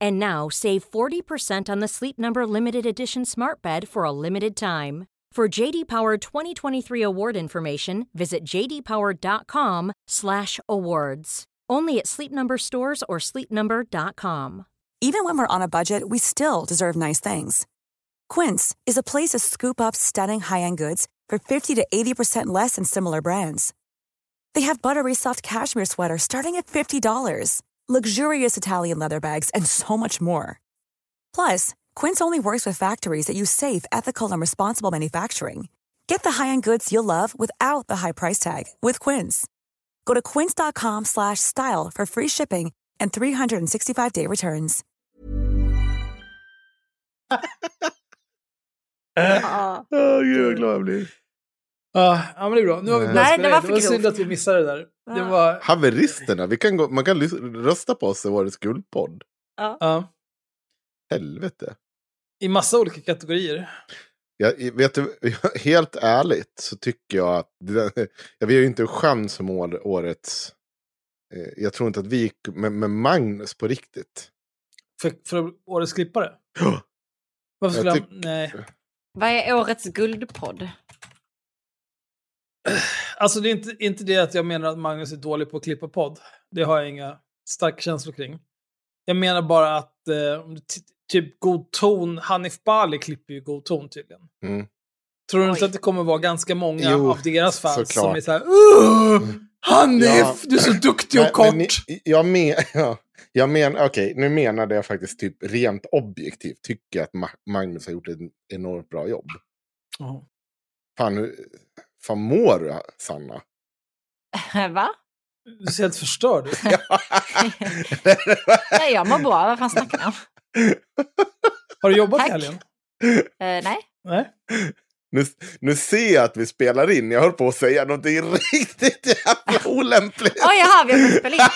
And now save 40% on the Sleep Number limited edition Smart Bed for a limited time. For JD Power 2023 award information, visit jdpower.com/awards. Only at Sleep Number stores or sleepnumber.com. Even when we're on a budget, we still deserve nice things. Quince is a place to scoop up stunning high-end goods for 50 to 80% less than similar brands. They have buttery soft cashmere sweaters starting at $50, luxurious Italian leather bags, and so much more. Plus, Quince only works with factories that use safe, ethical, and responsible manufacturing. Get the high-end goods you'll love without the high price tag with Quince. Go to quince.com/style for free shipping and 365-day returns. Ja. Åh, gud vad glad jag blir. Ja, ja, men det är bra. Nu har vi Nej. börjat det var in. för Det var synd att vi missade det där. Det Ja. var... Haveristerna, vi kan gå, man kan rösta på oss i årets guldpodd. Ja, Helvete. I massa olika kategorier. Jag, vet du, helt ärligt så tycker jag att jag har ju inte en chans som år, årets. eh, Jag tror inte att vi gick med, med Magnus på riktigt. För, för årets klippare. Ja. Varför Jag skulle han... Nej. Vad är årets guldpodd? Alltså det är inte, inte det att jag menar att Magnus är dålig på att klippa podd. Det har jag inga starka känslor kring. Jag menar bara att eh, typ god ton, Hanif Bali klipper ju god ton tydligen. Mm. Tror du Oj. inte att det kommer vara ganska många Jo, av deras fans som såklart. är såhär "Åh, Mm. Hanif, Ja. du är så duktig och kort. men ni- jag men, ja, jag men, okej, nu menade jag faktiskt typ rent objektivt. Tycker att Ma- Magnus har gjort ett enormt bra jobb. Ja. Fan, fan mår du, Sanna? Va? Du ser helt förstörd ut. Nej, jag mår bra. Vad fan snackar ni om? Har du jobbat i Tack. helgen? Eh, nej. Nej. Nu, nu ser jag att vi spelar in. Jag höll på att säga någonting riktigt jävla olämpligt. Oj, jaha, vi har börjat spela in.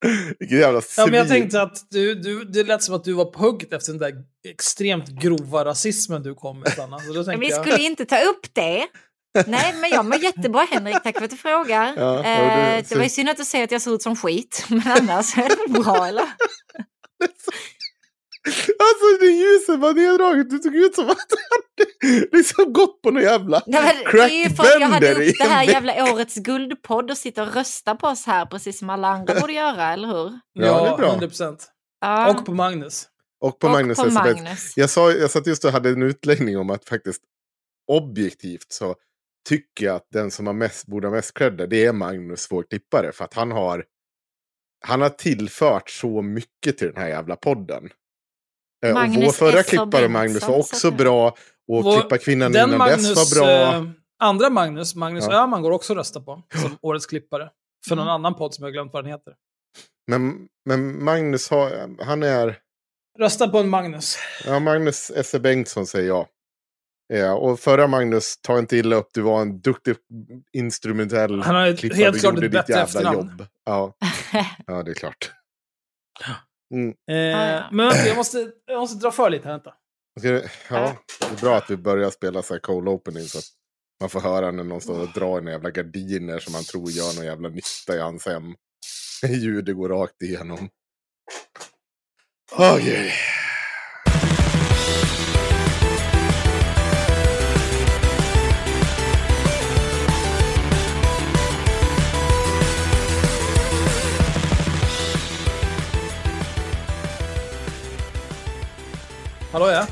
Vilket jävla Ja, men jag svin. tänkte att du, du, det lät som att du var på hugget efter den där extremt grova rasismen du kom med, Sanna. Så då tänkte vi jag... skulle inte ta upp det. Nej, men jag mår jättebra Henrik, tack för att du frågar. Ja, ja, eh, det- det var ju synd att du säger att jag ser ut som skit, men annars är det bra eller? Alltså det ljuset var neddraget. Du såg ut som att det liksom gått på någon jävla Nej, men det är ju för att jag hade upp det här vecka. jävla årets guldpodd och sitta och rösta på oss här, precis som alla andra borde göra, eller hur? Ja, Ja, det är bra. 100 procent. Ja, Och på Magnus. Och på och Magnus på. Magnus. Jag, sa, jag satt just och hade en utläggning om att faktiskt objektivt så tycker jag att den som har mest, borde ha mest cred det är Magnus, vår klippare. För att han har, han har tillfört så mycket till den här jävla podden. Eh, och Magnus vår förra klippare Magnus var så också bra. Och Vår- klippa kvinnan Den innan Magnus, dess var bra. eh, andra Magnus, Magnus Ja. Öhman, går också att rösta på som årets klippare. För någon annan podd som jag glömt vad den heter. Men, men Magnus har, han är, Rösta på en Magnus. ja Magnus S. Bengtsson säger jag. Ja, och förra Magnus, ta inte illa upp, du var en duktig instrumentell Han har ett- klippare, helt klart ett ditt bättre jävla efternamn. jobb. Ja. ja, det är klart. Mm. Eh, ja. Men vänta, jag måste, jag måste dra för lite här. Vänta. Ska det- Ja, det är bra att vi börjar spela så här cold opening så att man får höra när någon står och drar en jävla gardiner som man tror gör någon jävla nytta i hans hem. Ljudet går rakt igenom. Okej. Hallå ja.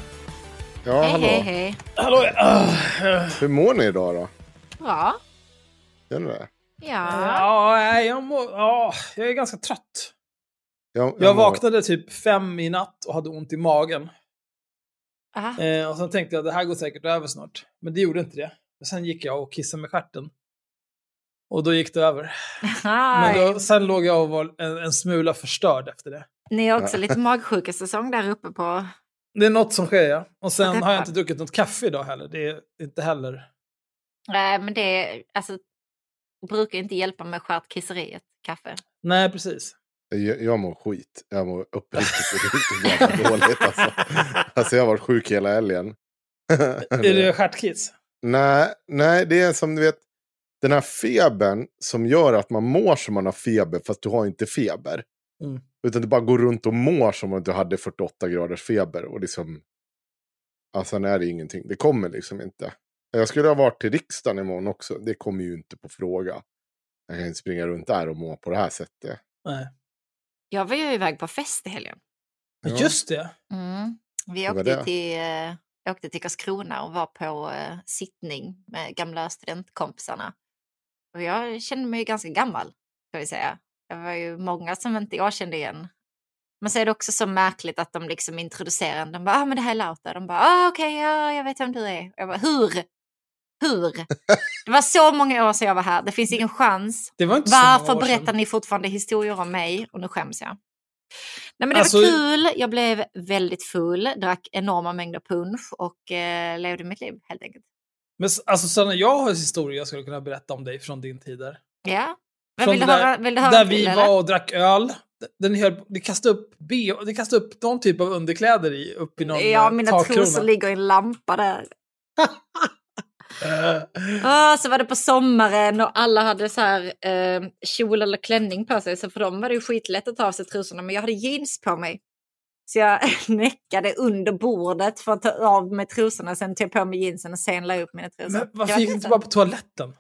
Ja, Hej, hallå. hej, hej. Hallå, uh, Hur mår ni idag då? Bra. Gör ni det? Ja. ja, jag, mår, ja, jag är ganska trött. Jag, Jag mår- vaknade typ fem i natt och hade ont i magen. Aha. Eh, och sen tänkte jag det här går säkert över snart. Men det gjorde inte det. Men sen gick jag och kissade med stjärten. Och då gick det över. Men då, sen låg jag och var en, en smula förstörd efter det. Ni har också lite magsjukesäsong där uppe på... Det är något som sker ja. Och sen har jag inte druckit något kaffe idag heller. Det är inte heller. Nej, men det alltså, brukar inte hjälpa med stjärtkisseriet, kaffe. Nej, precis. Jag, jag mår skit. Jag mår uppriktigt riktigt jävla dåligt alltså. Alltså jag har varit sjuk hela helgen. Är det stjärtkiss? Nej, nej, det är som du vet. Den här febern som gör att man mår som man har feber fast du har inte feber. Mm. Utan du bara går runt och mår som om du hade 48 graders feber. Och liksom... Alltså sen är det ingenting. Det kommer liksom inte. Jag skulle ha varit till riksdagen imorgon också. Det kommer ju inte på fråga. Jag kan inte springa runt där och må på det här sättet. Nej. Jag var ju iväg på fest i helgen. Ja. Just det. Mm. Vi åkte det? till, eh, åkte till Karlskrona och var på eh, sittning med gamla studentkompisarna. Och jag kände mig ju ganska gammal, ska vi säga. Det var ju många som inte jag kände igen. Men så är det också så märkligt att de liksom introducerar en. De bara, ah, men det här är Lauta. De bara, ah, okej, ja, jag vet vem du är. Jag bara, hur? Hur? Det var så många år sedan jag var här. Det finns ingen chans. Varför berättar ni fortfarande historier om mig? Och nu skäms jag. Nej men det Alltså- var kul. Jag blev väldigt full, drack enorma mängder punsch och eh, levde mitt liv helt enkelt. Men alltså Sanna, jag har en historia jag skulle kunna berätta om dig från din tid där. Ja. Men vill, du där- höra, vill du höra Där vi eller? var och drack öl. Den höll, det kastade upp, B, det kastade upp någon typ av underkläder i, upp i någon Ja, eh, mina takkrona. trosor ligger i en lampa där. Ah, så var det på sommaren och alla hade så här eh, kjol eller klänning på sig. Så för dem var det ju skitlätt att ta av sig trosorna. Men jag hade jeans på mig. Så jag näckade under bordet för att ta av mig trosorna. Sen tog jag på mig jeansen och sen la jag upp mina trosor. Men varför var gick du inte bara på toaletten?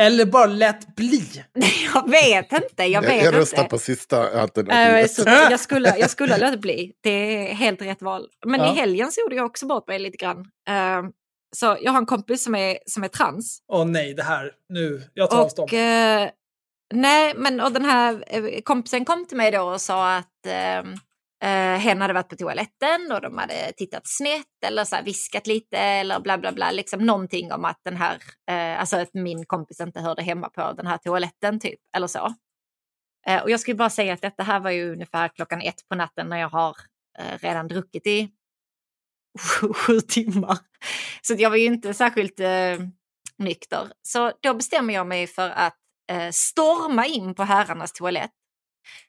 Eller bara lät bli? Jag vet inte. Jag vet jag röstar inte. på sista Äh, alternativet. så jag, skulle, jag skulle ha låtit bli. Det är helt rätt val. Men Ja. i helgen så gjorde jag också bort mig lite grann. Eh, så jag har en kompis som är, som är trans. Åh nej, det här. Nu. Jag tar avstånd. Eh, nej, men och den här eh, kompisen kom till mig då och sa att eh, eh, hen hade varit på toaletten och de hade tittat snett eller så här viskat lite eller bla bla bla. Liksom någonting om att den här, eh, alltså att min kompis inte hörde hemma på den här toaletten typ, eller så. Eh, och jag skulle bara säga att detta här var ju ungefär klockan ett på natten när jag har eh, redan druckit i sju, timmar. Så jag var ju inte särskilt eh, nykter. Så då bestämmer jag mig för att eh, storma in på herrarnas toalett.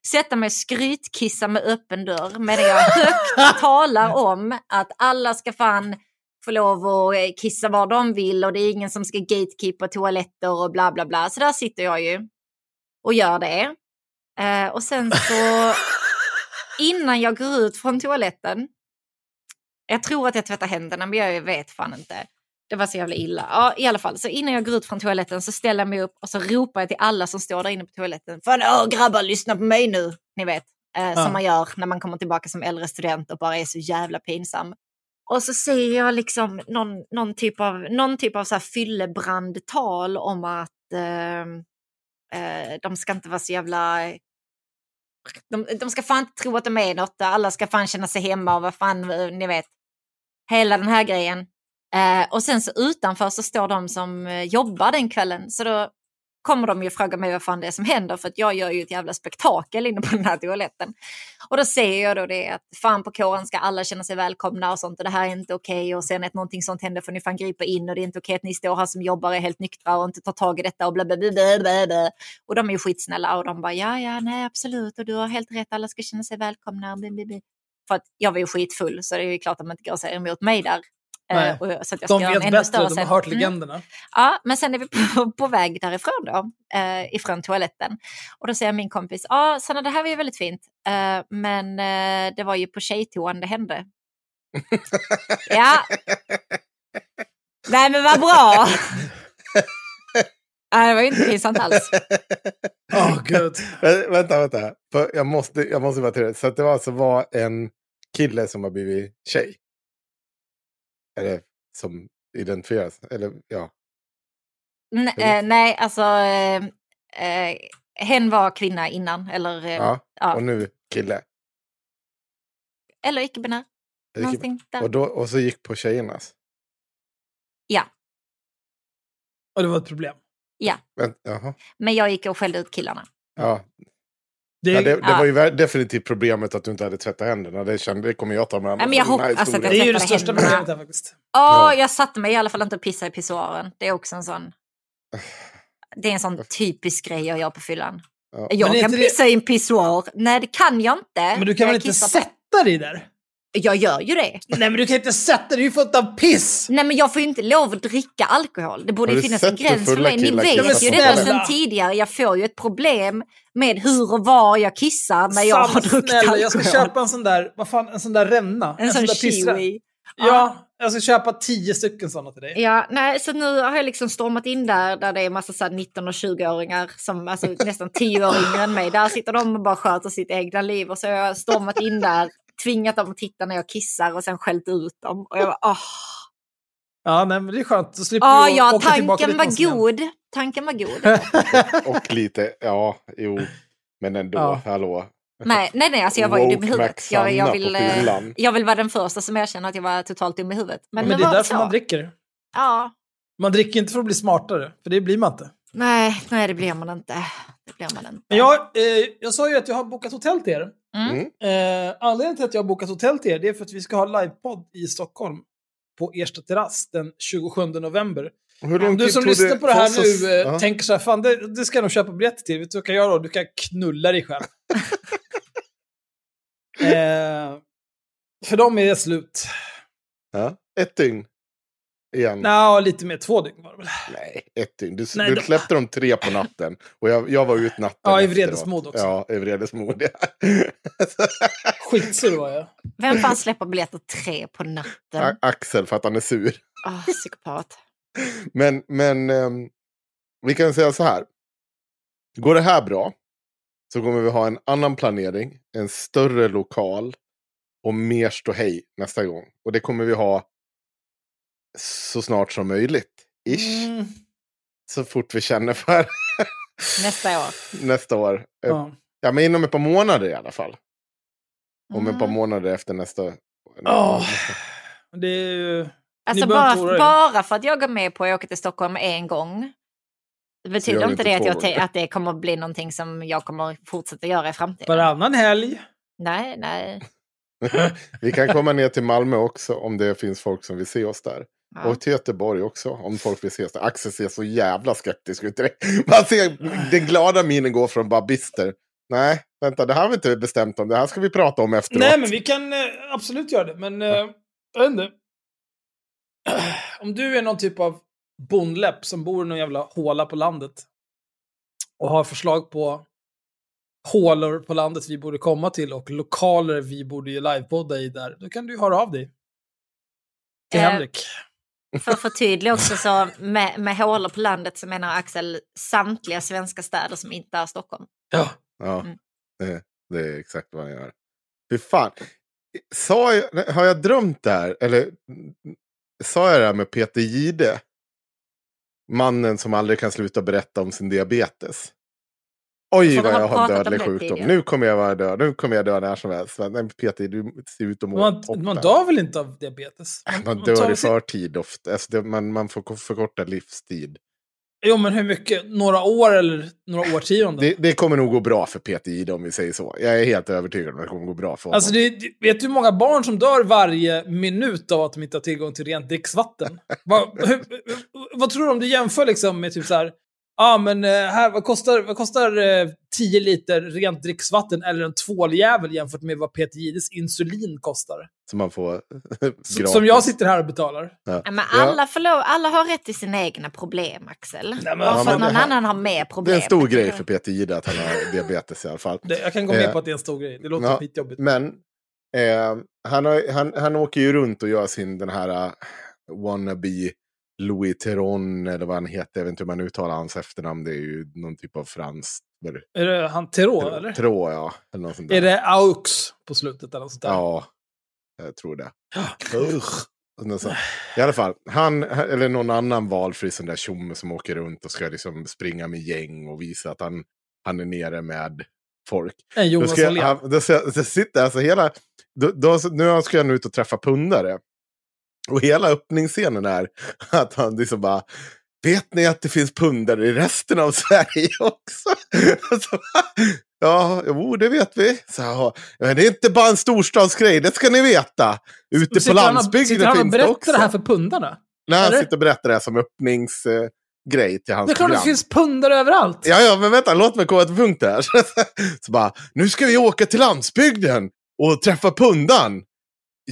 Sätta mig och skrytkissa med öppen dörr medan jag högt talar om att alla ska fan få lov att eh, kissa var de vill och det är ingen som ska gatekeepa toaletter och bla bla bla. Så där sitter jag ju och gör det. Eh, och sen så innan jag går ut från toaletten. Jag tror att jag tvättar händerna men jag vet fan inte. Det var så jävla illa. Ja, i alla fall. Så innan jag går ut från toaletten så ställer jag mig upp och så ropar jag till alla som står där inne på toaletten. Fan, åh grabbar, lyssna på mig nu. Ni vet, eh, Ja. som man gör när man kommer tillbaka som äldre student och bara är så jävla pinsam. Och så säger jag liksom någon, någon typ av, någon typ av så här fyllebrandtal om att eh, eh, de ska inte vara så jävla... De, de ska fan inte tro att de är något, alla ska fan känna sig hemma och vad fan, eh, ni vet. Hela den här grejen. Eh, och sen så utanför så står de som eh, jobbar den kvällen. Så då kommer de ju fråga mig vad fan det är som händer för att jag gör ju ett jävla spektakel inne på den här toaletten. Och då säger jag då det att fan på kåren ska alla känna sig välkomna och sånt och det här är inte okej och sen att någonting sånt händer får ni fan gripa in och det är inte okej att ni står här som jobbar är helt nyktra och inte tar tag i detta och bla bla bla bla bla. bla. Och de är ju skitsnälla och de bara ja ja nej absolut och du har helt rätt alla ska känna sig välkomna. Bla, bla, bla. För att jag var ju skitfull så det är ju klart att man inte går och säger emot mig där. Nej. Eh, och, så att jag De ska göra en vet ännu bättre, större de har hört Mm. legenderna. Ja, men sen är vi på, på väg därifrån då, eh, ifrån toaletten. Och då säger min kompis, ja ah, Sanna det här var ju väldigt fint, eh, men eh, det var ju på tjejtoan det hände. ja. Nej men vad bra. Nej, det var ju inte pinsamt alls. Åh gud. Vä- vänta, vänta. För jag, måste, jag måste vara till det. Så att det var alltså var en kille som har blivit tjej. Eller som identifieras. Eller ja. N- eh, nej, alltså eh, eh, hen var kvinna innan. Eller, eh, ja. ja. Och nu kille. eller icke-binär. Och, då, och så gick på tjejernas. Ja, Och det var ett problem. Vänt, jaha. men jag gick och skällde ut killarna. Ja. Det, Ja, det, det ja. var ju ver- definitivt problemet att du inte hade tvättat händerna. Det, kände, det kommer jag ta med Nej, men jag hoppas att det är ju det största händerna. problemet här faktiskt. Åh, Ja. jag satte mig i alla fall inte och pissade i pissoaren. Det är också en sån... Det är en sån typisk grej jag gör på fyllan. Ja. Jag kan pissa i en pissoar. Nej, det kan jag inte. Men du kan väl inte sätta dig där? Jag gör ju det. Nej men du kan inte sätta dig, ju fullt av piss! Nej, men jag får ju inte lov att dricka alkohol. Det borde ju du finnas en gräns för mig. Ni vet ju detta sedan tidigare. Jag får ju ett problem med hur och var jag kissar när jag har druckit snälla, alkohol. jag ska köpa en sån där, vad fan, en sån där ränna. en sån där pissränna. kiwi. Ja, jag ska köpa tio stycken sådana till dig. Ja, nej, så nu har jag liksom stormat in där, där det är massa så här 19 och 20-åringar som alltså nästan 10 år yngre än mig. Där sitter de och bara sköter sitt egna liv och så har jag stormat in där, tvingat dem att titta när jag kissar och sen skällt ut dem. Och jag bara, åh. Ja, nej, men det är skönt. Då slipper Ja, du ja, åka tanken var god. Tanken var god. Och lite, ja, jo. Men ändå, Ja. hallå. Nej, nej, nej, alltså jag var ju dum i huvudet. Jag, jag, vill, eh, jag vill vara den första som erkänner att jag var totalt dum i huvudet. Men, Men det är därför så. man dricker. Ja, Man dricker inte för att bli smartare, för det blir man inte. nej, nej, det blir man inte. Det blir man inte. Men jag, eh, jag sa ju att jag har bokat hotell till er. Mm. Eh, anledningen till att jag har bokat hotell till er det är för att vi ska ha livepodd i Stockholm på Ersta terrass den 27 november. Du som lyssnar på det här oss nu eh, tänker så här, fan det, det ska jag nog köpa biljetter till. Vet du vad du kan göra då? Du kan knulla dig själv. eh, för dem är det slut. Ja. Ett dygn. Igen. Nja, lite mer. Två dygn var det väl. Nej, ett dygn. Du, Nej, du släppte dem tre på natten. Och jag, jag var ut natten Ja, i vredesmod också. Ja, i vredesmod. Ja. Skitsur var jag. Vem fan släpper biljetter tre på natten? A- Axel för att han är sur. Åh, psykopat. Men, men ehm, vi kan säga så här. Går det här bra så kommer vi ha en annan planering, en större lokal och mer ståhej nästa gång. Och det kommer vi ha så snart som möjligt. Ish. Mm, Så fort vi känner för Nästa år. nästa år. Ja. ja. ja, men inom ett par månader i alla fall. Om ett par Mm. månader efter nästa. Åh, det är ju... Alltså bara, bara för att jag går med på att åka till Stockholm en gång. Betyder inte det att, jag, att det kommer att bli någonting som jag kommer fortsätta göra i framtiden. Varannan helg. Nej, nej. Vi kan komma ner till Malmö också om det finns folk som vill se oss där. Ja. Och till Göteborg också om folk vill se oss där. Axel ser så jävla skeptisk ut. Man ser den glada minen gå från bara bister. Nej, vänta, det här har vi inte bestämt om. Det här ska vi prata om efteråt. Nej, men vi kan eh, absolut göra det. Men eh, jag vet inte. Om du är någon typ av bondläpp som bor i någon jävla håla på landet och har förslag på hålor på landet vi borde komma till och lokaler vi borde ju livepodda i där, då kan du ju höra av dig. Till Eh, Henrik. För att förtydliga också så med, med hålor på landet så menar Axel samtliga svenska städer som inte är Stockholm. Ja. Ja, Mm. det, det är exakt vad han gör. Fy fan. Sa jag, har jag drömt det här? Eller sa jag det här med Peter Gide? Mannen som aldrig kan sluta berätta om sin diabetes. Oj För vad jag har om dödlig sjukdom. Nu kommer jag vara död. Nu kommer jag dö när som helst. Men, nej, Peter, du ser ut att må Man, toppen. man dör väl inte av diabetes? Man man dör i sin- förtid ofta. Alltså det, man, man får förkorta livstid. Jo, men hur mycket? Några år eller några årtionden? Det, det kommer nog gå bra för Peter Gide om vi säger så. Jag är helt övertygad om att det kommer gå bra för honom. Alltså, det, vet du hur många barn som dör varje minut av att de inte har tillgång till rent dricksvatten? vad, hur, vad tror du om du jämför liksom med typ så här, ah, men eh, här, vad kostar, vad kostar eh, 10 liter rent dricksvatten eller en tvåljävel jämfört med vad Peter Gides insulin kostar? Som man får S- gratis. Som jag sitter här och betalar. Ja. Ja, men alla, får lov, alla har rätt till sina egna problem, Axel. Nej, men- Bara Ja, för men att någon det här- annan har mer Det problem. är en stor grej för Peter Gide att han har diabetes i alla fall. Det, jag kan gå med Eh, på att det är en stor grej. Det låter ja, skitjobbigt. Men eh, han, har, han, han åker ju runt och gör sin den här uh, wannabe Louis Theron eller vad han heter. Jag vet inte hur man uttalar hans efternamn. Det är ju någon typ av franskt. Är det han Terå, eller? Tro, ja. Eller något sånt där. Är det aux på slutet eller något sånt där? Ja, jag tror det. I alla fall, han eller någon annan valfri sån där tjomme som åker runt och ska liksom springa med gäng och visa att han, han är nere med folk. En Då, Jonas ska jag, Åhlén. han, då, så- då sitter alltså hela... Då, då, nu ska han ut och träffa pundare. Och hela öppningsscenen är att han liksom bara... Vet ni att det finns pundare i resten av Sverige också? Så, ja, jo, det vet vi. Så, men det är inte bara en storstadsgrej, det ska ni veta. Ute på Sitter han och- landsbygden Sitter han och finns det berättar också. det här för pundarna? Nej, han sitter och berättar det här som öppningsgrej grej till hans Det är klart program. det finns pundare överallt. Ja, ja, men vänta, låt mig komma till punkt här. Så bara, nu ska vi åka till landsbygden och träffa pundan.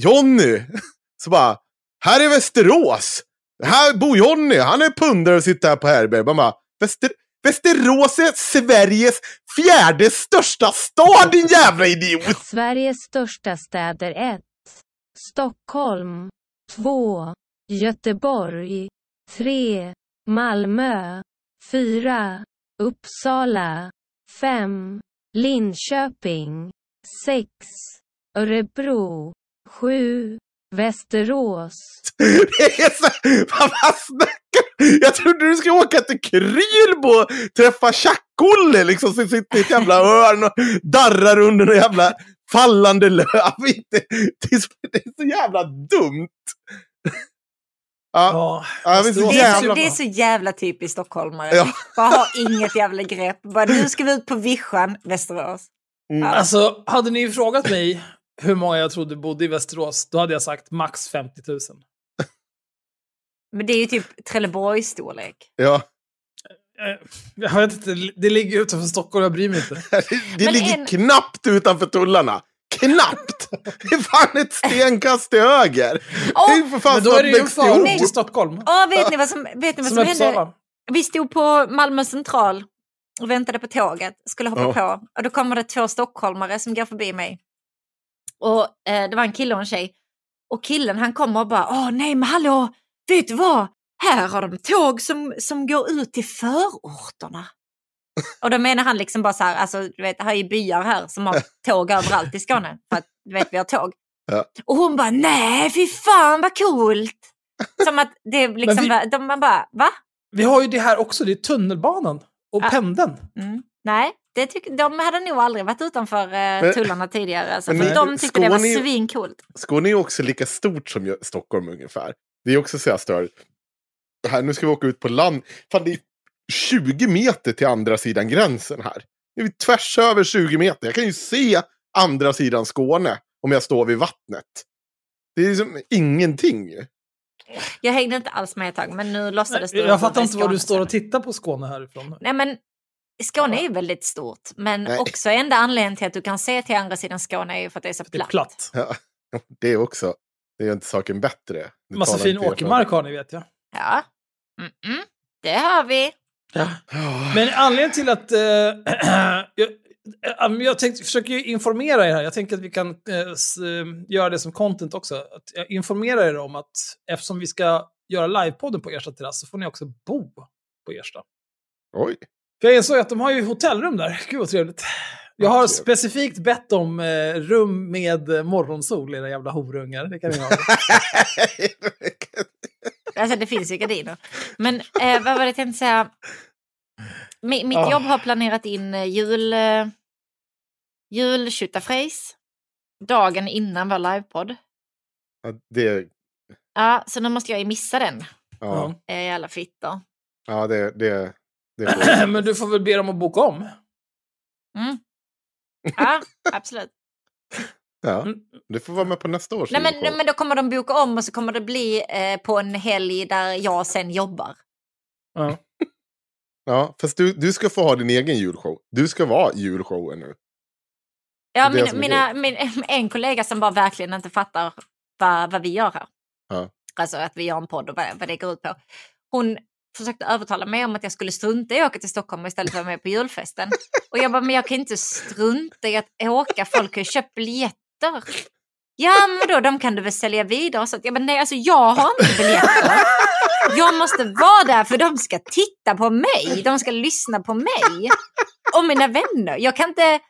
Jonny. Så bara, här är Västerås. Här bor Jonny, han är pundare och sitter här på härbärge. Man bara, Väster Västerås är Sveriges fjärde största stad, din jävla idiot! Sveriges största städer 1. Stockholm 2. Göteborg 3. Malmö 4. Uppsala 5. Linköping 6. Örebro 7. Västerås Det är så, vad snackar du? Jag trodde du skulle åka till Krylbo och träffa Tjack-Olle liksom som sitter i ett jävla hörn och darrar under en jävla fallande löv. Det är så, det är så jävla dumt. Ja, Ja. Det är, så, jävla... det är så jävla typiskt stockholmare. Ja. Bara ha inget jävla grepp. Bara, nu ska vi ut på vischan, Västerås. Mm. Alltså, hade ni frågat mig hur många jag trodde bodde i Västerås, då hade jag sagt max 50 000. Men det är ju typ Trelleborgs-storlek. Ja, Eh, Jag vet inte, det ligger utanför Stockholm, jag bryr mig inte. det Men ligger en- knappt utanför tullarna. Knappt! Det är fan ett stenkast till höger. Åh, det är ju för fan Men då är det ju förort till Stockholm. Åh, vet ni vad som, vet ni vad Som som hände? Vi stod på Malmö central och väntade på tåget, skulle hoppa Ja. på. Och då kommer det två stockholmare som går förbi mig. Och eh, det var en kille och en tjej. Och killen han kommer och bara, åh nej men hallå, vet du vad? Här har de tåg som, som går ut till förorterna. och då menar han liksom bara så här, alltså du vet, här är byar här som har tåg överallt i Skåne. För att du vet, vi har tåg. Ja. Och hon bara, nej fy fan vad coolt. Som att det liksom, vi- var- de, man bara, va? Vi har ju det här också, det är tunnelbanan och Ah. pendeln. Mm. Nej, det tyck, de hade nog aldrig varit utanför eh, Men- tullarna tidigare. Alltså, men för de tyckte det var Skåne är ju- svincoolt. Skåne är också lika stort som Stockholm ungefär. Det är också så jag stör. Här, nu ska vi åka ut på land. Fan, det är 20 meter till andra sidan gränsen här. Det är tvärs över 20 meter. Jag kan ju se andra sidan Skåne om jag står vid vattnet. Det är liksom ingenting. Jag hängde inte alls med ett tag, men nu låtsades du. Jag att fattar var inte vad du står och tittar på Skåne härifrån. Nej, men Skåne är väldigt stort. Men Nej. också enda anledningen till att du kan se till andra sidan Skåne är ju för att det är så Det är platt. platt. Ja, det är också. Det gör inte saken bättre. Det Massa fin åkermark har ni vet jag. Ja, Mm-mm. det har vi. Ja. Men anledningen till att... eh, jag, eh, jag tänkte, försöker ju informera er här. Jag tänker att vi kan eh, s, göra det som content också. Att jag informerar er om att eftersom vi ska göra livepodden på Ersta terrass så får ni också bo på Ersta. Oj. För jag insåg att de har ju hotellrum där. Gud vad trevligt. Jag har specifikt bett om eh, rum med eh, morgonsol, era jävla horungar. Det kan ni ha. Alltså det finns ju gardiner. Men eh, vad var det jag tänkte säga? Mi- mitt Ah. jobb har planerat in eh, jul... Eh, jultjutafrejs. Dagen innan vår livepodd. Ja, det, Ja, så nu måste jag ju missa den. ja, Eh, Jävla fittor. ja, det, det, det får Men du får väl be dem att boka om. Mm. Ja, absolut. Ja, Mm. du får vara med på nästa års Nej, men, nej, men då kommer de boka om och så kommer det bli eh, på en helg där jag sen jobbar. Ja. Ja, fast du, du ska få ha din egen julshow. Du ska vara julshowen nu. Ja, min, mina, min, en kollega som bara verkligen inte fattar vad, vad vi gör här. Ja. Alltså att vi gör en podd och vad, vad det går ut på. Hon försökte övertala mig om att jag skulle strunta i att åka till Stockholm istället vara med på julfesten. Och jag bara, men jag kan inte strunta i att åka. Folk har ju köpt biljetter. Ja, men då de kan du väl sälja vidare. Så att, jag bara, nej, alltså jag har inte biljetter. Jag måste vara där för de ska titta på mig. De ska lyssna på mig. Och mina vänner. Jag kan inte...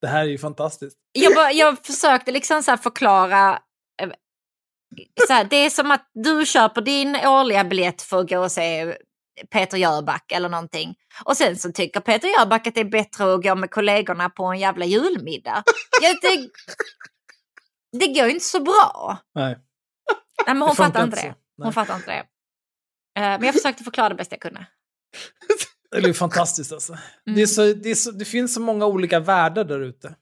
Det här är ju fantastiskt. Jag, bara, jag försökte liksom så här förklara så här, det är som att du köper din årliga biljett för att gå och se Peter Jöback eller någonting. Och sen så tycker Peter Jöback att det är bättre att gå med kollegorna på en jävla julmiddag. Ja, det, det går ju inte så bra. Nej. Nej, men hon fattar inte det. Hon fattar inte det. Eh, Men jag försökte förklara det bäst jag kunde. Det är fantastiskt alltså. Mm. Det, är så, det, är så, det finns så många olika världar där ute.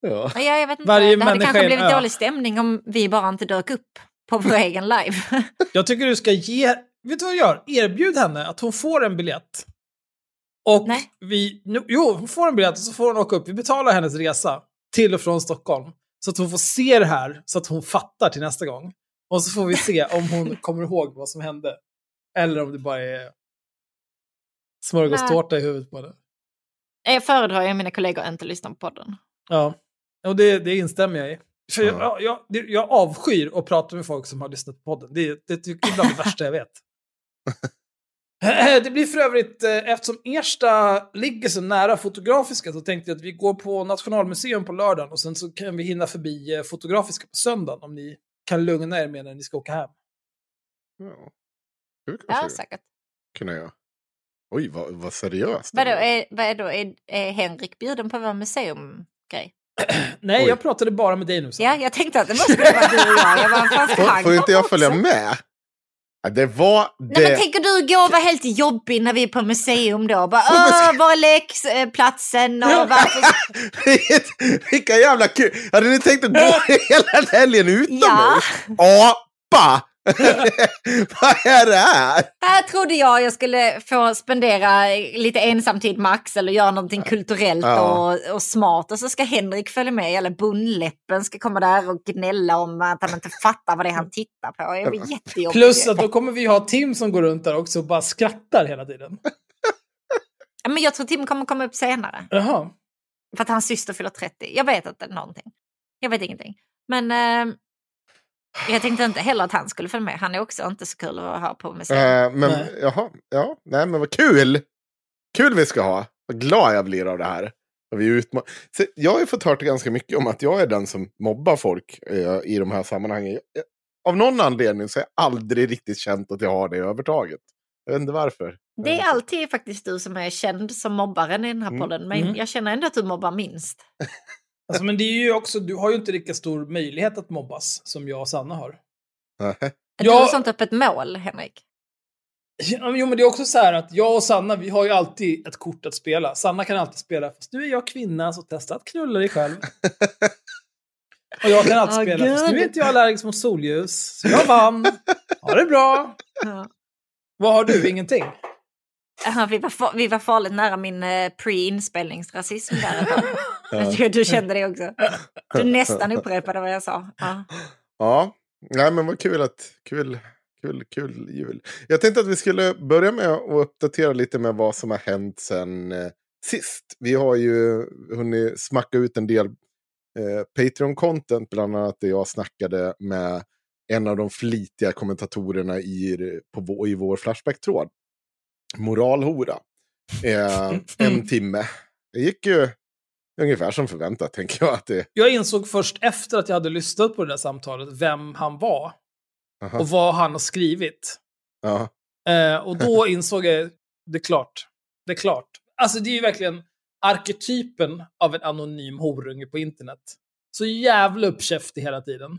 Ja. Ja, jag vet inte, Varje det hade kanske blivit ö. dålig stämning om vi bara inte dök upp på vår egen live. Jag tycker du ska ge... Vet du vad jag gör? Erbjud henne att hon får en biljett. Och Nej. vi... Jo, hon får en biljett och så får hon åka upp. Vi betalar hennes resa till och från Stockholm. Så att hon får se det här, så att hon fattar till nästa gång. Och så får vi se om hon kommer ihåg vad som hände. Eller om det bara är smörgåstårta i huvudet på henne. Jag föredrar ju mina kollegor inte lyssna på podden. Ja, och det, det instämmer jag i. För jag, Ja. jag, jag, jag avskyr att prata med folk som har lyssnat på podden. Det, det, det är bland det värsta jag vet. Det blir för övrigt, eh, eftersom Ersta ligger så nära Fotografiska så tänkte jag att vi går på Nationalmuseum på lördagen och sen så kan vi hinna förbi eh, Fotografiska på söndagen om ni kan lugna er med när ni ska åka hem. Ja. Det Ja, kanske säkert. kunna göra. Oj, vad, vad seriöst. Vadå, är, vad är, då, är, är Henrik bjuden på vår museumgrej? Nej, Oj. jag pratade bara med dig nu. Sanna. Ja, jag tänkte att det måste vara du och jag. Bara, Får, inte jag följa också? med? Det var Nej, det. men tänker du gå och vara helt jobbig när vi är på museum då? Bara, Åh, var är lekplatsen och varför... Vilket- Vilka jävla kul! Hade ni tänkt att gå hela helgen utan Ja. Apa! Vad är det här? Här trodde jag jag skulle få spendera lite ensamtid med Axel och göra någonting kulturellt Ja. och, och smart. Och så ska Henrik följa med, eller Bundläppen ska komma där och gnälla om att han inte fattar vad det är han tittar på. Jag blir jättejobbig. Plus att då kommer vi ha Tim som går runt där också och bara skrattar hela tiden. Ja, Men jag tror Tim kommer komma upp senare. Jaha. För att hans syster fyller 30. Jag vet inte någonting. Jag vet ingenting. Men eh, jag tänkte inte heller att han skulle följa med. Han är också inte så kul att ha på museum. Eh, men Nej. jaha, ja, nej men vad kul! Kul vi ska ha. Vad glad jag blir av det här. Vi utma- Så jag har ju fått hört ganska mycket om att jag är den som mobbar folk eh, i de här sammanhangen. Jag, jag, av någon anledning så har jag aldrig riktigt känt att jag har det övertaget. Jag vet inte varför. Det är alltid faktiskt du som är känd som mobbaren i den här Mm. podden. Men Mm. jag känner ändå att du mobbar minst. Alltså, men det är ju också, du har ju inte lika stor möjlighet att mobbas som jag och Sanna har. Nej. Du har sånt öppet mål, Henrik. Jo, men det är också så här att jag och Sanna, vi har ju alltid ett kort att spela. Sanna kan alltid spela, fast nu är jag kvinna, så testa att knulla dig själv. Och jag kan alltid Åh, spela, fast nu är inte jag allergisk mot solljus. Så jag vann. Ha det bra. Ja. Vad har du? Ingenting? Ja, vi, var vi var farligt nära min eh, pre-inspelningsrasism där. Jag du kände det också. Du nästan upprepade vad jag sa. Ja. Ja, nej men vad kul att... Kul, kul, kul jul. Jag tänkte att vi skulle börja med att uppdatera lite med vad som har hänt sen eh, sist. Vi har ju hunnit smacka ut en del eh, Patreon-content, bland annat där jag snackade med en av de flitiga kommentatorerna i, på i vår Flashback-tråd. Moralhora. Eh, en timme. Det gick ju ungefär som förväntat, tänker jag. Att det, Jag insåg först efter att jag hade lyssnat på det där samtalet vem han var aha, och vad han har skrivit. Eh, och då insåg jag, det är klart. Det är klart. Alltså det är ju verkligen arketypen av en anonym horunge på internet. Så jävla uppkäftig hela tiden.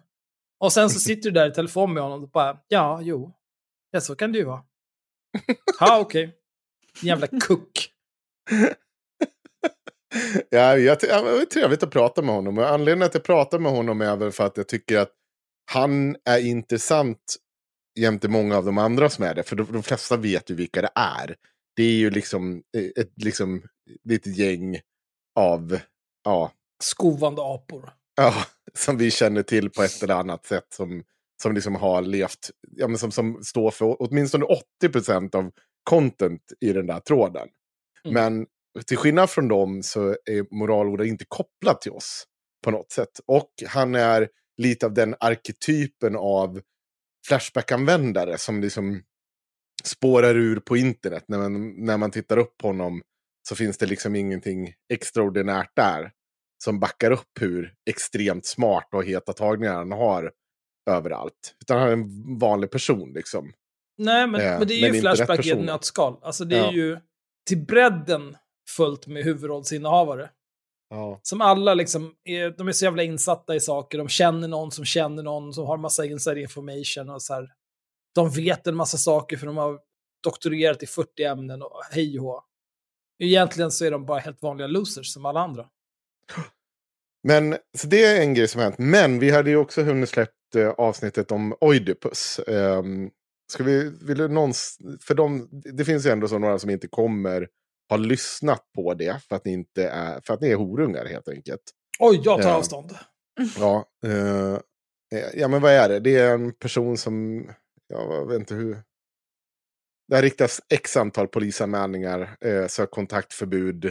Och sen så sitter du där i telefon med honom och bara, ja, jo. Ja, så kan det ju vara. Ja, okej. Jävla kuck. Ja, jag, det var trevligt att prata med honom. Och anledningen att jag pratar med honom är väl för att jag tycker att han är intressant jämte många av de andra som är det. För de, de flesta vet ju vilka det är. Det är ju liksom eh, ett liksom, litet gäng av, ja, Skovande apor. ja, som vi känner till på ett eller annat sätt. Som, som liksom har levt, ja, men som, som står för åtminstone 80% av content i den där tråden. Mm. Men till skillnad från dem så är moralordet inte kopplat till oss på något sätt. Och han är lite av den arketypen av Flashback-användare som liksom spårar ur på internet. När man, när man tittar upp på honom så finns det liksom ingenting extraordinärt där som backar upp hur extremt smart och heta tagningar han har överallt. Utan han är en vanlig person liksom. Nej, men, Ja, men det är ju Flashback i ett nötskal. Alltså det är Ja. ju till bredden fullt med huvudrollsinnehavare. Ja. Som alla liksom, är, de är så jävla insatta i saker, de känner någon som känner någon som har massa inside information och så här. De vet en massa saker för de har doktorerat i 40 ämnen och hej och. Egentligen så är de bara helt vanliga losers som alla andra. Men så det är en grej som har hänt. Men vi hade ju också hunnit släppt eh, avsnittet om Oidipus. Um, ska vi, vill du någons, för de, det finns ju ändå så några som inte kommer ha lyssnat på det för att ni, inte är, för att ni är horungar helt enkelt. Oj, jag tar Ja. avstånd. Ja, eh, eh, ja, men vad är det? Det är en person som, ja, jag vet inte hur. Det har riktats x antal polisanmälningar, eh, sök kontaktförbud.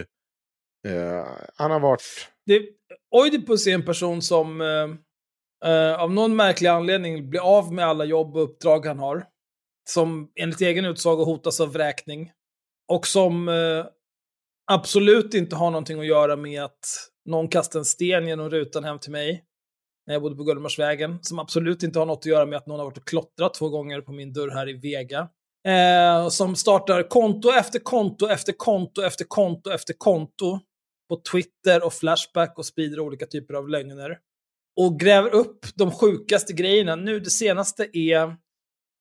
Eh, han har varit, Det, Oidipus är en person som eh, eh, av någon märklig anledning blir av med alla jobb och uppdrag han har. Som enligt egen utsago hotas av vräkning. Och som eh, absolut inte har någonting att göra med att någon kastade en sten genom rutan hem till mig. När jag bodde på Gullmarsvägen. Som absolut inte har något att göra med att någon har varit och klottrat två gånger på min dörr här i Vega. Eh, som startar konto efter konto efter konto efter konto efter konto på Twitter och Flashback och sprider olika typer av lögner. Och gräver upp de sjukaste grejerna. Nu det senaste är,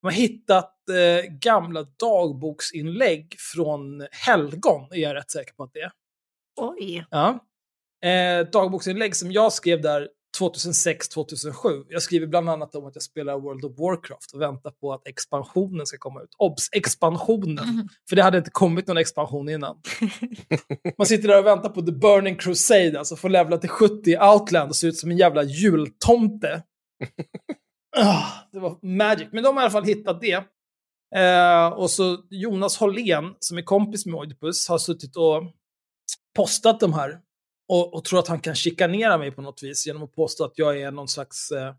man har hittat eh, gamla dagboksinlägg från helgon, är jag rätt säker på att det är. Oj. Ja. Eh, dagboksinlägg som jag skrev där 2006-2007. Jag skriver bland annat om att jag spelar World of Warcraft och väntar på att expansionen ska komma ut. Obs! Expansionen! För det hade inte kommit någon expansion innan. Man sitter där och väntar på The Burning Crusade, alltså får levla till 70 i Outland och se ut som en jävla jultomte. Ah, det var magic. Men de har i alla fall hittat det. Eh, och så Jonas Hållén, som är kompis med Oidipus, har suttit och postat de här. Och, och tror att han kan chikanera mig på något vis genom att påstå att jag är någon slags eh,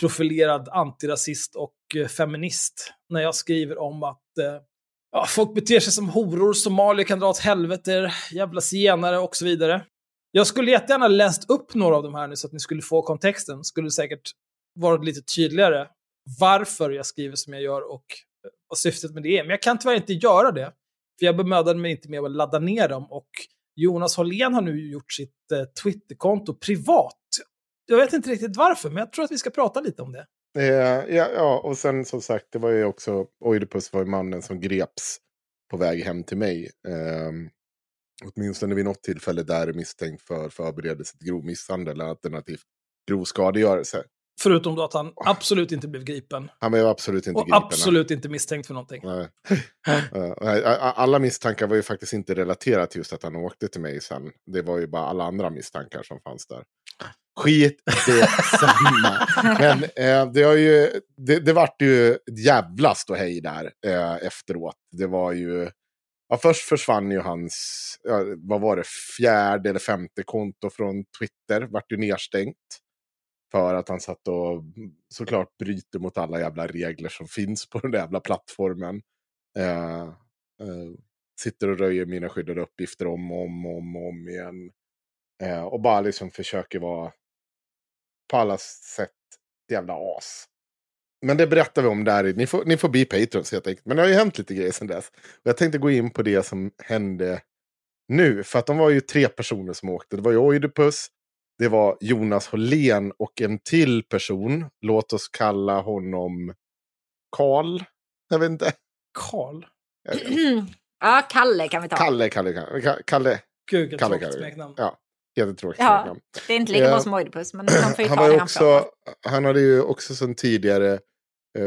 profilerad antirasist och eh, feminist. När jag skriver om att eh, ja, folk beter sig som horor, somalier kan dra åt helvete, jävla zigenare och så vidare. Jag skulle jättegärna läst upp några av de här nu så att ni skulle få kontexten. Skulle säkert varit lite tydligare varför jag skriver som jag gör och vad syftet med det är. Men jag kan tyvärr inte göra det. För jag bemödade mig inte med att ladda ner dem och Jonas Hållén har nu gjort sitt eh, Twitterkonto privat. Jag vet inte riktigt varför, men jag tror att vi ska prata lite om det. eh, ja, ja, och sen som sagt, det var ju också, Oidipus var ju mannen som greps på väg hem till mig. Eh, åtminstone vid något tillfälle där misstänkt för förberedelse till grov misshandel, alternativt grov skadegörelse. Förutom då att han absolut inte blev gripen. Han var ju absolut inte Och gripen. absolut inte misstänkt för någonting. Nej. Eh, Alla misstankar var ju faktiskt inte relaterade till just att han åkte till mig sen. Det var ju bara alla andra misstankar som fanns där. Skit det samma. Men eh, det, har ju, det, det vart ju ett jävla ståhej där eh, efteråt. Det var ju... Ja, först försvann ju hans, ja, vad var det, fjärde eller femte konto från Twitter. Vart ju nedstängt. För att han satt och såklart bryter mot alla jävla regler som finns på den där jävla plattformen. Eh, eh, sitter och röjer mina skyddade uppgifter om och om, och om, om igen. Eh, och bara liksom försöker vara på alla sätt ett jävla as. Men det berättar vi om där. Ni får, ni får bli patrons helt enkelt. Men det har ju hänt lite grejer sedan dess. Och jag tänkte gå in på det som hände nu. För att de var ju tre personer som åkte. Det var ju Oidipus, det var Jonas Hållén och en till person. Låt oss kalla honom Karl. Jag vet inte. Karl. ja, Kalle kan vi ta. Kalle, Kalle, Kalle. Kalle. Gud, Kalle, Kalle. smeknamn. Ja, jättetråkigt. Ja. Det är inte lika Eh, bra som Oidipus, men de får ju han, ta det ju han får. också, han hade ju också sedan tidigare eh,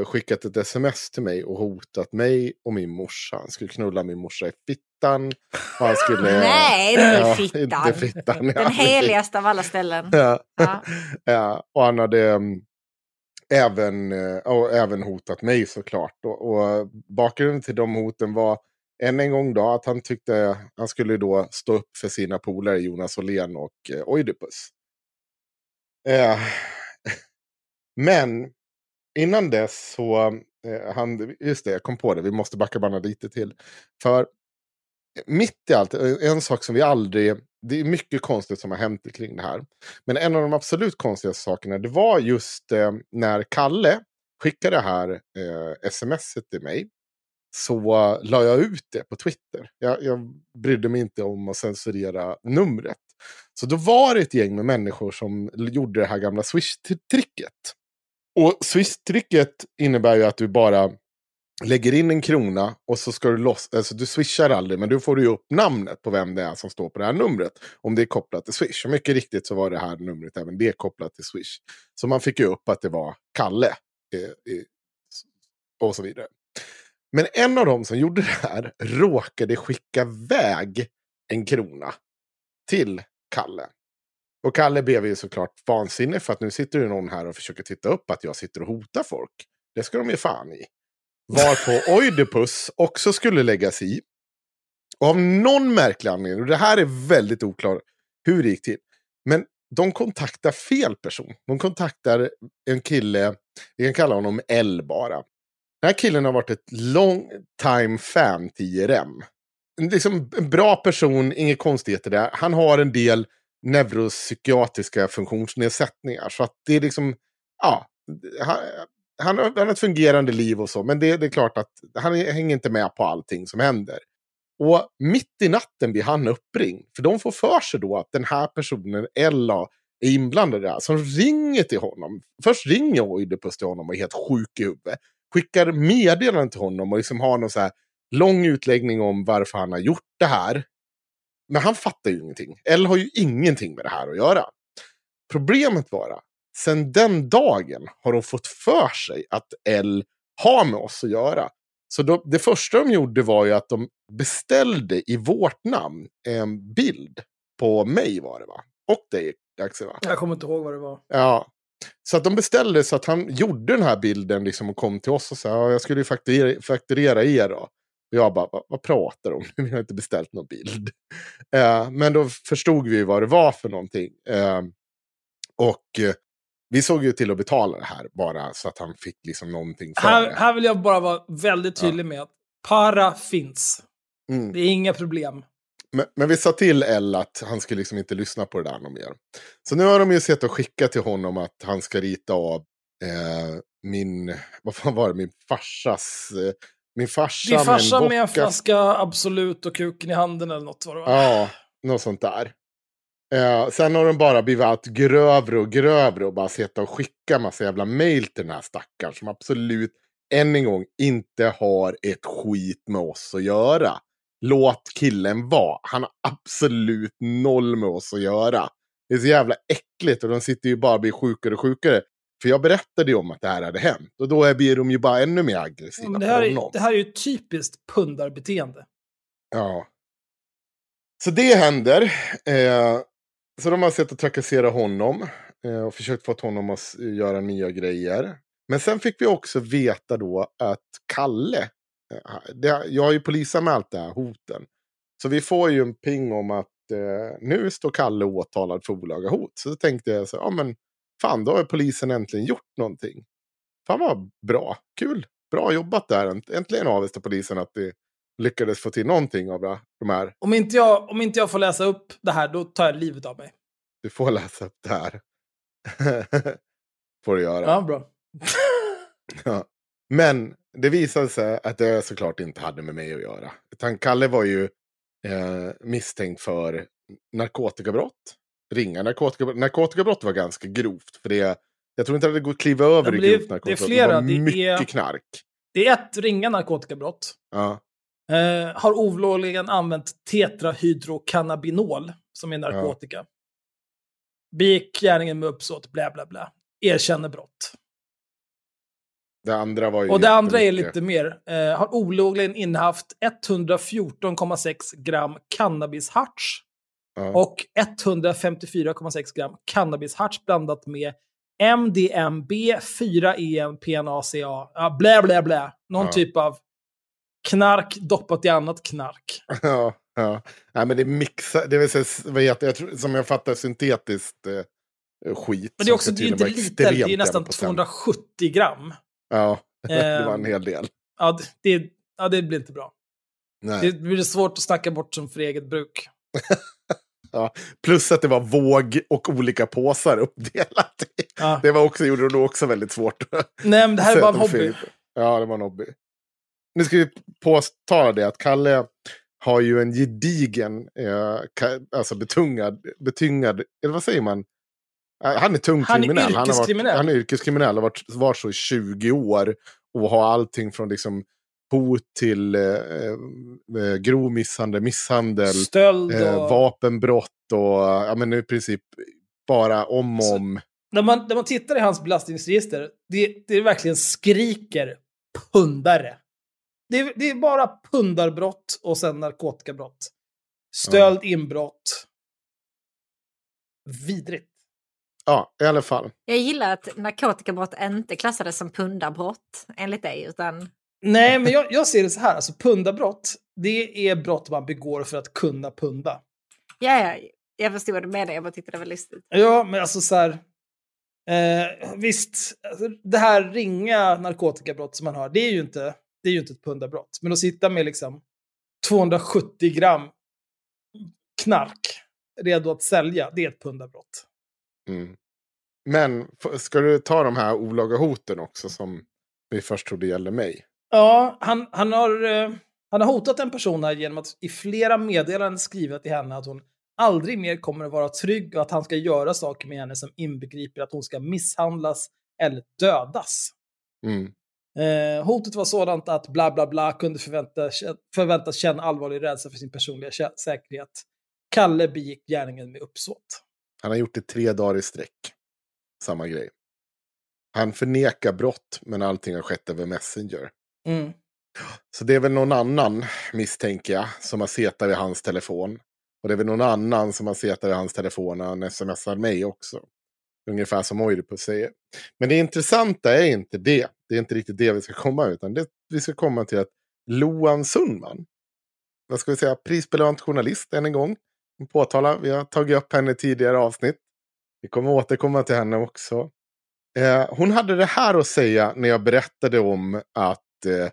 skickat ett sms till mig och hotat mig och min morsa. Han skulle knulla min morsa i fittan. Han skulle, Nej, är Ja, fittan. inte fittan. ja. Den heligaste av alla ställen. Ja. Ja. ja, och han hade um, även, eh, och även hotat mig såklart. Och, och bakgrunden till de hoten var än en gång då att han tyckte han skulle då stå upp för sina polare Jonas Åhlén och eh, Oidipus. Eh, men innan dess så, eh, han, just det, jag kom på det, vi måste backa bandet lite till. För eh, mitt i allt, eh, en sak som vi aldrig... Det är mycket konstigt som har hänt kring det här. Men en av de absolut konstigaste sakerna, det var just eh, när Kalle skickade det här eh, smset till mig. Så uh, la jag ut det på Twitter. Jag, jag brydde mig inte om att censurera numret. Så då var det ett gäng med människor som gjorde det här gamla Swish-tricket. Och Swish-tricket innebär ju att du bara lägger in en krona och så ska du loss, alltså du swishar aldrig, men du får ju upp namnet på vem det är som står på det här numret. Om det är kopplat till Swish. Och mycket riktigt så var det här numret även det kopplat till Swish. Så man fick ju upp att det var Kalle. Eh, eh, och så vidare. Men en av dem som gjorde det här råkade skicka iväg en krona till Kalle. Och Kalle blev ju såklart vansinnig för att nu sitter det någon här och försöker titta upp att jag sitter och hotar folk. Det ska de ge fan i. Varpå Oidipus också skulle läggas i. Och av någon märklig anledning, och det här är väldigt oklart hur det gick till. Men de kontaktar fel person. De kontaktar en kille, vi kan kalla honom L bara. Den här killen har varit ett long time fan till IRM. Liksom en bra person, inga konstigheter där. Han har en del neuropsykiatriska funktionsnedsättningar. Så att det är liksom, ja, han, han, har ett fungerande liv och så. Men det, det, är klart att han hänger inte med på allting som händer. Och mitt i natten blir han uppringd. För de får för sig då att den här personen, Ella, är inblandad i det här. Som ringer till honom. Först ringer Oidipus till honom och är helt sjuk i huvudet. Skickar meddelanden till honom och liksom har någon så här lång utläggning om varför han har gjort det här. Men han fattar ju ingenting. Ella har ju ingenting med det här att göra. Problemet var sen den dagen har de fått för sig att L har med oss att göra. Så då, det första de gjorde var ju att de beställde i vårt namn en bild på mig var det va? Och dig Axel va? Jag kommer inte ihåg vad det var. Ja. Så att de beställde så att han gjorde den här bilden liksom och kom till oss och sa ja, jag skulle ju fakturera, fakturera er då. Jag bara, vad, vad pratar de om? Vi har inte beställt någon bild. Uh, men då förstod vi vad det var för någonting. Uh, och uh, vi såg ju till att betala det här bara så att han fick liksom någonting för här, det. Här vill jag bara vara väldigt tydlig ja. med att para finns. Mm. Det är inga problem. Men, men, vi sa till L att han skulle liksom inte lyssna på det där någon mer. Så nu har de ju sett och skickat till honom att han ska rita av eh, min, vad fan var det, min farsas, eh, min farsa Din farsa med en, med en flaska Absolut och kuken i handen eller något var det va? Ja, något sånt där. Eh, sen har de bara blivit allt grövre och grövre och bara sett och skicka massa jävla mail till den här stackaren som absolut, än en gång, inte har ett skit med oss att göra. Låt killen vara. Han har absolut noll med oss att göra. Det är så jävla äckligt och de sitter ju bara och blir sjukare och sjukare. För jag berättade ju om att det här hade hänt. Och då blir de ju bara ännu mer aggressiva ja, det, här är, det här är ju typiskt pundarbeteende. Ja. Så det händer. Eh, så de har sett att trakassera honom. Eh, och försökt få honom att göra nya grejer. Men sen fick vi också veta då att Kalle. Eh, det, jag har ju polisanmält det här hoten. Så vi får ju en ping om att eh, nu står Kalle åtalad för olaga hot. Så då tänkte jag så ja men fan då har polisen äntligen gjort någonting. Fan vad bra, kul, bra jobbat där. Äntligen Avesta-polisen att det lyckades få till någonting av de här. Om inte, jag, om inte jag får läsa upp det här, då tar jag livet av mig. Du får läsa upp det här. får du göra. Ja, bra. ja. Men det visade sig att det såklart inte hade med mig att göra. Utan Kalle var ju eh, misstänkt för narkotikabrott. Ringa narkotikabrott. Narkotikabrott var ganska grovt. För det, jag tror inte att det går att kliva över ja, det, grovt narkotikabrott. Det är flera. Det var mycket är, knark. Det är ett ringa narkotikabrott. Ja. Eh, har olovligen använt tetrahydrocannabinol som är narkotika. Ja. Begick gärningen med uppsåt, bla bla bla. Erkänner brott. Det andra var ju Och det andra är lite mer. Eh, har olovligen innehaft 114,6 gram cannabisharts. Ja. Och 154,6 gram cannabisharts blandat med MDMB, 4EN, PNACA, ja, blä blä blä. Någon ja. typ av knark doppat i annat knark. Ja, ja. Nej, men det är mixat, det vill säga, vad heter, jag tror, som jag fattar syntetiskt eh, skit. Men det är också, det är inte lite, det är nästan 270 gram. Ja, det var en hel del. Ja, det, ja, det blir inte bra. Nej. Det blir svårt att snacka bort som för eget bruk. Plus att det var våg och olika påsar uppdelat. Ja. Det var också, gjorde det också väldigt svårt. Nej, men det här är bara en hobby. Filip. Ja, det var en hobby. Nu ska vi påtala det att Kalle har ju en gedigen, eh, alltså betungad, betyngad, eller vad säger man? Han är tung Han är kriminell. Han, har varit, han är yrkeskriminell och har varit, varit så i 20 år. Och har allting från liksom hot till eh, eh, grov misshandel, misshandel, Stöld och... eh, vapenbrott och ja, men i princip bara om och Så- om. när, man, när man tittar i hans belastningsregister, det, det verkligen skriker pundare. Det är, det är bara pundarbrott och sen narkotikabrott. Stöld, inbrott. Vidrigt. Ja, i alla fall. Jag gillar att narkotikabrott inte klassades som pundarbrott enligt dig, utan Nej, men jag, jag ser det så här. Alltså pundabrott, det är brott man begår för att kunna punda. ja, ja, jag förstod vad du menar, jag bara tyckte det var lustigt. Ja, men alltså så här. Eh, visst, alltså, det här ringa narkotikabrott som man har, det är ju inte, det är ju inte ett pundabrott. Men att sitta med liksom 270 gram knark redo att sälja, det är ett pundabrott. Mm. Men ska du ta de här olaga hoten också som vi först trodde gällde mig? Ja, han, han, har, eh, han har hotat en person här genom att i flera meddelanden skriva till henne att hon aldrig mer kommer att vara trygg och att han ska göra saker med henne som inbegriper att hon ska misshandlas eller dödas. Mm. Eh, hotet var sådant att bla bla bla kunde förvänta, förväntas känna allvarlig rädsla för sin personliga säkerhet. Kalle begick gärningen med uppsåt. Han har gjort det tre dagar i sträck. Samma grej. Han förnekar brott, men allting har skett över Messenger. Mm. Så det är väl någon annan, misstänker jag, som har setat vid hans telefon. Och det är väl någon annan som har setat vid hans telefon när han smsar mig också. Ungefär som Oidipus säger. Men det intressanta är inte det. Det är inte riktigt det vi ska komma utan det, vi ska komma till att Loan Sundman, vad ska vi säga, prisbelönt journalist än en gång. Påtala, vi har tagit upp henne i tidigare avsnitt. Vi kommer återkomma till henne också. Eh, hon hade det här att säga när jag berättade om att eh,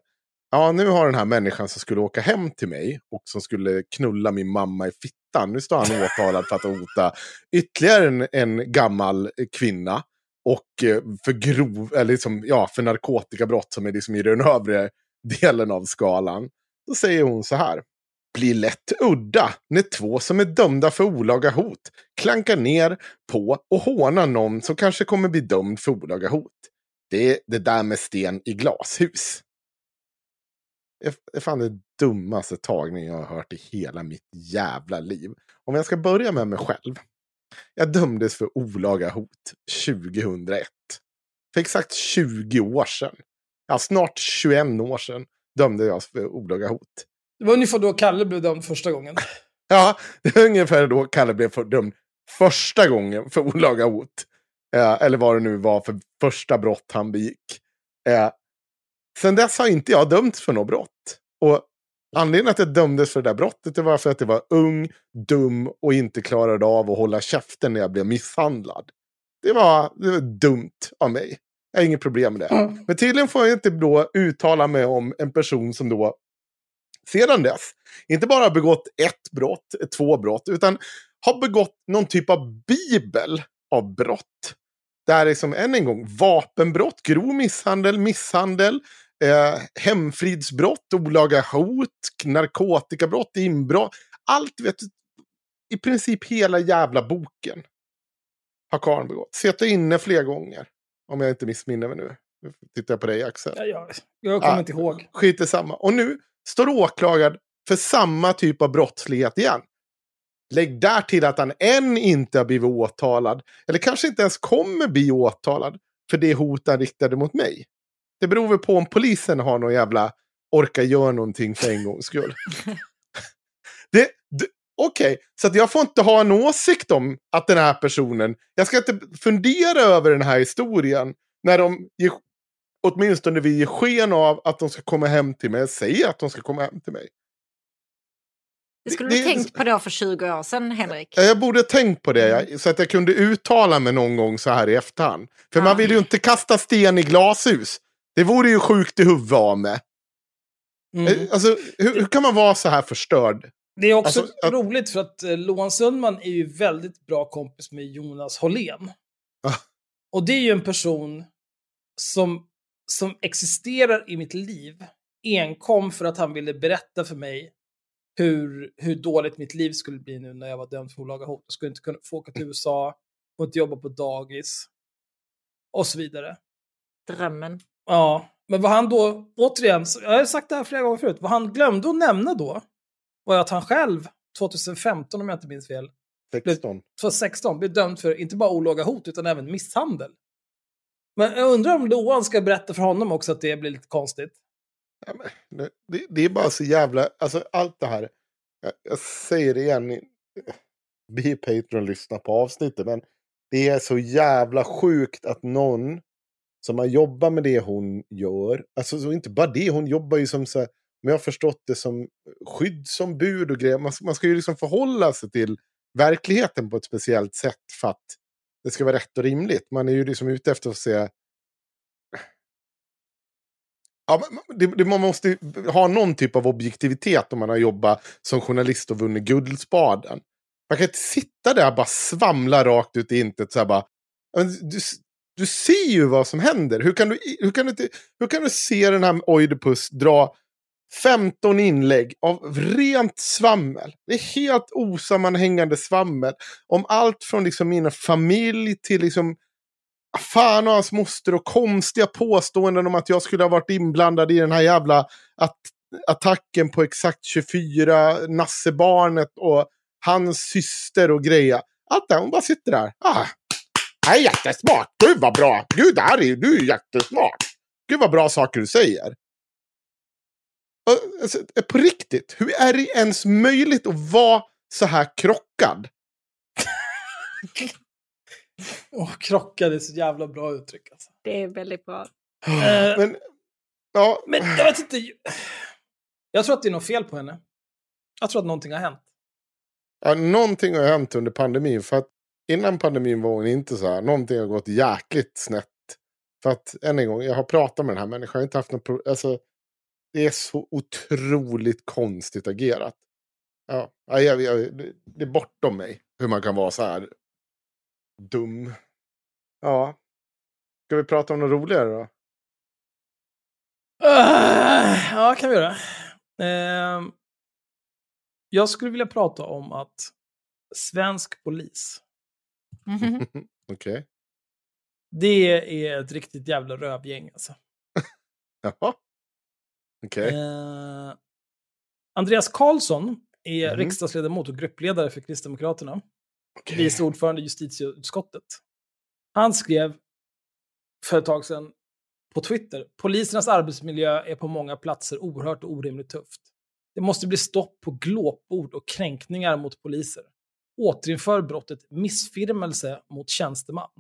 ja, nu har den här människan som skulle åka hem till mig och som skulle knulla min mamma i fittan. Nu står han åtalad för att hota ytterligare en, en gammal eh, kvinna. Och eh, för grov, eller liksom, ja, för narkotikabrott som är liksom i den övre delen av skalan. Då säger hon så här. Blir lätt udda när två som är dömda för olaga hot klankar ner på och hånar någon som kanske kommer bli dömd för olaga hot. Det är det där med sten i glashus. Är fan det dummaste tagning jag har hört i hela mitt jävla liv. Om jag ska börja med mig själv. Jag dömdes för olaga hot 2001. För exakt 20 år sedan. Ja, snart 21 år sedan dömde jag för olaga hot. Det var ungefär då Kalle blev dömd första gången. Ja, det är ungefär då Kalle blev för- dömd första gången för olaga hot. Eh, eller vad det nu var för första brott han begick. Eh, sen dess har inte jag dömts för något brott. Och anledningen att jag dömdes för det där brottet det var för att jag var ung, dum och inte klarade av att hålla käften när jag blev misshandlad. Det var, det var dumt av mig. Jag har inget problem med det. Men tydligen får jag inte då uttala mig om en person som då sedan dess inte bara har begått ett brott, två brott, utan har begått någon typ av bibel av brott. Där liksom, än en gång, vapenbrott, grov misshandel, misshandel, eh, hemfridsbrott, olaga hot, narkotikabrott, inbrott. Allt, vet du, i princip hela jävla boken har karln begått. Suttit inne flera gånger, om jag inte missminner mig nu. Nu tittar jag på dig Axel. Ja, jag, jag kommer Ja. inte ihåg. Skit i samma. Och nu står åklagad för samma typ av brottslighet igen. Lägg där till att han än inte har blivit åtalad. Eller kanske inte ens kommer bli åtalad för det hot han riktade mot mig. Det beror väl på om polisen har någon jävla orkar göra någonting för en gångs skull. det, det, Okej, så att jag får inte ha en åsikt om att den här personen... Jag ska inte fundera över den här historien när de ger, åtminstone vill ge sken av att de ska komma hem till mig. Säger att de ska komma hem till mig. Det skulle Det- du det- tänkt på då för 20 år sedan, Henrik. Ja, Jag borde tänkt på det, jag- så att jag kunde uttala mig någon gång så här i efterhand. För Ja. man vill ju inte kasta sten i glashus. Det vore ju sjukt i huvudet av mig. Mm. Eh, Alltså, hur, hur kan man vara så här förstörd? Det är också Alltså, att- roligt för att eh, Loan Sundman är ju väldigt bra kompis med Jonas Hållén. Ah. Och det är ju en person som, som existerar i mitt liv enkom för att han ville berätta för mig hur, hur dåligt mitt liv skulle bli nu när jag var dömd för olaga hot. Jag skulle inte kunna få åka till USA, få inte jobba på dagis och så vidare. Drömmen. Ja, men vad han då, återigen, jag har sagt det här flera gånger förut, vad han glömde att nämna då var att han själv, 2015 om jag inte minns fel, 16. 2016 blev dömd för inte bara olaga hot utan även misshandel. Men jag undrar om Loan ska berätta för honom också att det blir lite konstigt. Ja, men det, det, är bara så jävla, alltså allt det här. Jag, jag säger det igen. Be Patreon lyssna på avsnittet. Men det är så jävla sjukt att någon som har jobbat med det hon gör. Alltså så inte bara det, hon jobbar ju som så här, men jag har förstått det som skyddsombud och grejer. Man, man ska ju liksom förhålla sig till verkligheten på ett speciellt sätt för att det ska vara rätt och rimligt. Man är ju liksom ute efter att se Ja, det, det, man måste ju ha någon typ av objektivitet om man har jobbat som journalist och vunnit Guldspaden. Man kan inte sitta där och bara svamla rakt ut i intet. Så här bara, du, du ser ju vad som händer. Hur kan du, hur kan du, hur kan du se den här Oidipus dra 15 inlägg av rent svammel? Det är helt osammanhängande svammel. Om allt från liksom min familj till liksom ah, fan och hans moster och konstiga påståenden om att jag skulle ha varit inblandad i den här jävla att attacken på exakt 24, Nassebarnet och hans syster och greja. Allt det, hon bara sitter där. Ah, är jättesmart. Gud vad bra. Gud, det här är, du är jättesmart. Gud vad bra saker du säger. Alltså, på riktigt, hur är det ens möjligt att vara så här krockad? Åh, krockade är så jävla bra uttryck alltså. Det är väldigt bra. Eh, Men, ja, Men jag vet inte. Jag tror att det är något fel på henne. Jag tror att någonting har hänt. Ja, någonting har hänt under pandemin. För att innan pandemin var hon inte så här. Någonting har gått jäkligt snett. För att än en gång, jag har pratat med den här människan. Jag har inte haft något pro- alltså, Det är så otroligt konstigt agerat. Ja, ja, jag, jag, det- det är bortom mig. Hur man kan vara så här dum. Ja. Ska vi prata om något roligare då? Uh, ja, kan vi göra. Uh, jag skulle vilja prata om att svensk polis, Mhm. Okej. det är ett riktigt jävla rövgäng alltså. Jaha. Okej. Eh, Andreas Karlsson är Mhm. riksdagsledamot och gruppledare för Kristdemokraterna. Okej. Vice ordförande i justitieutskottet. Han skrev för ett tag sedan på Twitter, polisernas arbetsmiljö är på många platser oerhört och orimligt tufft. Det måste bli stopp på glåpord och kränkningar mot poliser. Återinför brottet missfirmelse mot tjänsteman.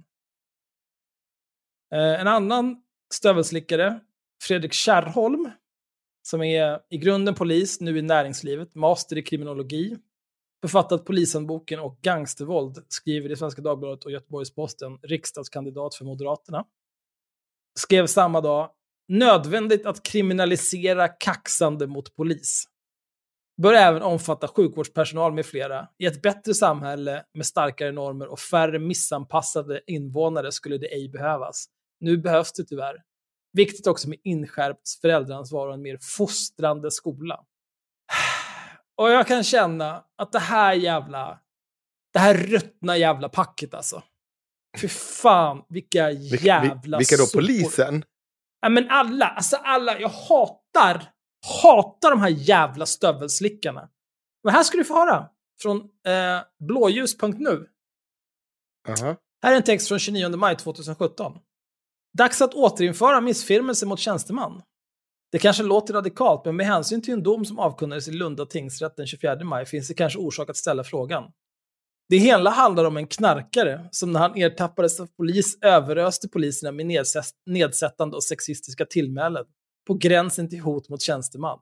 Eh, en annan stövelslickare, Fredrik Kärrholm, som är i grunden polis, nu i näringslivet, master i kriminologi, författat Polishandboken och Gangstervåld, skriver i Svenska Dagbladet och Göteborgs-Posten, riksdagskandidat för Moderaterna. Skrev samma dag, nödvändigt att kriminalisera kaxande mot polis. Bör även omfatta sjukvårdspersonal med flera. I ett bättre samhälle med starkare normer och färre missanpassade invånare skulle det ej behövas. Nu behövs det tyvärr. Viktigt också med inskärpt föräldraansvar och en mer fostrande skola. Och jag kan känna att det här jävla, det här ruttna jävla packet alltså. Fy fan, vilka Vil- jävla vil- Vilka då? Polisen? Ja men alla, alltså alla, jag hatar, hatar de här jävla stövelslickarna. Men här ska du få höra från eh, blåljus.nu. Aha. Här är en text från 29 maj 2017. Dags att återinföra missfirmelse mot tjänsteman. Det kanske låter radikalt, men med hänsyn till en dom som avkunnades i Lunda tingsrätt den 24 maj finns det kanske orsak att ställa frågan. Det hela handlar om en knarkare som när han ertappades av polis överöste poliserna med nedsätt- nedsättande och sexistiska tillmälen på gränsen till hot mot tjänsteman.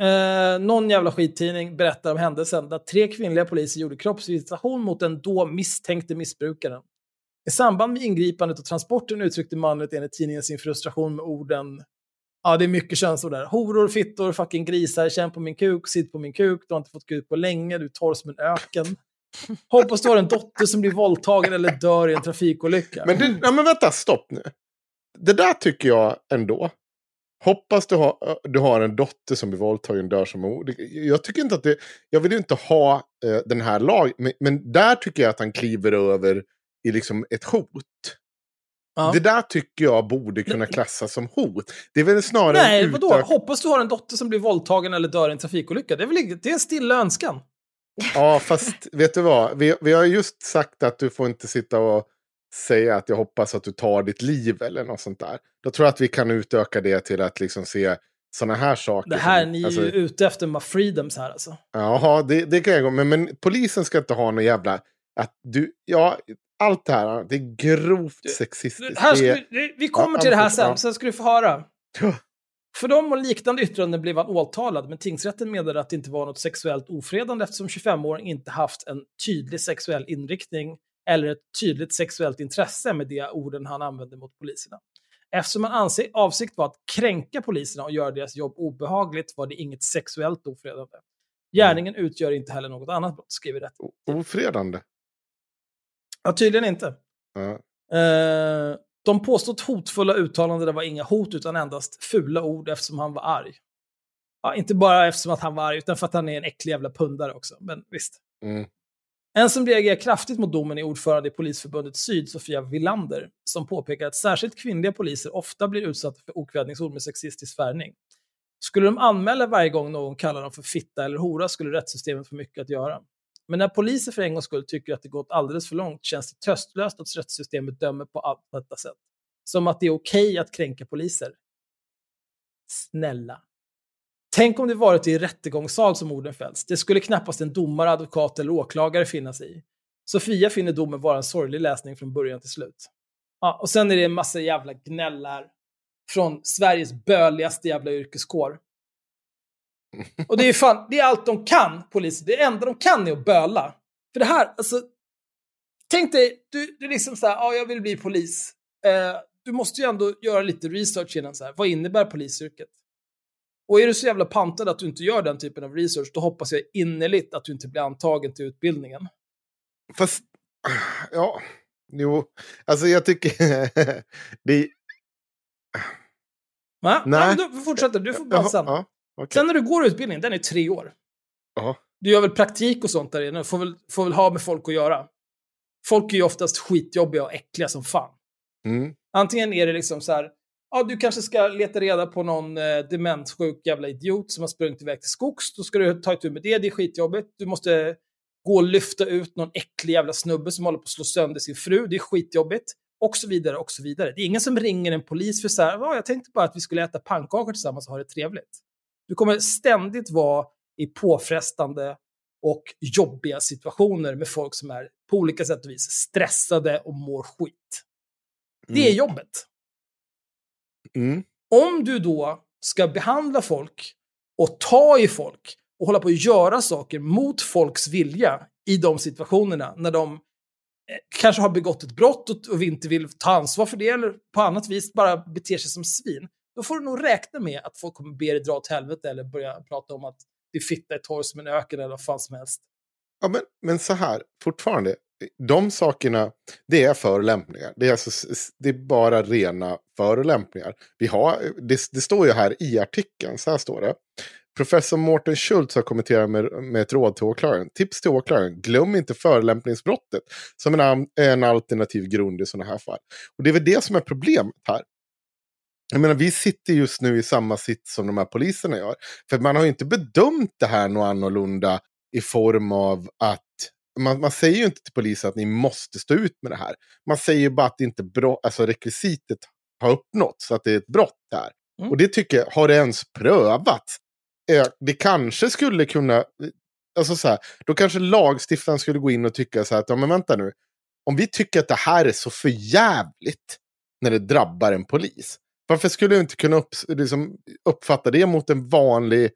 Eh, någon jävla skittidning berättar om händelsen där tre kvinnliga poliser gjorde kroppsvisitation mot den då misstänkte missbrukaren. I samband med ingripandet och transporten uttryckte mannen enligt tidningen sin frustration med orden Ja, det är mycket känslor där. Horor, fittor, fucking grisar, känn på min kuk, sitt på min kuk, du har inte fått kuk på länge, du är torr som en öken. Hoppas du har en dotter som blir våldtagen eller dör i en trafikolycka. Men, du, ja, men vänta, stopp nu. Det där tycker jag ändå. Hoppas du har, du har en dotter som blir våldtagen dör som mor. Jag tycker inte att det... Jag vill ju inte ha eh, den här lag... Men, men där tycker jag att han kliver över i liksom ett hot. Ja. Det där tycker jag borde kunna klassas som hot. Det är väl snarare Nej, vadå? utök- Hoppas du har en dotter som blir våldtagen eller dör i en trafikolycka. Det är väl inget- det är en stilla önskan. Ja, fast vet du vad? Vi, vi har just sagt att du får inte sitta och säga att jag hoppas att du tar ditt liv eller något sånt där. Då tror jag att vi kan utöka det till att liksom se sådana här saker. Det här, som- ni är alltså, ju ute efter med freedoms här alltså. Jaha, det, det kan jag gå men, men polisen ska inte ha någon jävla... Att du, ja, allt det här, det är grovt sexistiskt. Här ska är, vi, vi kommer Ja, till det här ja. sen, sen ska du få höra. För de och liknande yttranden blev han åtalad, men tingsrätten meddelade att det inte var något sexuellt ofredande eftersom 25-åringen inte haft en tydlig sexuell inriktning eller ett tydligt sexuellt intresse med de orden han använde mot poliserna. Eftersom han anser avsikt var att kränka poliserna och göra deras jobb obehagligt var det inget sexuellt ofredande. Gärningen utgör inte heller något annat brott, skriver rätten. ofredande. Ja, tydligen inte. Ja. Eh, de påstått hotfulla uttalanden var inga hot utan endast fula ord eftersom han var arg. Ja, inte bara eftersom att han var arg, utan för att han är en äcklig jävla pundare också. Men visst. Mm. En som reagerar kraftigt mot domen är ordförande i Polisförbundet Syd, Sofia Villander, som påpekar att särskilt kvinnliga poliser ofta blir utsatta för okvädningsord med sexistisk färgning. Skulle de anmäla varje gång någon kallar dem för fitta eller hora skulle rättssystemet få mycket att göra. Men när poliser för en gångs skull tycker att det gått alldeles för långt känns det tröstlöst att rättssystemet dömer på allt detta sätt. Som att det är okej att kränka poliser. Snälla. Tänk om det varit i rättegångssal som orden fälls. Det skulle knappast en domare, advokat eller åklagare finnas i. Sofia finner domen vara en sorglig läsning från början till slut. Ja, och sen är det en massa jävla gnäll här. Från Sveriges böligaste jävla yrkeskår. Och det är fan, det är allt de kan, poliser. Det enda de kan är att böla. För det här, alltså. Tänk dig, du, du är liksom så här, ja, jag vill bli polis. Eh, du måste ju ändå göra lite research innan så här. Vad innebär polisyrket? Och är du så jävla pantad att du inte gör den typen av research, då hoppas jag innerligt att du inte blir antagen till utbildningen. Fast, ja, jo, alltså jag tycker... det, Va? Nej. Ja, du fortsätter, du får bara sen. ja, okej. Sen när du går utbildningen, den är tre år. Ja. Du gör väl praktik och sånt där inne, får väl, får väl ha med folk att göra. Folk är ju oftast skitjobbiga och äckliga som fan. Mm. Antingen är det liksom så här, ja du kanske ska leta reda på någon eh, demenssjuk jävla idiot som har sprungit iväg till skogs. Då ska du ta itu med det, det är skitjobbigt. Du måste gå och lyfta ut någon äcklig jävla snubbe som håller på att slå sönder sin fru, det är skitjobbigt. Och så vidare, och så vidare. Det är ingen som ringer en polis för så här, ja, jag tänkte bara att vi skulle äta pannkakor tillsammans och ha det trevligt. Du kommer ständigt vara i påfrestande och jobbiga situationer med folk som är på olika sätt och vis stressade och mår skit. Det är Mm. jobbet. Mm. Om du då ska behandla folk och ta i folk och hålla på att göra saker mot folks vilja i de situationerna när de eh, kanske har begått ett brott och, inte vill ta ansvar för det eller på annat vis bara beter sig som svin, då får du nog räkna med att folk kommer be dig dra åt helvete eller börja prata om att det fitta är torr som en öken eller vad fan som helst. Ja, men, men så här, fortfarande. De sakerna, det är förolämpningar. Det är, alltså, det är bara rena förolämpningar. Vi har, det, det står ju här i artikeln, så här står det. Professor Mårten Schultz har kommenterat med, med ett råd till åklagaren. Tips till åklagaren, glöm inte förolämpningsbrottet som en, en alternativ grund i sådana här fall. Och det är väl det som är problemet här. Jag menar, vi sitter just nu i samma sits som de här poliserna gör. För man har ju inte bedömt det här något annorlunda i form av att man, man säger ju inte till polisen att ni måste stå ut med det här. Man säger ju bara att det inte bro, alltså rekvisitet har uppnåtts, så att det är ett brott här. Mm. Och det tycker jag, har det ens prövats? Eh, Det kanske skulle kunna, alltså så här, då kanske lagstiftaren skulle gå in och tycka så här att, ja men vänta nu, om vi tycker att det här är så förjävligt när det drabbar en polis, varför skulle vi inte kunna upp, liksom, uppfatta det mot en vanlig eh,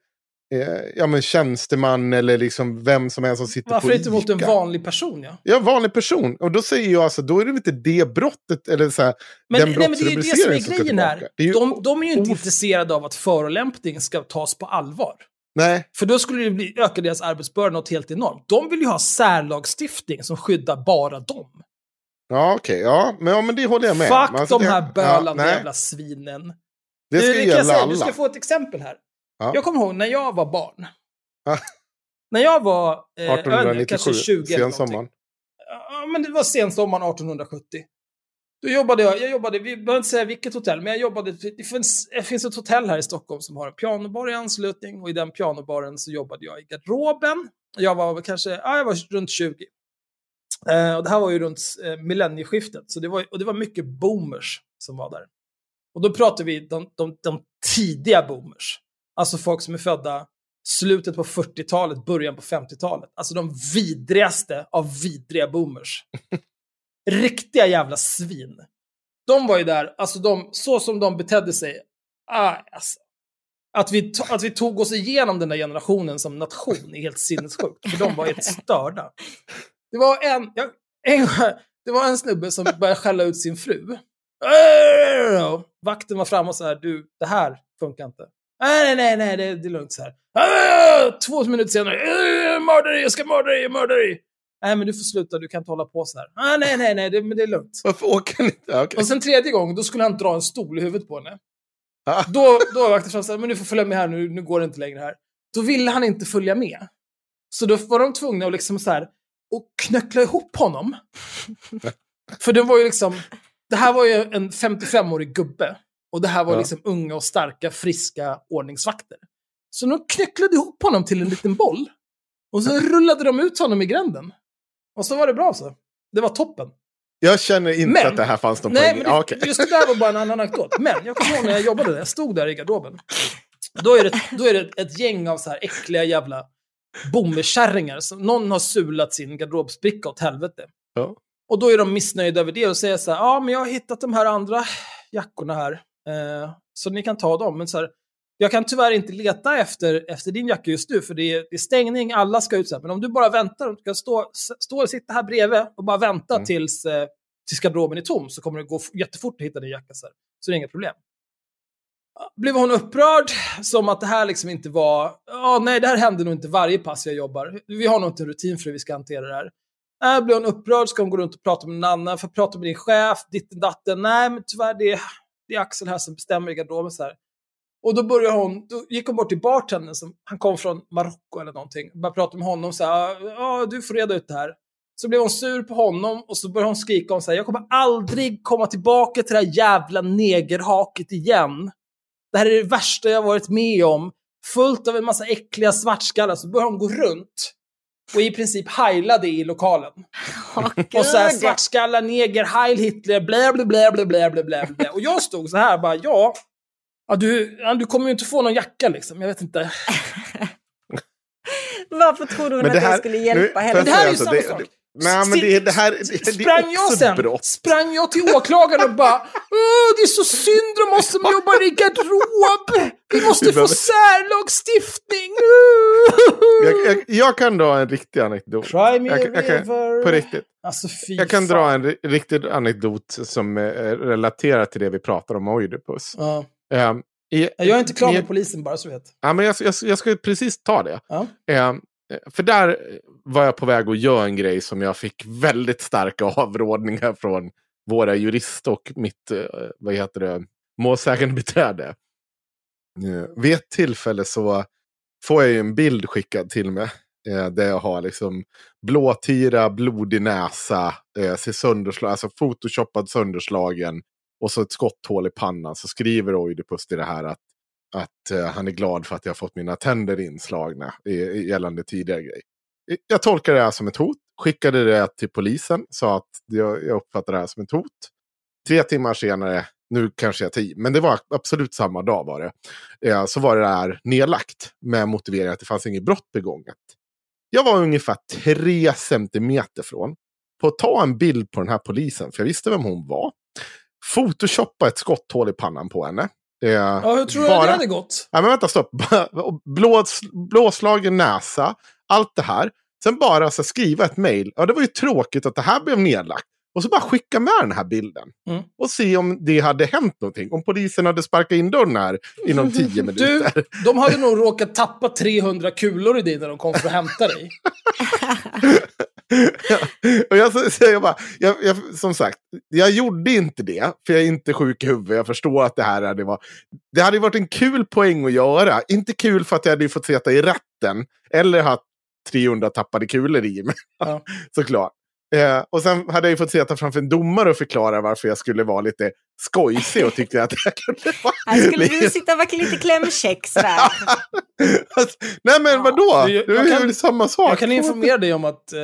ja, men tjänsteman eller liksom vem som helst som sitter Varför på inte mot en vanlig person? Ja? Ja, vanlig person. Och då säger jag alltså, då är det inte det brottet, eller så här, Men, den nej, men det är ju det som är grejen här. är ju, De, de är ju inte intresserade av att förolämpning ska tas på allvar. Nej, För då skulle det bli, öka deras arbetsbörda något helt enormt. De vill ju ha särlagstiftning som skyddar bara dem. ja okej, ja, men, ja, men det håller jag med Fuck om. Alltså, de här bölande ja, jävla svinen. Det ska du, gälla jag säga, alla. Du ska få ett exempel här. Ja. Jag kommer ihåg när jag var barn. Ja. När jag var eh, jag vet inte, 1897, kanske 20 eller någonting. sensommaren. Ja, men det var sensommaren 1870. Då jobbade jag, jag jobbade, vi behöver inte säga vilket hotell, men jag jobbade, det finns, det finns ett hotell här i Stockholm som har en pianobar i anslutning och i den pianobaren så jobbade jag i garderoben. Jag var kanske, ja, jag var runt 20. Eh, och det här var ju runt eh, millennieskiftet, så det var, och det var mycket boomers som var där. Och då pratar vi de, de, de tidiga boomers. Alltså folk som är födda slutet på 40-talet, början på 50-talet. Alltså de vidrigaste av vidriga boomers. Riktiga jävla svin. De var ju där, alltså de, så som de betedde sig. Ah, alltså. Att, vi att vi tog oss igenom den där generationen som nation är helt sinnessjukt. För de var helt störda. Det var en, jag, en, det var en snubbe som började skälla ut sin fru. Vakten var framme och så här, du, det här funkar inte. Nej, nej, nej, det, det är lugnt så här. Två minuter senare, "Eh, mörda dig, jag ska mörda dig, jag mördar dig. Nej, men du får sluta, du kan inte hålla på så här. Nej, nej, nej, det, men det är lugnt. Varför åker ni inte? Okej. Och sen tredje gången, då skulle han dra en stol i huvudet på henne. Ah. Då, då var vakten fram men du får följa med här nu, nu går det inte längre här. Då ville han inte följa med. Så då var de tvungna att liksom så här, och knöckla ihop honom. För det var ju liksom, det här var ju en 55-årig gubbe. Och det här var Ja. liksom unga och starka, friska ordningsvakter. Så de knöcklade ihop honom till en liten boll. Och så rullade de ut honom i gränden. Och så var det bra så. Det var toppen. Jag känner inte Men- att det här fanns någon Nej, poäng. men det, Ja, okej. just det där var bara en annan anekdot. Men jag kommer ihåg när jag jobbade där, jag stod där i garderoben. Då är det, då är det ett gäng av så här äckliga jävla boomerkärringar. som- Någon har sulat sin garderobsbricka åt helvete. Ja. Och då är de missnöjda över det och säger så här, ja men jag har hittat de här andra jackorna här. Eh, så ni kan ta dem. Men så här, jag kan tyvärr inte leta efter, efter din jacka just nu, för det är, det är stängning, alla ska ut. Men om du bara väntar, du kan stå, och sitta här bredvid och bara vänta Mm. tills, eh, tills garderoben är tom, så kommer det gå jättefort att hitta din jacka. Så, här. så det är inga problem. Blev hon upprörd, som att det här liksom inte var, ja nej det här händer nog inte varje pass jag jobbar. Vi har nog inte en rutin för hur vi ska hantera det här. Äh, blir hon upprörd ska hon gå runt och prata med någon annan, för prata med din chef, ditten datten. Nej, men tyvärr, det det är Axel här som bestämmer i garderoben. Så här. Och då började hon, då gick hon bort till bartendern, som, han kom från Marocko eller någonting, började prata med honom så här, ja du får reda ut det här. Så blev hon sur på honom och så började hon skrika om så här, jag kommer aldrig komma tillbaka till det här jävla negerhaket igen. Det här är det värsta jag varit med om. Fullt av en massa äckliga svartskallar. Så började hon gå runt och i princip heilade i lokalen. Åh, Och så här svartskallar, neger, Heil Hitler, blä, blä, blä, blä, blä, blä, blä, blä. Och jag stod så här bara, ja. Ja, du, ja, du kommer ju inte få någon jacka liksom, jag vet inte. Varför trodde hon att det skulle hjälpa henne? Det här är ju alltså, samma det- sak. Nej, men det, det här det, det sprang jag sen, brott. sprang jag till åklagaren och bara Åh, det är så synd om oss som jobbar i garderob! Vi måste Vi få särlagstiftning! Jag, jag, jag kan dra en riktig anekdot. Cry me Jag, jag kan, på riktigt. Alltså Jag kan fan. dra en ri- riktig anekdot som är relaterar till det vi pratar om Oidipus. Ja. Um, i, Jag är inte klar i- med polisen bara så du vet. Ja, men jag, jag, jag ska precis ta det. Ja. Ehm, för där var jag på väg att göra en grej som jag fick väldigt starka avrådningar från våra jurist och mitt, eh, vad heter det, målsägande beträde. Eh, vid ett tillfälle så får jag ju en bild skickad till mig. Eh, där jag har liksom blåtira, blodig näsa, ser sönderslagen, alltså photoshoppad sönderslagen. Och så ett skotthål i pannan. Så skriver Oidipus till det här att att han är glad för att jag har fått mina tänder inslagna gällande tidigare grej. Jag tolkade det här som ett hot, skickade det till polisen, sa att jag, jag uppfattar det här som ett hot. Tre timmar senare, nu kanske jag tar i, men det var absolut samma dag var det, eh, så var det här nedlagt med motiveringen att det fanns inget brott begånget. Jag var ungefär tre centimeter från på att ta en bild på den här polisen, för jag visste vem hon var. Photoshoppa ett skotthål i pannan på henne Ja, hur tror du att det hade gått? Ja, men vänta, stopp. Blås, blåslagen näsa, allt det här. Sen bara så skriva ett mejl. Ja, det var ju tråkigt att det här blev nedlagt. Och så bara skicka med den här bilden. Mm. Och se om det hade hänt någonting. Om polisen hade sparkat in dörren här inom tio Du, minuter. de hade nog råkat tappa 300 kulor i dig när de kom för att hämta dig. och jag så- jag bara, jag, jag, som sagt, jag gjorde inte det. För jag är inte sjuk i huvudet. Jag förstår att det här hade varit... Det hade varit en kul poäng att göra. Inte kul för att jag hade fått sitta i rätten. Eller haft 300 tappade kulor i mig. Ja. Såklart. Eh, och sen hade jag ju fått sitta framför en domare och förklara varför jag skulle vara lite skojsig och tyckte att jag kunde vara... Här skulle du sitta och vara lite klämkäck sådär. Alltså, Nej men vadå? Du, jag är ju kan- samma sak. Jag kan informera dig om att eh,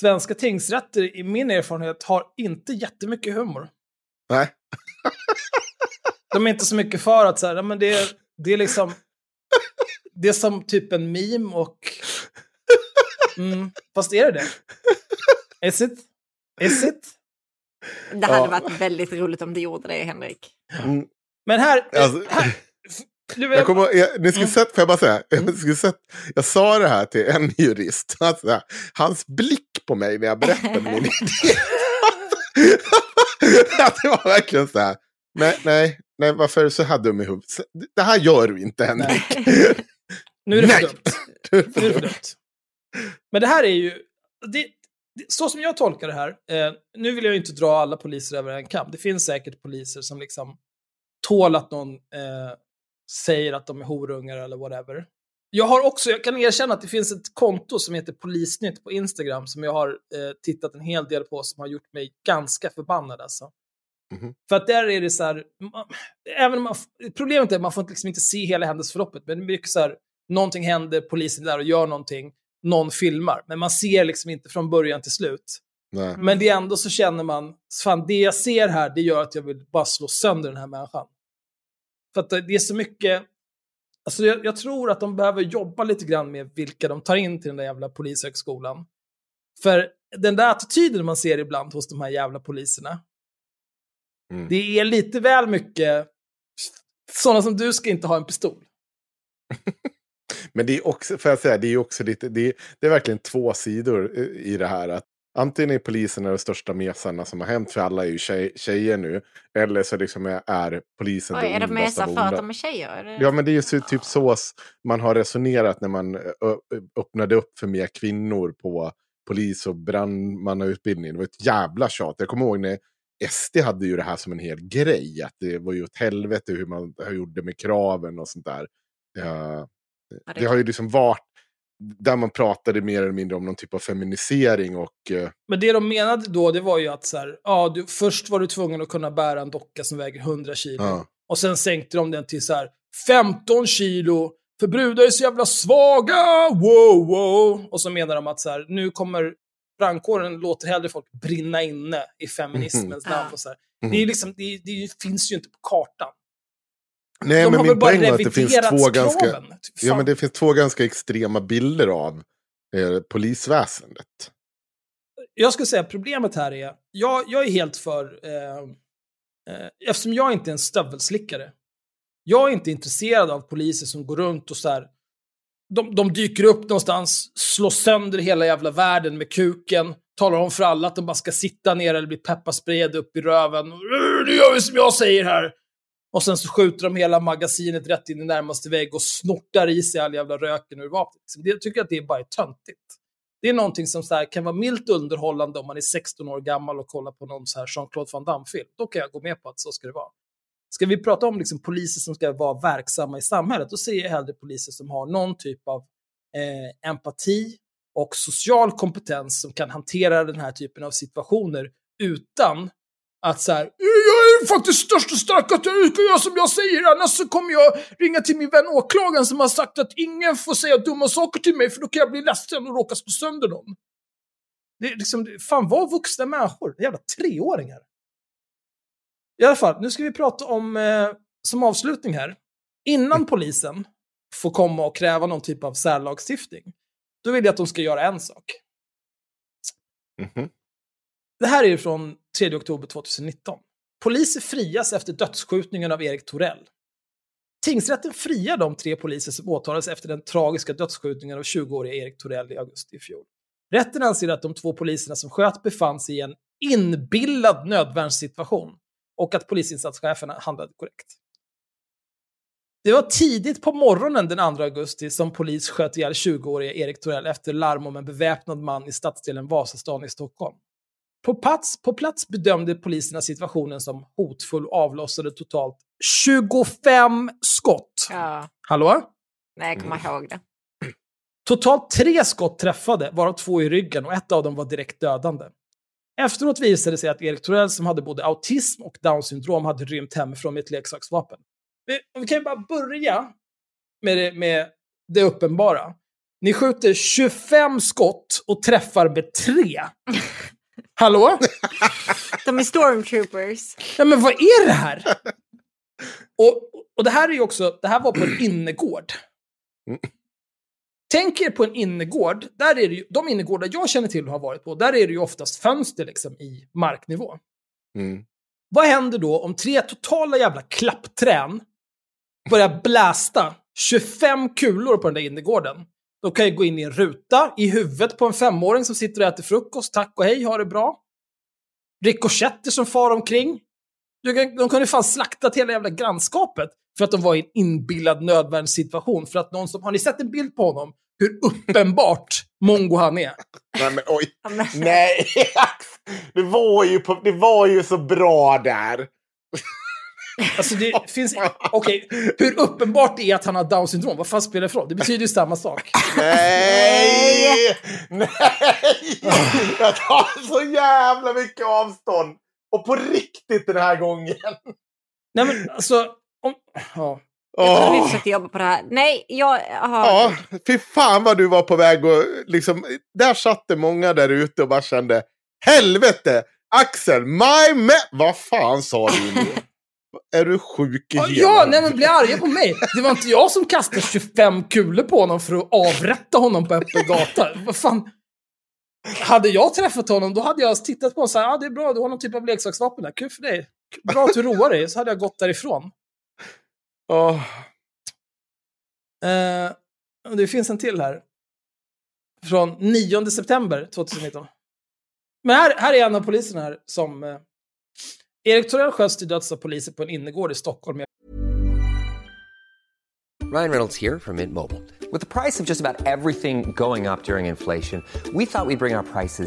svenska tingsrätter, i min erfarenhet, har inte jättemycket humor. Nej. De är inte så mycket för att så här, ja, men det, är, det är liksom... Det är som typ en meme och... Mm, fast är det det? Is it? Is it? Det hade Ja. varit väldigt roligt om du gjorde det, Henrik. Mm. Men här... Alltså- här du, Jag, kommer, jag, ni skulle Mm. sett, får jag bara säga, jag, skulle sett, jag sa det här till en jurist. Alltså, hans blick på mig när jag berättade min idé. Att det var verkligen så här. Nej, nej, nej, varför är du så här dum i huvudet? Det här gör du inte Henrik. nu är det för Nej. dumt. Nu är det för dumt. Men det här är ju... Det, det, så som jag tolkar det här, eh, nu vill jag ju inte dra alla poliser över en kam. Det finns säkert poliser som liksom tål att någon eh, säger att de är horungar eller whatever. Jag har också, jag kan erkänna att det finns ett konto som heter Polisnytt på Instagram som jag har eh, tittat en hel del på som har gjort mig ganska förbannad alltså. Mhm. För att där är det så här, man, även om man, problemet är att man får liksom inte se hela händelseförloppet, men det är mycket så här, någonting händer, polisen är där och gör någonting, någon filmar, men man ser liksom inte från början till slut. Nej. Men det är ändå så känner man, fan det jag ser här, det gör att jag vill bara slå sönder den här människan. För att det det är så mycket, alltså jag, jag tror att de behöver jobba lite grann med vilka de tar in till den där jävla polishögskolan. För den där attityden man ser ibland hos de här jävla poliserna, Mm. det är lite väl mycket, sådana som du ska inte ha en pistol. Men det är också, får jag säga, det är också lite, det är, det är verkligen två sidor i det här. Att antingen är polisen de största mesarna som har hänt, för alla är ju tjej, tjejer nu. Eller så liksom är, är polisen Oj, är de mesar för att de är tjejer? Det- Ja, men det är ju typ så man har resonerat när man öppnade upp för mer kvinnor på polis och brandmannautbildningen. Det var ett jävla tjat. Jag kommer ihåg när SD hade ju det här som en hel grej. Att det var ju åt helvete hur man gjorde med kraven och sånt där. Det har ju liksom varit där man pratade mer eller mindre om någon typ av feminisering och... eh, Men det de menade då, det var ju att så här, ja, du, först var du tvungen att kunna bära en docka som väger 100 kilo. Ja. Och sen sänkte de den till så här 15 kilo, för brudar är så jävla svaga, wow, wow. Och så menar de att så här, nu kommer brandkåren låter hellre folk brinna inne i feminismens Mhm. namn. Och så här. Mhm. Det, är liksom, det, det finns ju inte på kartan. Nej, de men min poäng var att det finns två ganska... kraven. Ja, men det finns två ganska extrema bilder av eh, polisväsendet. jag skulle säga problemet här är, jag, jag är helt för, eh, eh, eftersom jag inte är en stövelslickare, jag är inte intresserad av poliser som går runt och så här, de, de dyker upp någonstans, slår sönder hela jävla världen med kuken, talar om för alla att de bara ska sitta ner eller bli pepparsprayade upp i röven. Nu gör vi som jag säger här! Och sen så skjuter de hela magasinet rätt in i närmaste vägg och snortar i sig all jävla röken ur vapnet. Jag tycker att det är bara töntigt. Det är någonting som så här, kan vara milt underhållande om man är 16 år gammal och kollar på någon så här Jean-Claude Van Damme-film. Då kan jag gå med på att så ska det vara. Ska vi prata om liksom poliser som ska vara verksamma i samhället, då ser jag hellre poliser som har någon typ av eh, empati och social kompetens som kan hantera den här typen av situationer utan att så här, jag är faktiskt störst och starkast, jag ska göra som jag säger, annars så kommer jag ringa till min vän åklagaren som har sagt att ingen får säga dumma saker till mig för då kan jag bli ledsen och råka slå sönder någon. Det är liksom, fan var vuxna människor, jävla treåringar. I alla fall, nu ska vi prata om, eh, som avslutning här, innan polisen får komma och kräva någon typ av särlagstiftning, då vill jag att de ska göra en sak. Mhm. Det här är ju från 3 oktober 2019. Poliser frias efter dödsskjutningen av Erik Torell. Tingsrätten friar de tre poliser som åtalades efter den tragiska dödsskjutningen av 20-åriga Erik Torell i augusti i fjol. Rätten anser att de två poliserna som sköt befann sig i en inbillad nödvärnssituation och att polisinsatscheferna handlade korrekt. Det var tidigt på morgonen den 2 augusti som polis sköt ihjäl 20-åriga Erik Torell efter larm om en beväpnad man i stadsdelen Vasastan i Stockholm. På plats, på plats bedömde poliserna situationen som hotfull och avlossade totalt 25 skott. Ja. Hallå? Nej, jag kommer ihåg det. Totalt tre skott träffade, varav två i ryggen och ett av dem var direkt dödande. Efteråt visade det sig att Erik Torell, som hade både autism och down syndrom, hade rymt hemifrån med ett leksaksvapen. Vi, vi kan ju bara börja med det, med det uppenbara. Ni skjuter 25 skott och träffar med tre. Hallå? De är stormtroopers. Ja, men vad är det här? Och, och det här är ju också, det här var på en innergård. Tänk er på en innergård, där är det ju, de innergårdar jag känner till och har varit på, där är det ju oftast fönster liksom i marknivå. Mm. Vad händer då om tre totala jävla klappträn börjar blästa 25 kulor på den där innergården? De kan ju gå in i en ruta i huvudet på en femåring som sitter och äter frukost. Tack och hej, ha det bra. Rikoschetter som far omkring. Kan- De kunde fan slaktat hela jävla grannskapet för att de var i en inbillad nödvärnssituation. För att någon som, har ni sett en bild på honom? Hur uppenbart mongo han är. Nej, men oj. Nej, det var, ju på, det var ju så bra där. Alltså det finns... Okej, hur uppenbart det är att han har down syndrom, vad fan spelar det för roll? Det betyder ju samma sak. Nej! Nej! Jag tar så jävla mycket avstånd. Och på riktigt den här gången. Nej men alltså... Om, ja. Jag tror vi försökte jobba på det här. Nej, jag har... Ja, fy fan vad du var på väg och liksom, där satt det många där ute och bara kände helvete, Axel, my man, vad fan sa du nu? Är du sjuk i Ja, hela ja, nej men bli arga på mig. Det var inte jag som kastade 25 kulor på honom för att avrätta honom på öppen gata. Vad fan? Hade jag träffat honom, då hade jag tittat på honom och sagt, ja det är bra, du har någon typ av leksaksvapen där, kul för dig. Bra att du roar dig, så hade jag gått därifrån. Eh, och det finns en till här. Från 9 september 2019. Men här, här är en av poliserna här som... Erik Torell sköts till döds av poliser på en innergård i Stockholm. Ryan Reynolds här från Mint Mobile. Med priset på nästan allt som går upp under inflationen, trodde vi att vi skulle bring våra priser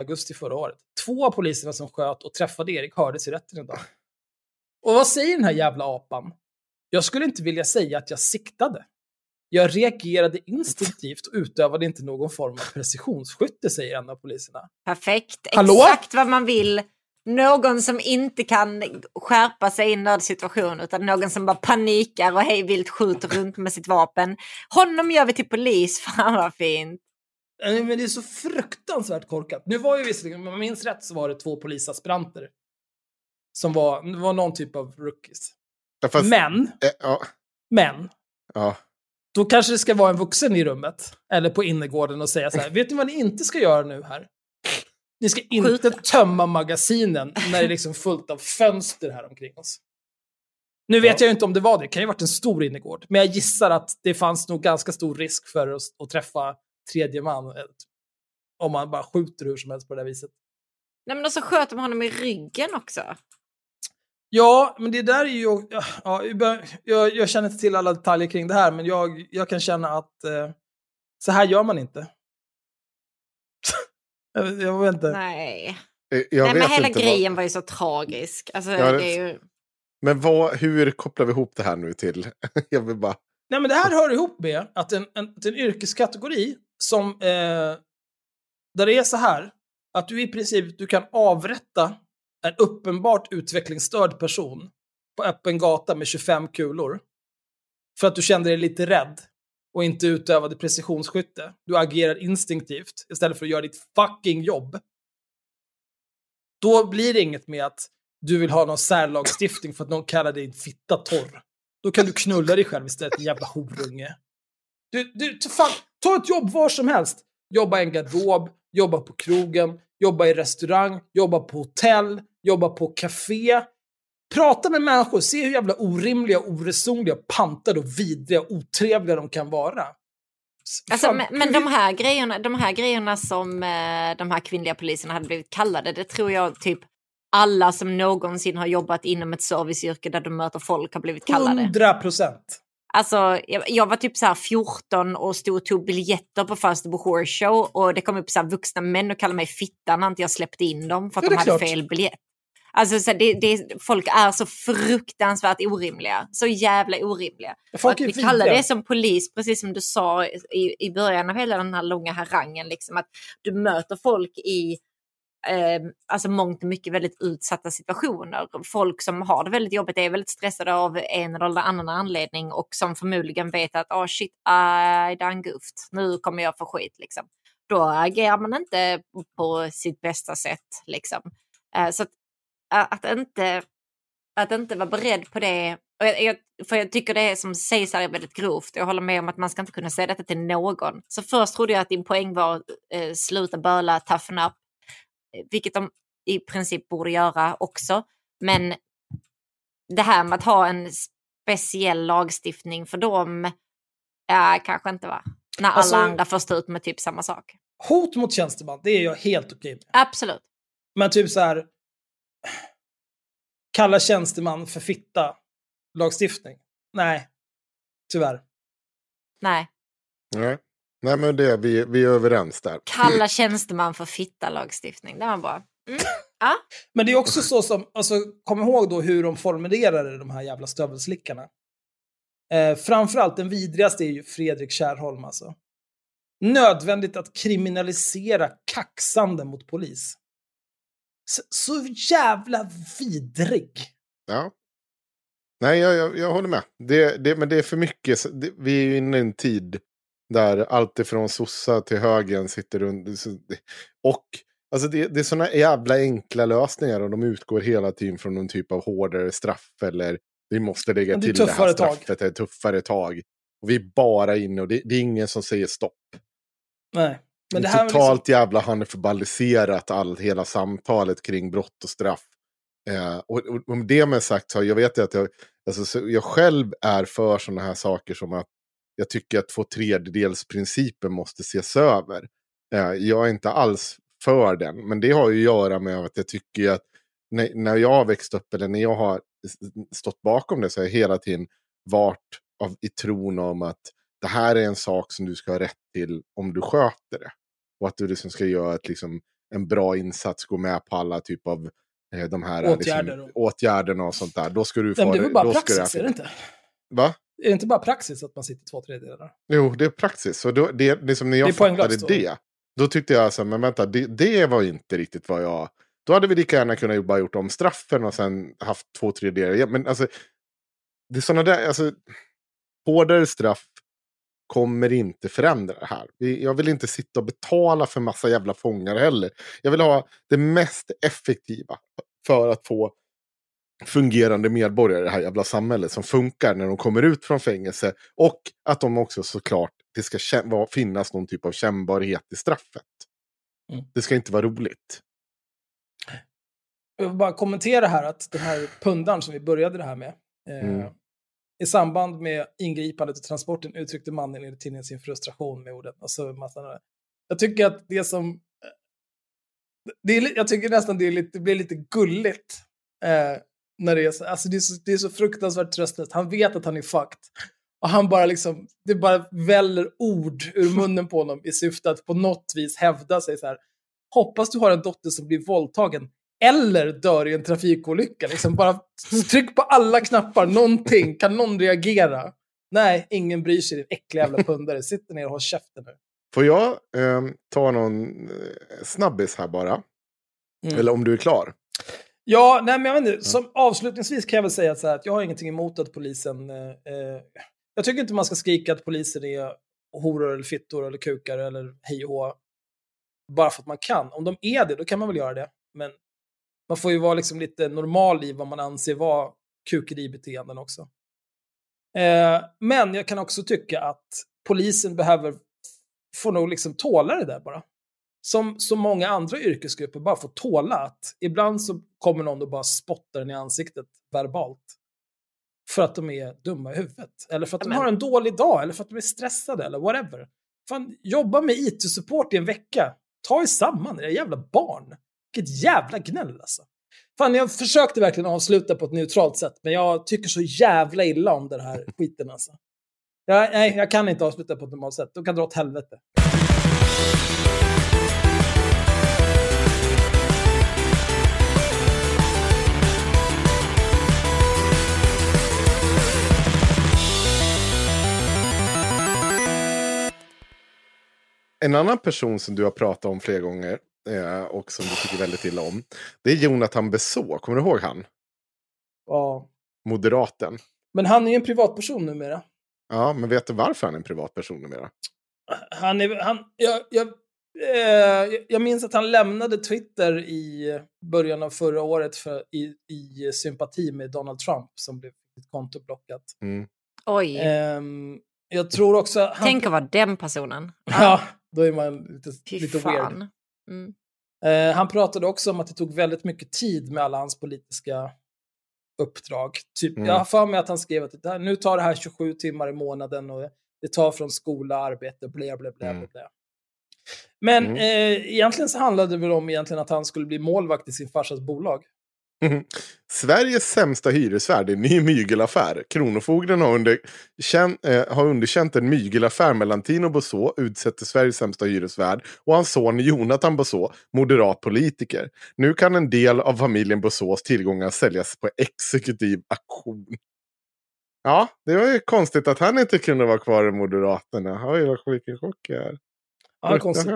Augusti förra året. Två av poliserna som sköt och träffade Erik hördes i rätten idag. Och vad säger den här jävla apan? Jag skulle inte vilja säga att jag siktade. Jag reagerade instinktivt och utövade inte någon form av precisionsskytte, säger en av poliserna. Perfekt. Hallå? Exakt vad man vill. Någon som inte kan skärpa sig i en nödsituation utan någon som bara panikar och hej vilt skjuter runt med sitt vapen. Honom gör vi till polis. Fan vad fint. Men det är så fruktansvärt korkat. Nu var ju visserligen, om jag minns rätt, så var det två polisaspiranter. Som var, det var någon typ av rookies. Ja, fast, Men, eh, ja, men, ja. då kanske det ska vara en vuxen i rummet. Eller på innergården och säga så här, vet ni vad ni inte ska göra nu här? Ni ska inte Skjuta. tömma magasinen när det är liksom fullt av fönster här omkring oss. Nu vet jag ju inte om det var det, det kan ju ha varit en stor innergård. Men jag gissar att det fanns nog ganska stor risk för att, att träffa tredje man. eh, Om man bara skjuter hur som helst på det där viset. Nej, men och så sköt de honom i ryggen också. Ja, men det där är ju... Ja, jag, jag känner inte till alla detaljer kring det här, men jag, jag kan känna att eh, så här gör man inte. jag, jag vet inte. Nej. Eh, Jag Nej, vet men hela grejen vad... var ju så tragisk. Alltså, det är ju... Men vad, hur kopplar vi ihop det här nu till? jag vill bara... Nej, men det här hör ihop med att en, en, att en yrkeskategori som... Eh, där det är så här, att du i princip du kan avrätta en uppenbart utvecklingsstörd person på öppen gata med 25 kulor. För att du kände dig lite rädd och inte utövade precisionsskytte. Du agerar instinktivt istället för att göra ditt fucking jobb. Då blir det inget med att du vill ha någon särlagstiftning för att någon kallar dig en fitta torr. Då kan du knulla dig själv istället, din jävla horunge. Du, du, ta fan, ta ett jobb var som helst. Jobba i en garderob, jobba på krogen, jobba i restaurang, jobba på hotell, jobba på café. Prata med människor, se hur jävla orimliga, oresonliga, pantade och vidriga och otrevliga de kan vara. Alltså, men, men de här grejerna, de här grejerna som eh, de här kvinnliga poliserna hade blivit kallade, det tror jag typ alla som någonsin har jobbat inom ett serviceyrke där de möter folk har blivit kallade. 100 procent. Alltså, jag, jag var typ så här 14 och stod och tog biljetter på Falsterbo Horse Show och det kom upp så vuxna män och kallade mig fitta när inte jag släppte in dem för att Ja, de hade klart. fel biljett. Alltså, så det, det, folk är så fruktansvärt orimliga. Så jävla orimliga. Folk att vi kallar det som polis, precis som du sa i, i början av hela den här långa harangen, liksom, att du möter folk i eh, alltså mångt och mycket väldigt utsatta situationer. Folk som har det väldigt jobbigt är väldigt stressade av en eller annan anledning och som förmodligen vet att oh shit, I done goofed. Nu kommer jag få skit. Liksom. Då agerar man inte på sitt bästa sätt. Liksom. Eh, så att, att, inte, att inte vara beredd på det. Och jag, jag, för jag tycker det som sägs här är väldigt grovt. Jag håller med om att man ska inte kunna säga detta till någon. Så först trodde jag att din poäng var eh, sluta böla, toughen up vilket de i princip borde göra också. Men det här med att ha en speciell lagstiftning för dem, ja, kanske inte va? När alla Alltså- andra får stå ut med typ samma sak. Hot mot tjänsteman, det är jag helt okej med. Absolut. Men typ så här. Kalla tjänsteman för fitta. Lagstiftning. Nej. Tyvärr. Nej. Nej, Nej men det, vi, vi är överens där. Kalla tjänsteman för fitta lagstiftning. Det var bra. Mm. Ja. Men det är också så som, alltså kom ihåg då hur de formulerade de här jävla stövelslickarna. Eh, framförallt den vidrigaste är ju Fredrik Kärrholm alltså. Nödvändigt att kriminalisera kaxande mot polis. Så, så jävla vidrig. Ja. Nej, jag, jag, jag håller med. Det, det, men det är för mycket. Det, vi är ju inne i en tid där allt ifrån sossa till högen sitter under. det- Och alltså det, det är sådana jävla enkla lösningar och de utgår hela tiden från någon typ av hårdare straff eller vi måste lägga det är till det här tuffare tag. straffet, ett tuffare tag. Och vi är bara inne och det, det är ingen som säger stopp. Nej. Men det är här är totalt liksom, jävla hannifabaliserat all, hela samtalet kring brott och straff. Eh, och, och om det med sagt så jag vet ju att jag, alltså, så jag själv är för sådana här saker som att jag tycker att två tredjedelsprincipen måste ses över. Eh, jag är inte alls för den, men det har ju att göra med att jag tycker att när, jag har växt upp eller när jag har stått bakom det så har jag hela tiden varit av, i tron om att det här är en sak som du ska ha rätt till om du sköter det. Och att du liksom ska göra ett, liksom, en bra insats, gå med på alla typ av eh, de här Åtgärder Liksom, och- åtgärderna och sånt där. Då ska du få Nej, det väl bara praxis, är det inte? Va? Är det inte bara praxis att man sitter två tredjedelar? Jo, det är praxis. Och då, det, det som när Det är jag fattade poänglöst då. det, då tyckte jag alltså, men vänta, det, det var inte riktigt vad jag... Då hade vi lika gärna kunnat bara gjort om straffen och sen haft två tredjedelar. Ja, Men alltså, det är sådana där, alltså, hårdare straff kommer inte förändra det här. Jag vill inte sitta och betala för massa jävla fångar heller. Jag vill ha det mest effektiva för att få fungerande medborgare i det här jävla samhället som funkar när de kommer ut från fängelse. Och att de också såklart, det ska finnas någon typ av kännbarhet i straffet. Mm. Det ska inte vara roligt. Jag vill bara kommentera här att den här pundaren som vi började det här med. Eh, Mm. I samband med ingripandet i transporten uttryckte mannen enligt tidningen sin frustration med orden. Och så massa, jag tycker att det som... eh, Det är, jag tycker nästan det, är lite, det blir lite gulligt. Eh, När det, är så, alltså det, är så, det är så fruktansvärt tröstlöst. Han vet att han är fucked. Och han bara liksom, det bara väller ord ur munnen på honom i syfte att på något vis hävda sig så här. Hoppas du har en dotter som blir våldtagen eller dör i en trafikolycka. Liksom bara tryck på alla knappar, någonting. Kan någon reagera? Nej, ingen bryr sig, din äckliga jävla pundare. Sitt ner och håll käften nu. Får jag ehm, ta någon eh, snabbis här bara? Mm. Eller om du är klar? Ja, nej, men jag vet inte. Som avslutningsvis kan jag väl säga så här att jag har ingenting emot att polisen... Eh, eh, jag tycker inte man ska skrika att polisen är horor eller fittor eller kukar eller hej och hå. Bara för att man kan. Om de är det, då kan man väl göra det. Men man får ju vara liksom lite normal i vad man anser vara kukeribeteenden också. Eh, men jag kan också tycka att polisen behöver, får nog liksom tåla det där bara. Som så många andra yrkesgrupper bara får tåla att ibland så kommer någon och bara spottar den i ansiktet verbalt. För att de är dumma i huvudet. Eller för att de har en dålig dag, eller för att de är stressade, eller whatever. Fan, jobba med IT-support i en vecka. Ta er samman, era jävla barn. Vilket jävla gnäll alltså. Fan, jag försökte verkligen avsluta på ett neutralt sätt, men jag tycker så jävla illa om den här skiten alltså. Jag, nej, jag kan inte avsluta på ett normalt sätt. De kan dra åt helvete. En annan person som du har pratat om flera gånger eh, och som du tycker väldigt illa om. Det är Jonathan Beså. Kommer du ihåg han? Ja. Moderaten. Men han är ju en privatperson numera. Ja, men vet du varför han är en privatperson numera? Han är, han, jag, jag, eh, jag minns att han lämnade Twitter i början av förra året för, i, i sympati med Donald Trump som blev sitt konto blockat. Mm. Oj. Ehm, jag tror också... Han, Tänk att vara den personen. Ja, då är man lite, Fy lite weird. Mm. Eh, han pratade också om att det tog väldigt mycket tid med alla hans politiska uppdrag. Typ, Mm. Jag har för mig att han skrev att det här, nu tar det här 27 timmar i månaden och det tar från skola, arbete, bla bla bla. Mm. bla. Men Mm. eh, egentligen så handlade det väl om egentligen att han skulle bli målvakt i sin farsas bolag. Sveriges sämsta hyresvärd är ny mygelaffär. Kronofogden har, under, kän, eh, har underkänt en mygelaffär mellan Tino Bosså, utsett till Sveriges sämsta hyresvärd, och hans son Jonathan Bosså, moderat politiker. Nu kan en del av familjen Bossås tillgångar säljas på exekutiv auktion. Ja, det var ju konstigt att han inte kunde vara kvar i Moderaterna. Oj, vilken chock jag är. Ja, konstigt.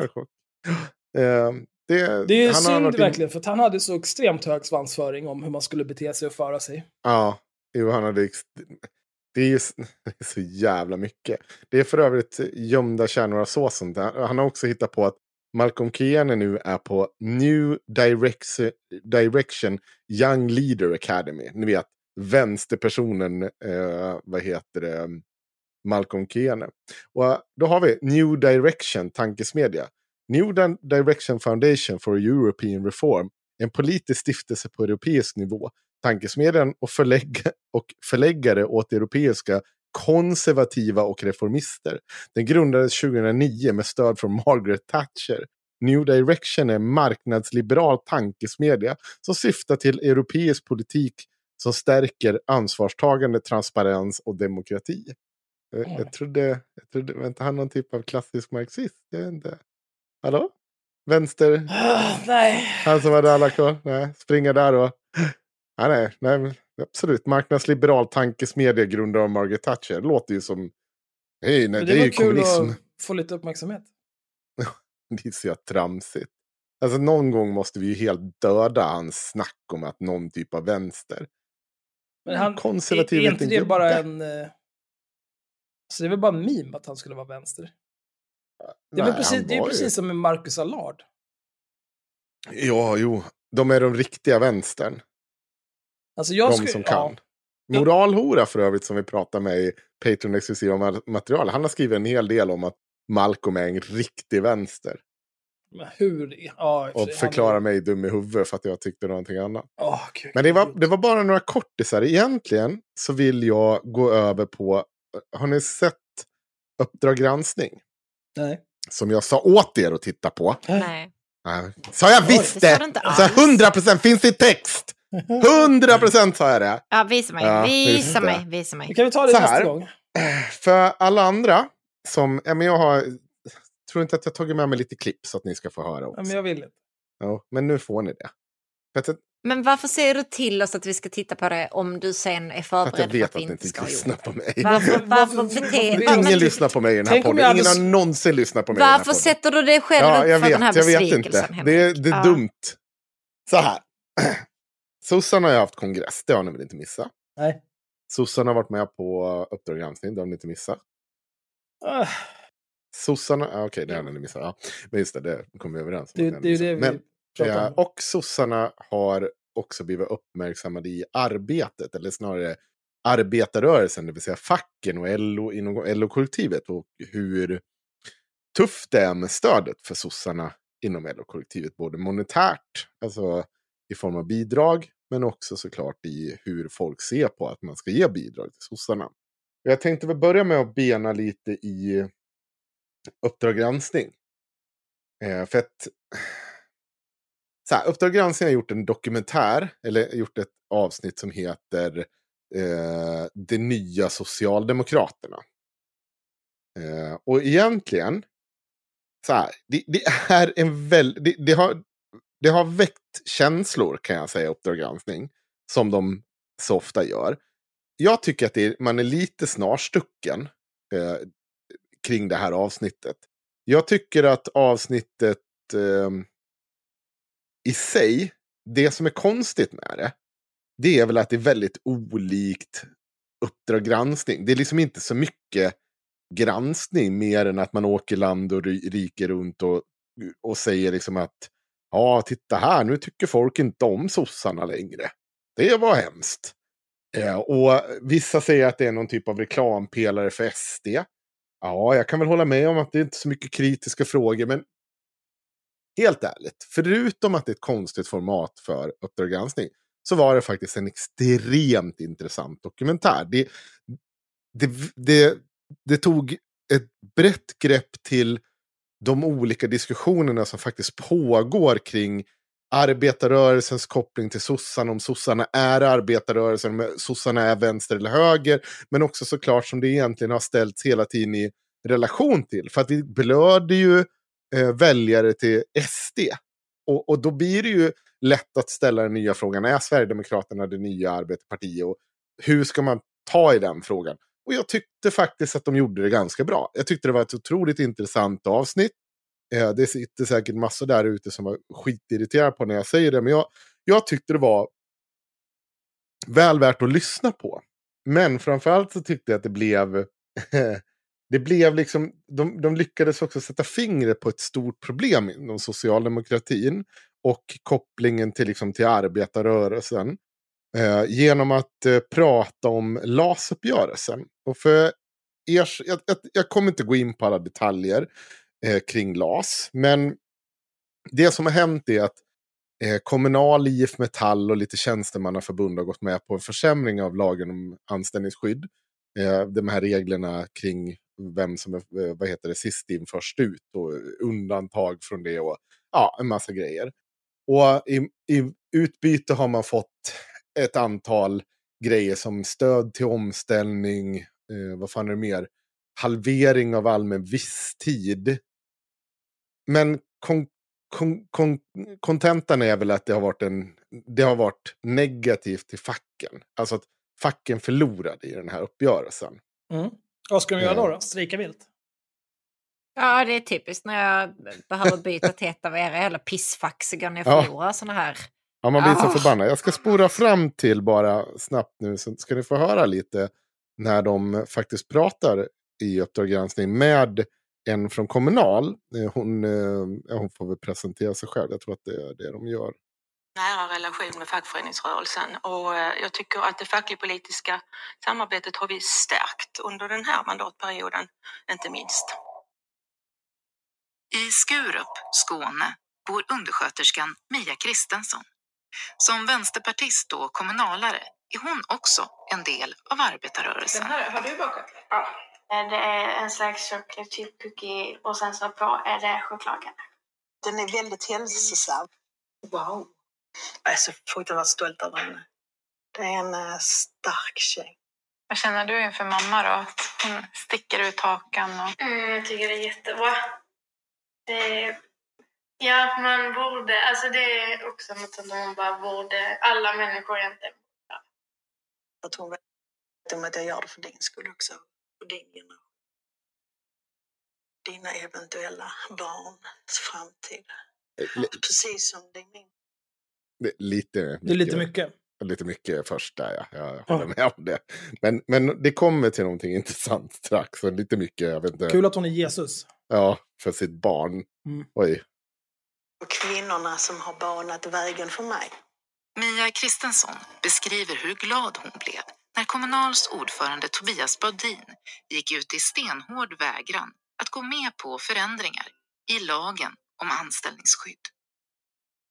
Eh, det, Det är synd in- verkligen, för han hade så extremt hög svansföring om hur man skulle bete sig och föra sig. Ja, jo, han hade... Det är ju så jävla mycket. Det är för övrigt gömda kärnor av såsen. Han har också hittat på att Malcolm Keane nu är på New Direction, Direction Young Leader Academy. Ni vet, vänsterpersonen, eh, vad heter det, Malcolm Keane. Och då har vi New Direction tankesmedja. New Di- Direction Foundation for European Reform. En politisk stiftelse på europeisk nivå. Tankesmedjan och, förlägg och förläggare åt europeiska konservativa och reformister. Den grundades 2009 med stöd från Margaret Thatcher. New Direction är en marknadsliberal tankesmedja som syftar till europeisk politik som stärker ansvarstagande, transparens och demokrati. Jag, Mm. jag trodde, jag trodde, inte han någon typ av klassisk marxist? Jag vet inte. Hallå? Vänster, Ah, nej. han som hade alla kvar? Nej, springa där och... Nej, nej, nej, absolut. Marknadsliberal tankesmedja grundad av Margaret Thatcher. Det låter ju som... Hej, nej, det, det är ju kommunism. att få lite uppmärksamhet. Det är så tramsigt. Alltså någon gång måste vi ju helt döda hans snack om att någon typ av vänster. Men han, Konservativ är, är inte det bara en... eh, Så det är väl bara en meme att han skulle vara vänster? Det är, Nej, precis, det är ju precis som med Marcus Allard. Ja, jo. De är de riktiga vänstern. Alltså jag de skulle, som ja, kan. Moralhora för övrigt som vi pratar med i Patreon-exklusiva ma- material. Han har skrivit en hel del om att Malcolm är en riktig vänster. men hur? Ja, och Och för sig, han- mig dum i huvudet för att jag tyckte någonting annat. Åh, gud. Men det var, det var bara några kortisar. Egentligen så vill jag gå över på... Har ni sett Uppdrag granskning? Nej. Som jag sa åt er att titta på. Nej. Nej. Sa jag visst det det? Så alls. 100 procent finns i text! Hundra procent sa jag det! Ja, visa mig, Ja, visa det. mig, visa mig. Då kan vi ta det Så nästa här. gång. För alla andra som, ja men jag har, tror inte att jag tagit med mig lite klipp så att ni ska få höra Ja, också. men jag vill inte. Ja, men nu får ni det. För att, Men varför säger du till oss att vi ska titta på det om du sen är för att förberedd jag för vet att vi ni inte ska på mig. Varför, varför, beter Ingen lyssnar på mig i den här Tänk podden. Ingen har någonsin lyssnat på mig i den här Varför sätter du dig själv Ja, upp för den här vet, jag vet besvikelsen, inte. Det är, det är Ja. dumt. Så här. Sossarna har ju haft kongress, det har ni väl inte missat? Nej. Sossarna har varit med på Uppdrag granskning, det har ni inte missat. Ah, Sossarna, ja, okej det har ni missat. Ja. Men just det, det kom vi överens om. Det, det det Men, eh, och sossarna har också blivit uppmärksammade i arbetet, eller snarare arbetarrörelsen, det vill säga facken och LO, inom LO-kollektivet och hur tufft det är med stödet för sossarna inom LO-kollektivet, både monetärt, alltså i form av bidrag, men också såklart i hur folk ser på att man ska ge bidrag till sossarna. Jag tänkte väl börja med att bena lite i Uppdrag granskning. Eh, för att så här, Uppdrag granskning har gjort en dokumentär, eller gjort ett avsnitt som heter eh, Det nya Socialdemokraterna. Eh, och egentligen, så här, det, det är en väldigt, det, det, har, det har väckt känslor kan jag säga, Uppdrag granskning, som de så ofta gör. Jag tycker att det är, man är lite snarstucken eh, kring det här avsnittet. Jag tycker att avsnittet eh, i sig, det som är konstigt med det, det är väl att det är väldigt olikt Uppdrag granskning. Det är liksom inte så mycket granskning mer än att man åker land och rike runt och, och säger liksom att ja, titta här, nu tycker folk inte om sossarna längre. Det var hemskt. Eh, och vissa säger att det är någon typ av reklampelare för SD. Ja, jag kan väl hålla med om att det är inte så mycket kritiska frågor, men helt ärligt, förutom att det är ett konstigt format för Uppdrag granskning, så var det faktiskt en extremt intressant dokumentär. Det, det, det, det tog ett brett grepp till de olika diskussionerna som faktiskt pågår kring arbetarrörelsens koppling till sossarna, om sossarna är arbetarrörelsen, om sossarna är vänster eller höger, men också såklart som det egentligen har ställts hela tiden i relation till. För att vi blöder ju eh, väljare till SD. Och, och då blir det ju lätt att ställa den nya frågan, är Sverigedemokraterna det nya arbetarpartiet? Och hur ska man ta i den frågan? Och jag tyckte faktiskt att de gjorde det ganska bra. Jag tyckte det var ett otroligt intressant avsnitt. Eh, det sitter säkert massor där ute som var skitirriterade på när jag säger det, men jag, jag tyckte det var väl värt att lyssna på. Men framförallt så tyckte jag att det blev... det blev liksom... De, de lyckades också sätta fingret på ett stort problem inom socialdemokratin och kopplingen till, liksom, till arbetarrörelsen. Eh, genom att eh, prata om LAS-uppgörelsen. Och för er, jag, jag, jag kommer inte gå in på alla detaljer eh, kring LAS, men det som har hänt är att eh, Kommunal, IF Metall och lite tjänstemannaförbund har gått med på en försämring av lagen om anställningsskydd. Eh, de här reglerna kring vem som är eh, vad heter det, sist in först ut och undantag från det och ja, en massa grejer. Och i, i utbyte har man fått ett antal grejer som stöd till omställning, eh, vad fan är det mer? Halvering av allmän visstid. Men kon, kon, kon, kontentan är väl att det har, varit en, det har varit negativt till facken. Alltså att facken förlorade i den här uppgörelsen. Mm. Vad ska de göra då? Ja. då? Strejka vilt? Ja, det är typiskt när jag behöver byta till ett av era jävla pissfack så går ni och Ja. förlorar såna här. Ja, man blir så Ah. förbannad. Jag ska spora fram till bara snabbt nu så ska ni få höra lite när de faktiskt pratar i Uppdrag granskning med en från Kommunal. Eh, Hon, eh, hon får väl presentera sig själv. Jag tror att det är det de gör. Nära relation med fackföreningsrörelsen och eh, jag tycker att det facklig-politiska samarbetet har vi stärkt under den här mandatperioden, inte minst. I Skurup, Skåne, bor undersköterskan Mia Kristensson. Som vänsterpartist och kommunalare är hon också en del av arbetarrörelsen. har du bakat? Ja. Det är en slags chocolate chip cookie och sen så på är det chokladkaka. Den är väldigt hälsosam. Wow. Jag är så fruktansvärt stolt över henne. Det är en eh, stark tjej. Vad känner du inför mamma då? Att hon sticker ut hakan och... Mm, jag tycker det är jättebra. Det, ja, man borde, alltså det är också något som man bara borde, alla människor egentligen. Att hon vet om att jag gör det för din skull också. För din generation. Dina eventuella barns framtid. Precis som det är min. Det, lite Det är lite mycket. Lite mycket först där, ja. Jag håller med om det. Men, men det kommer till någonting intressant strax. Och lite mycket, jag vet inte. Kul att hon är Jesus. Ja, för sitt barn. Mm. Oj. Och kvinnorna som har banat vägen för mig. Mia Kristensson beskriver hur glad hon blev när Kommunals ordförande Tobias Baudin gick ut i stenhård vägran att gå med på förändringar i lagen om anställningsskydd.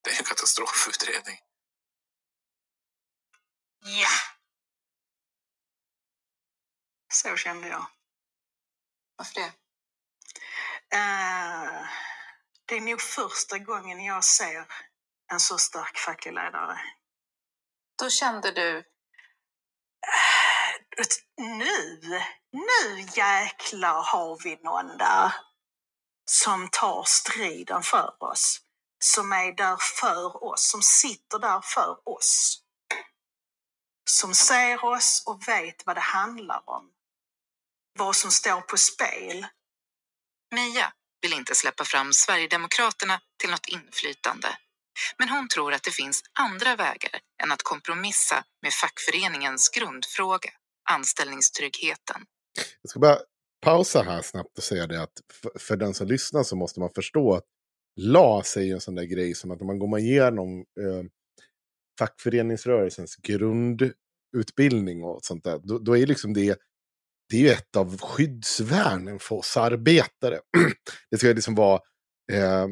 Det är en katastrofutredning. Ja! Så kände jag. Varför det? Uh, det är nog första gången jag ser en så stark facklig ledare. Då kände du... Eh, nu, nu jäklar har vi någon där som tar striden för oss. Som är där för oss, som sitter där för oss. Som ser oss och vet vad det handlar om. Vad som står på spel. Mia vill inte släppa fram Sverigedemokraterna till något inflytande. Men hon tror att det finns andra vägar än att kompromissa med fackföreningens grundfråga, anställningstryggheten. Jag ska bara pausa här snabbt och säga det att för, för den som lyssnar så måste man förstå att LAS är ju en sån där grej som att när man går igenom eh, fackföreningsrörelsens grundutbildning och sånt där, då, då är liksom det, det är ju ett av skyddsvärnen för oss arbetare. det ska liksom vara eh,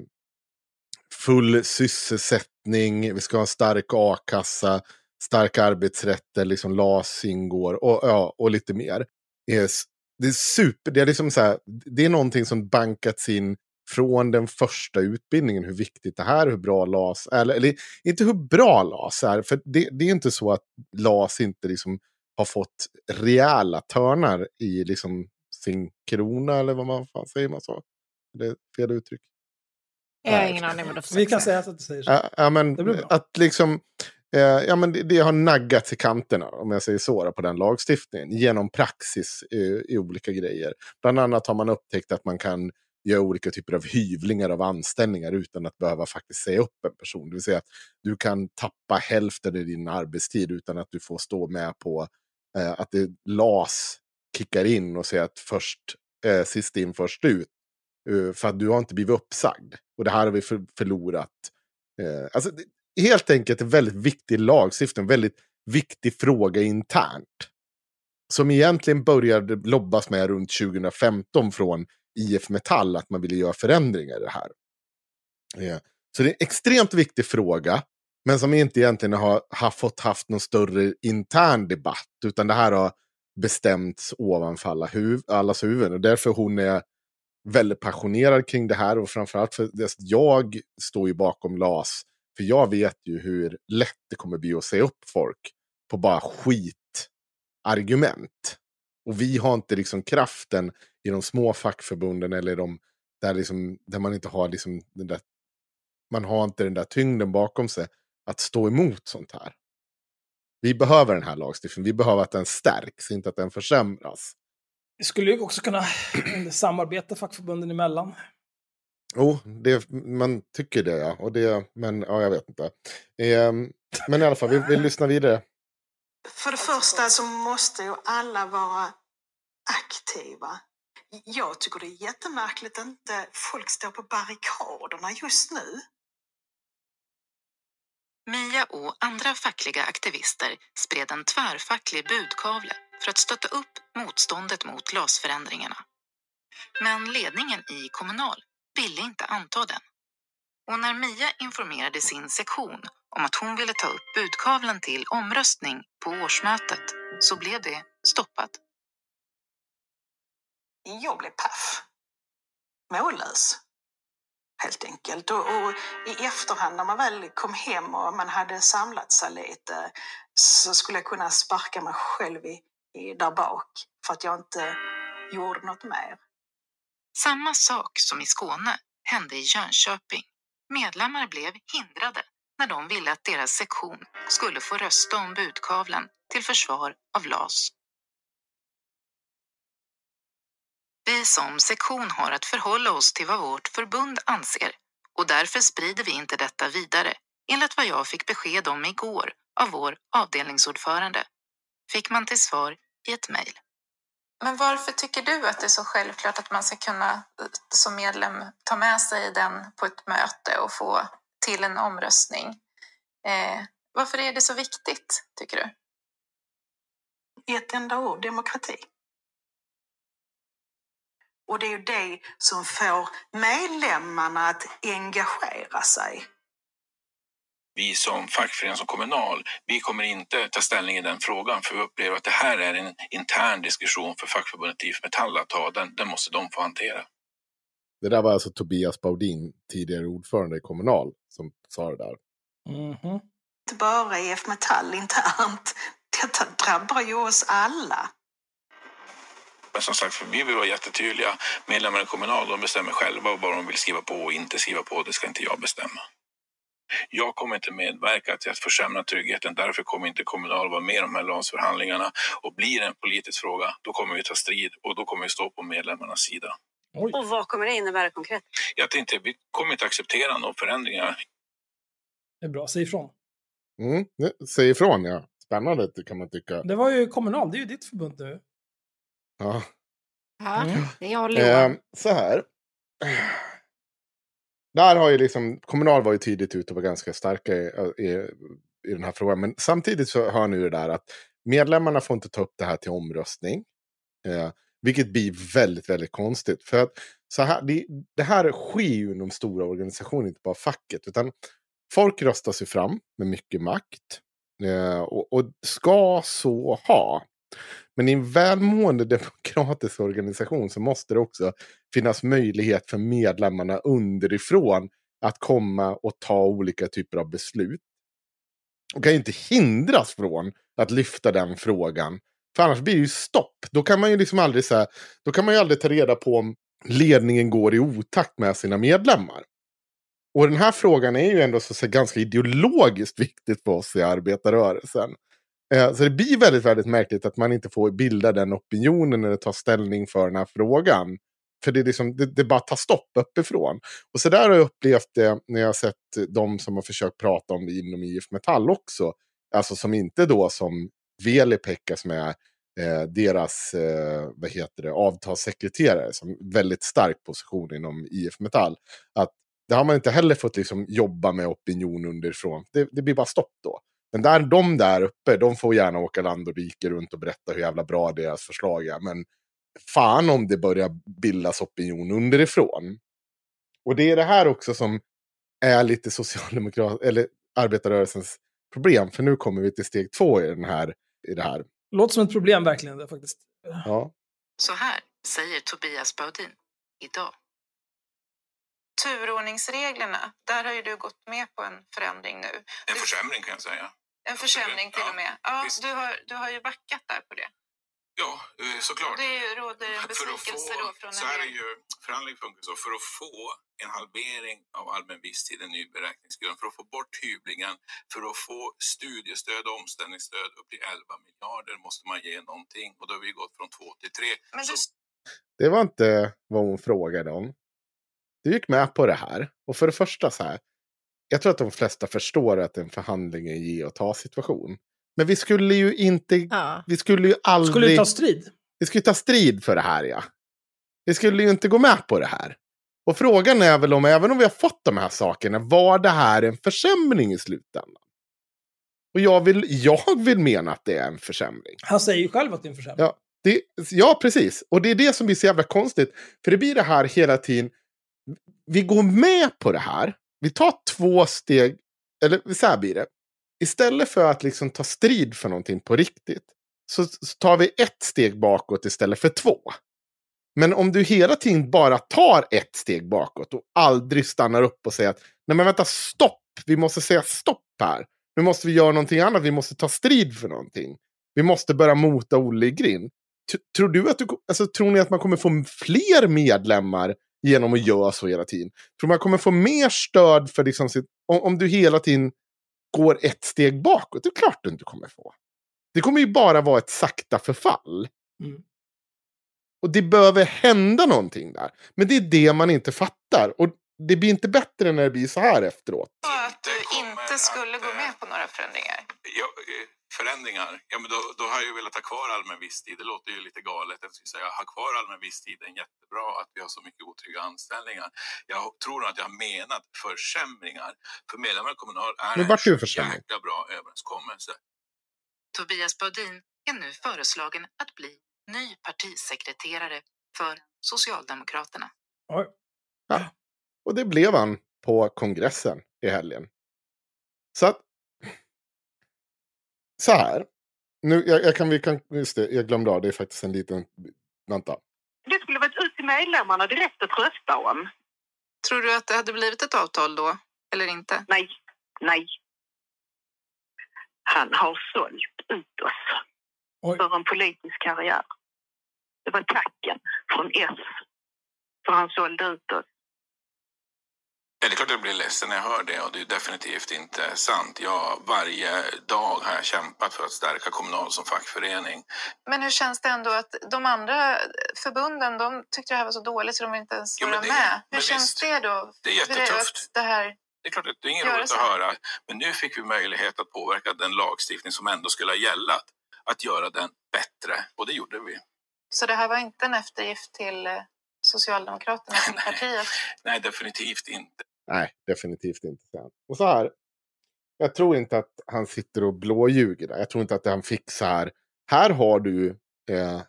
full sysselsättning, vi ska ha en stark a-kassa, stark arbetsrätt där liksom LAS ingår och, ja, och lite mer. Det är, det är super, det är liksom så här, det är någonting som bankats in från den första utbildningen, hur viktigt det här är, hur bra LAS är. Eller, eller inte hur bra LAS är, för det, det är inte så att LAS inte liksom har fått rejäla törnar i liksom sin krona, eller vad man fan säger man så? Det är fel uttryck. Jag har ingen aning vad du Vi kan säga att du säger så. Ja, ja, men, Det blir bra. att liksom, eh, ja, men det, det har naggats i kanterna, om jag säger så, då, på den lagstiftningen. Genom praxis eh, i olika grejer. Bland annat har man upptäckt att man kan göra olika typer av hyvlingar av anställningar utan att behöva faktiskt säga upp en person. Det vill säga att du kan tappa hälften i din arbetstid utan att du får stå med på eh, att det LAS kickar in och säger att först, eh, sist in först ut. Eh, för att du har inte blivit uppsagd. Och det här har vi för, förlorat. Eh, alltså, det, helt enkelt en väldigt viktig lagstiftning, en väldigt viktig fråga internt. Som egentligen började lobbas med runt 2015 från IF Metall, att man ville göra förändringar i det här. Eh, så det är en extremt viktig fråga, men som inte egentligen har, har fått haft någon större intern debatt, utan det här har bestämts ovanför alla huv allas huvuden. Och därför hon är väldigt passionerad kring det här och framförallt för att jag står ju bakom LAS. För jag vet ju hur lätt det kommer bli att se upp folk på bara skitargument. Och vi har inte liksom kraften i de små fackförbunden eller de där, liksom, där man inte har liksom den där, man har inte den där tyngden bakom sig att stå emot sånt här. Vi behöver den här lagstiftningen, vi behöver att den stärks, inte att den försämras. Vi skulle ju också kunna samarbeta fackförbunden emellan. Jo, det, man tycker det ja. Och det men ja, jag vet inte. Ehm, men i alla fall, vi, vi lyssnar vidare. För det första så måste ju alla vara aktiva. Jag tycker det är jättemärkligt att inte folk står på barrikaderna just nu. Mia och andra fackliga aktivister spred en tvärfacklig budkavle för att stötta upp motståndet mot LAS-förändringarna. Men ledningen i Kommunal ville inte anta den. Och när Mia informerade sin sektion om att hon ville ta upp budkavlen till omröstning på årsmötet så blev det stoppat. Jag blev paff. Mållös. helt enkelt. Och, och, i efterhand när man väl kom hem och man hade samlat sig lite så skulle jag kunna sparka mig själv i, i där bak för att jag inte gjorde något mer. Samma sak som i Skåne hände i Jönköping. Medlemmar blev hindrade när de ville att deras sektion skulle få rösta om budkavlen till försvar av LAS. Vi som sektion har att förhålla oss till vad vårt förbund anser och därför sprider vi inte detta vidare, enligt vad jag fick besked om igår av vår avdelningsordförande, fick man till svar i ett mejl. Men varför tycker du att det är så självklart att man ska kunna eh, som medlem ta med sig den på ett möte och få till en omröstning? Eh, varför är det så viktigt, tycker du? I ett enda ord, demokrati. Och det är ju det som får medlemmarna att engagera sig. Vi som fackförening som kommunal, vi kommer inte ta ställning i den frågan för vi upplever att det här är en intern diskussion för fackförbundet IF Metall att ta. Den, den måste de få hantera. Det där var alltså Tobias Baudin, tidigare ordförande i Kommunal, som sa det där. Mhm. Inte bara IF Metall internt. Detta drabbar ju oss alla. Men som sagt, för vi vill vara jättetydliga. Medlemmarna i Kommunal, de bestämmer själva vad de vill skriva på och inte skriva på. Det ska inte jag bestämma. Jag kommer inte medverka till att försämra tryggheten. Därför kommer inte Kommunal vara med i de här LAS-förhandlingarna. Och blir det en politisk fråga, då kommer vi ta strid och då kommer vi stå på medlemmarnas sida. Och vad kommer det innebära konkret? Jag tänkte, vi kommer inte acceptera några förändringar. Det är bra, säg ifrån. Mm, säg ifrån ja. Spännande kan man tycka. Det var ju Kommunal, det är ju ditt förbund nu. Ja. Ja, det är jag och Loa. Eh, så här. Där har ju liksom, Kommunal var ju tidigt ute och var ganska starka i, i, i den här frågan. Men samtidigt så hör ni det där att medlemmarna får inte ta upp det här till omröstning. Eh, vilket blir väldigt, väldigt konstigt. För att så här, det, det här sker ju inom stora organisationer, inte bara facket. Utan folk röstar sig fram med mycket makt. Eh, och, och ska så ha. Men i en välmående demokratisk organisation så måste det också finnas möjlighet för medlemmarna underifrån att komma och ta olika typer av beslut. Och kan ju inte hindras från att lyfta den frågan. För annars blir det ju stopp. Då kan man ju liksom aldrig, så här, då kan man ju aldrig ta reda på om ledningen går i otakt med sina medlemmar. Och den här frågan är ju ändå så, så ganska ideologiskt viktigt för oss i arbetarrörelsen. Eh, så det blir väldigt, väldigt märkligt att man inte får bilda den opinionen eller ta ställning för den här frågan. För det, är liksom, det, det bara tar stopp uppifrån. Och så där har jag upplevt det när jag har sett de som har försökt prata om det inom IF Metall också. Alltså som inte då som Velipekka som är eh, deras eh, vad heter det, avtalssekreterare. Som väldigt stark position inom IF Metall. Att det har man inte heller fått liksom jobba med opinion underifrån. Det, det blir bara stopp då. Men där, de där uppe, de får gärna åka land och rike runt och berätta hur jävla bra deras förslag är. Men fan om det börjar bildas opinion underifrån. Och det är det här också som är lite socialdemokrat eller arbetarrörelsens problem. För nu kommer vi till steg två i, den här, i det här. Låter som ett problem verkligen det, faktiskt. Ja. Så här säger Tobias Baudin idag. Turordningsreglerna, där har ju du gått med på en förändring nu. En försämring kan jag säga. En försämring till och med. Ja, du, har, du har ju backat där på det. Ja, eh, såklart. Det råder en besvikelse få- då från så en här är ju förhandling funkar så. För att få en halvering av allmän visstid, en ny beräkningsgrund, för att få bort hyvlingen, för att få studiestöd och omställningsstöd upp till 11 miljarder måste man ge någonting. Och då har vi gått från 2 till 3. Men du, Det var inte vad hon frågade om. Du gick med på det här. Och för det första så här. Jag tror att de flesta förstår att en förhandling är en ge och ta situation. Men vi skulle ju inte... Ja. Vi skulle ju aldrig... Skulle du ta strid? Vi skulle ta strid för det här ja. Vi skulle ju inte gå med på det här. Och frågan är väl om, även om vi har fått de här sakerna, var det här en försämring i slutändan? Och jag vill, jag vill mena att det är en försämring. Han säger ju själv att det är en försämring. Ja, det, ja, precis. Och det är det som blir så jävla konstigt. För det blir det här hela tiden. Vi går med på det här. Vi tar två steg. Eller så här blir det. Istället för att liksom ta strid för någonting på riktigt. Så, så tar vi ett steg bakåt istället för två. Men om du hela tiden bara tar ett steg bakåt och aldrig stannar upp och säger att nej men vänta, stopp, vi måste säga stopp här. Nu måste vi göra någonting annat, vi måste ta strid för någonting. Vi måste börja mota Olle i grind. Tror, du att du, alltså, tror ni att man kommer få fler medlemmar genom att göra så hela tiden? Tror man kommer få mer stöd för liksom sitt, om, om du hela tiden går ett steg bakåt? Det är klart du inte kommer få. Det kommer ju bara vara ett sakta förfall. Mm. Och det behöver hända någonting där. Men det är det man inte fattar. Och det blir inte bättre när det blir så här efteråt. Att du inte skulle gå med på några förändringar? Ja, eh, förändringar? Ja, men då, då har jag ju velat ha kvar allmän visstid. Det låter ju lite galet. Jag skulle säga ha kvar allmän visstid är jättebra att vi har så mycket otrygga anställningar. Jag tror nog att jag har menat försämringar. För medlemmar i Kommunal är Men vart är det en jäkla bra överenskommelse. Tobias Baudin är nu föreslagen att bli ny partisekreterare för Socialdemokraterna. Oj. Ja. Och det blev han på kongressen i helgen. Så att... Så här. Nu, jag, jag kan, vi kan, just det, jag glömde av, det är faktiskt en liten... Vänta. Det skulle varit ut till medlemmarna direkt att rösta om. Tror du att det hade blivit ett avtal då? Eller inte? Nej, nej. Han har sålt ut oss för en politisk karriär. Det var tacken från S för han sålde ut oss. Ja, det är klart jag blir ledsen när jag hör det och det är definitivt inte sant. Jag, varje dag har jag kämpat för att stärka Kommunal som fackförening. Men hur känns det ändå att de andra förbunden de tyckte det här var så dåligt så de vill inte ens Jo, vara det- med? Hur känns visst. det då? Det är jättetufft. att Det här, Det är klart att det är inget roligt att höra, men nu fick vi möjlighet att påverka den lagstiftning som ändå skulle ha gällat, att göra den bättre. Och det gjorde vi. så det här var inte en eftergift till eh, Socialdemokraterna som partiet? Nej, definitivt inte. Nej, definitivt inte. Och så här. Jag tror inte att han sitter och blåljuger där. Jag tror inte att han fick så här. Här har du eh,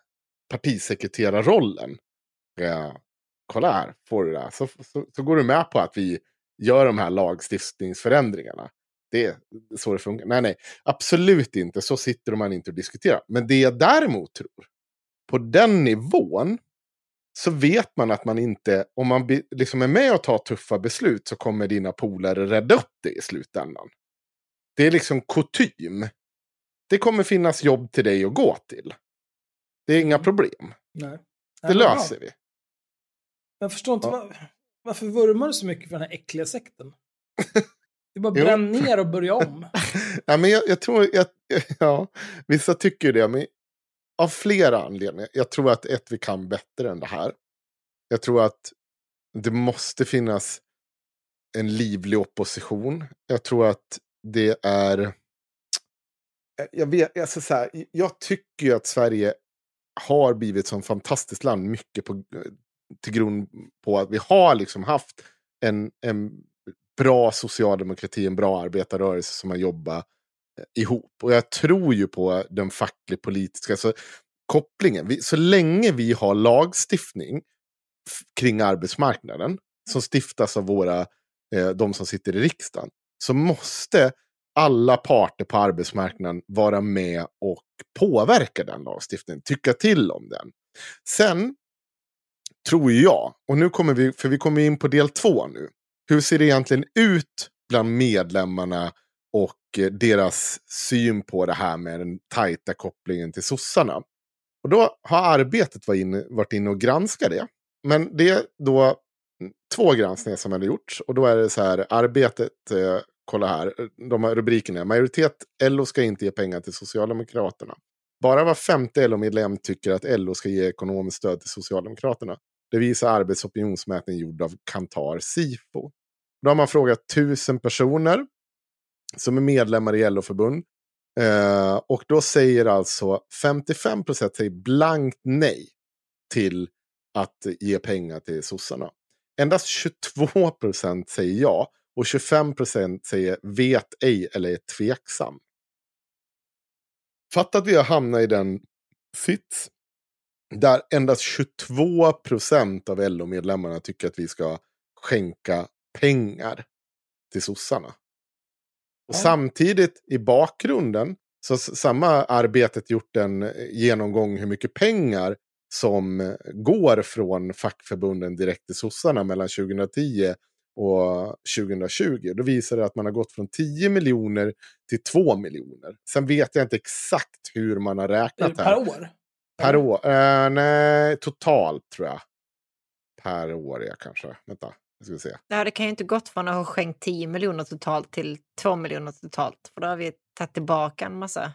partisekreterarrollen. Eh, kolla här, får du det. Så, så, så går du med på att vi gör de här lagstiftningsförändringarna. Det är så det funkar. Nej, nej, absolut inte. Så sitter man inte och diskuterar. Men det jag däremot tror, på den nivån, så vet man att man inte, om man liksom är med och tar tuffa beslut så kommer dina polare rädda upp det i slutändan. Det är liksom kutym. Det kommer finnas jobb till dig att gå till. Det är inga problem. Nej. Det löser vi. Jag förstår inte, var, varför vurmar du så mycket för den här äckliga sekten? Det är bara bränn ner och börja om. Ja, men jag, jag tror, jag, ja, vissa tycker det, men av flera anledningar. Jag tror att ett, vi kan bättre än det här. Jag tror att det måste finnas en livlig opposition. Jag tror att det är... Eh, jag, vet, alltså så här, jag tycker ju att Sverige har blivit ett sånt fantastiskt land, mycket på, eh, till grund på att vi har liksom haft en, en bra socialdemokrati, en bra arbetarrörelse som har jobbat ihop. Och jag tror ju på den facklig politiska alltså, kopplingen. Vi, så länge vi har lagstiftning kring arbetsmarknaden som stiftas av våra, eh, de som sitter i riksdagen, så måste alla parter på arbetsmarknaden vara med och påverka den lagstiftningen, tycka till om den. Sen tror jag, och nu kommer vi, för vi kommer in på del två nu, hur ser det egentligen ut bland medlemmarna och Eh, deras syn på det här med den tajta kopplingen till sossarna? Och då har arbetet varit inne, varit inne och granskat det. Men det är då mm, två granskningar som har gjorts. Och då är det så här, arbetet, eh, kolla här, de här rubrikerna. Majoritet, LO ska inte ge pengar till Socialdemokraterna. Bara var femte LO-medlem tycker att LO ska ge ekonomiskt stöd till Socialdemokraterna. Det visar arbetsopinionsmätning gjord av Kantar Sifo. Då har man frågat tusen personer som är medlemmar i LO-förbund. Eh, och då säger alltså 55 procent säger blankt nej till att ge pengar till sossarna. Endast 22 procent säger ja och 25 procent säger vet ej eller är tveksam. Fatta att vi har hamnat i den sits där endast 22 procent av LO-medlemmarna tycker att vi ska skänka pengar till sossarna. Och samtidigt i bakgrunden så samma arbetet gjort en eh, genomgång hur mycket pengar som går från fackförbunden direkt till sossarna mellan 2010 och 2020. Då visar det att man har gått från 10 miljoner till 2 miljoner. Sen vet jag inte exakt hur man har räknat Per här. år? Per år? Eh, nej, totalt tror jag. Per år ja, kanske. Vänta, ska se. Ja, det kan ju inte gått från att ha skänkt 10 miljoner totalt till 2 miljoner totalt. För då har vi tagit tillbaka en massa.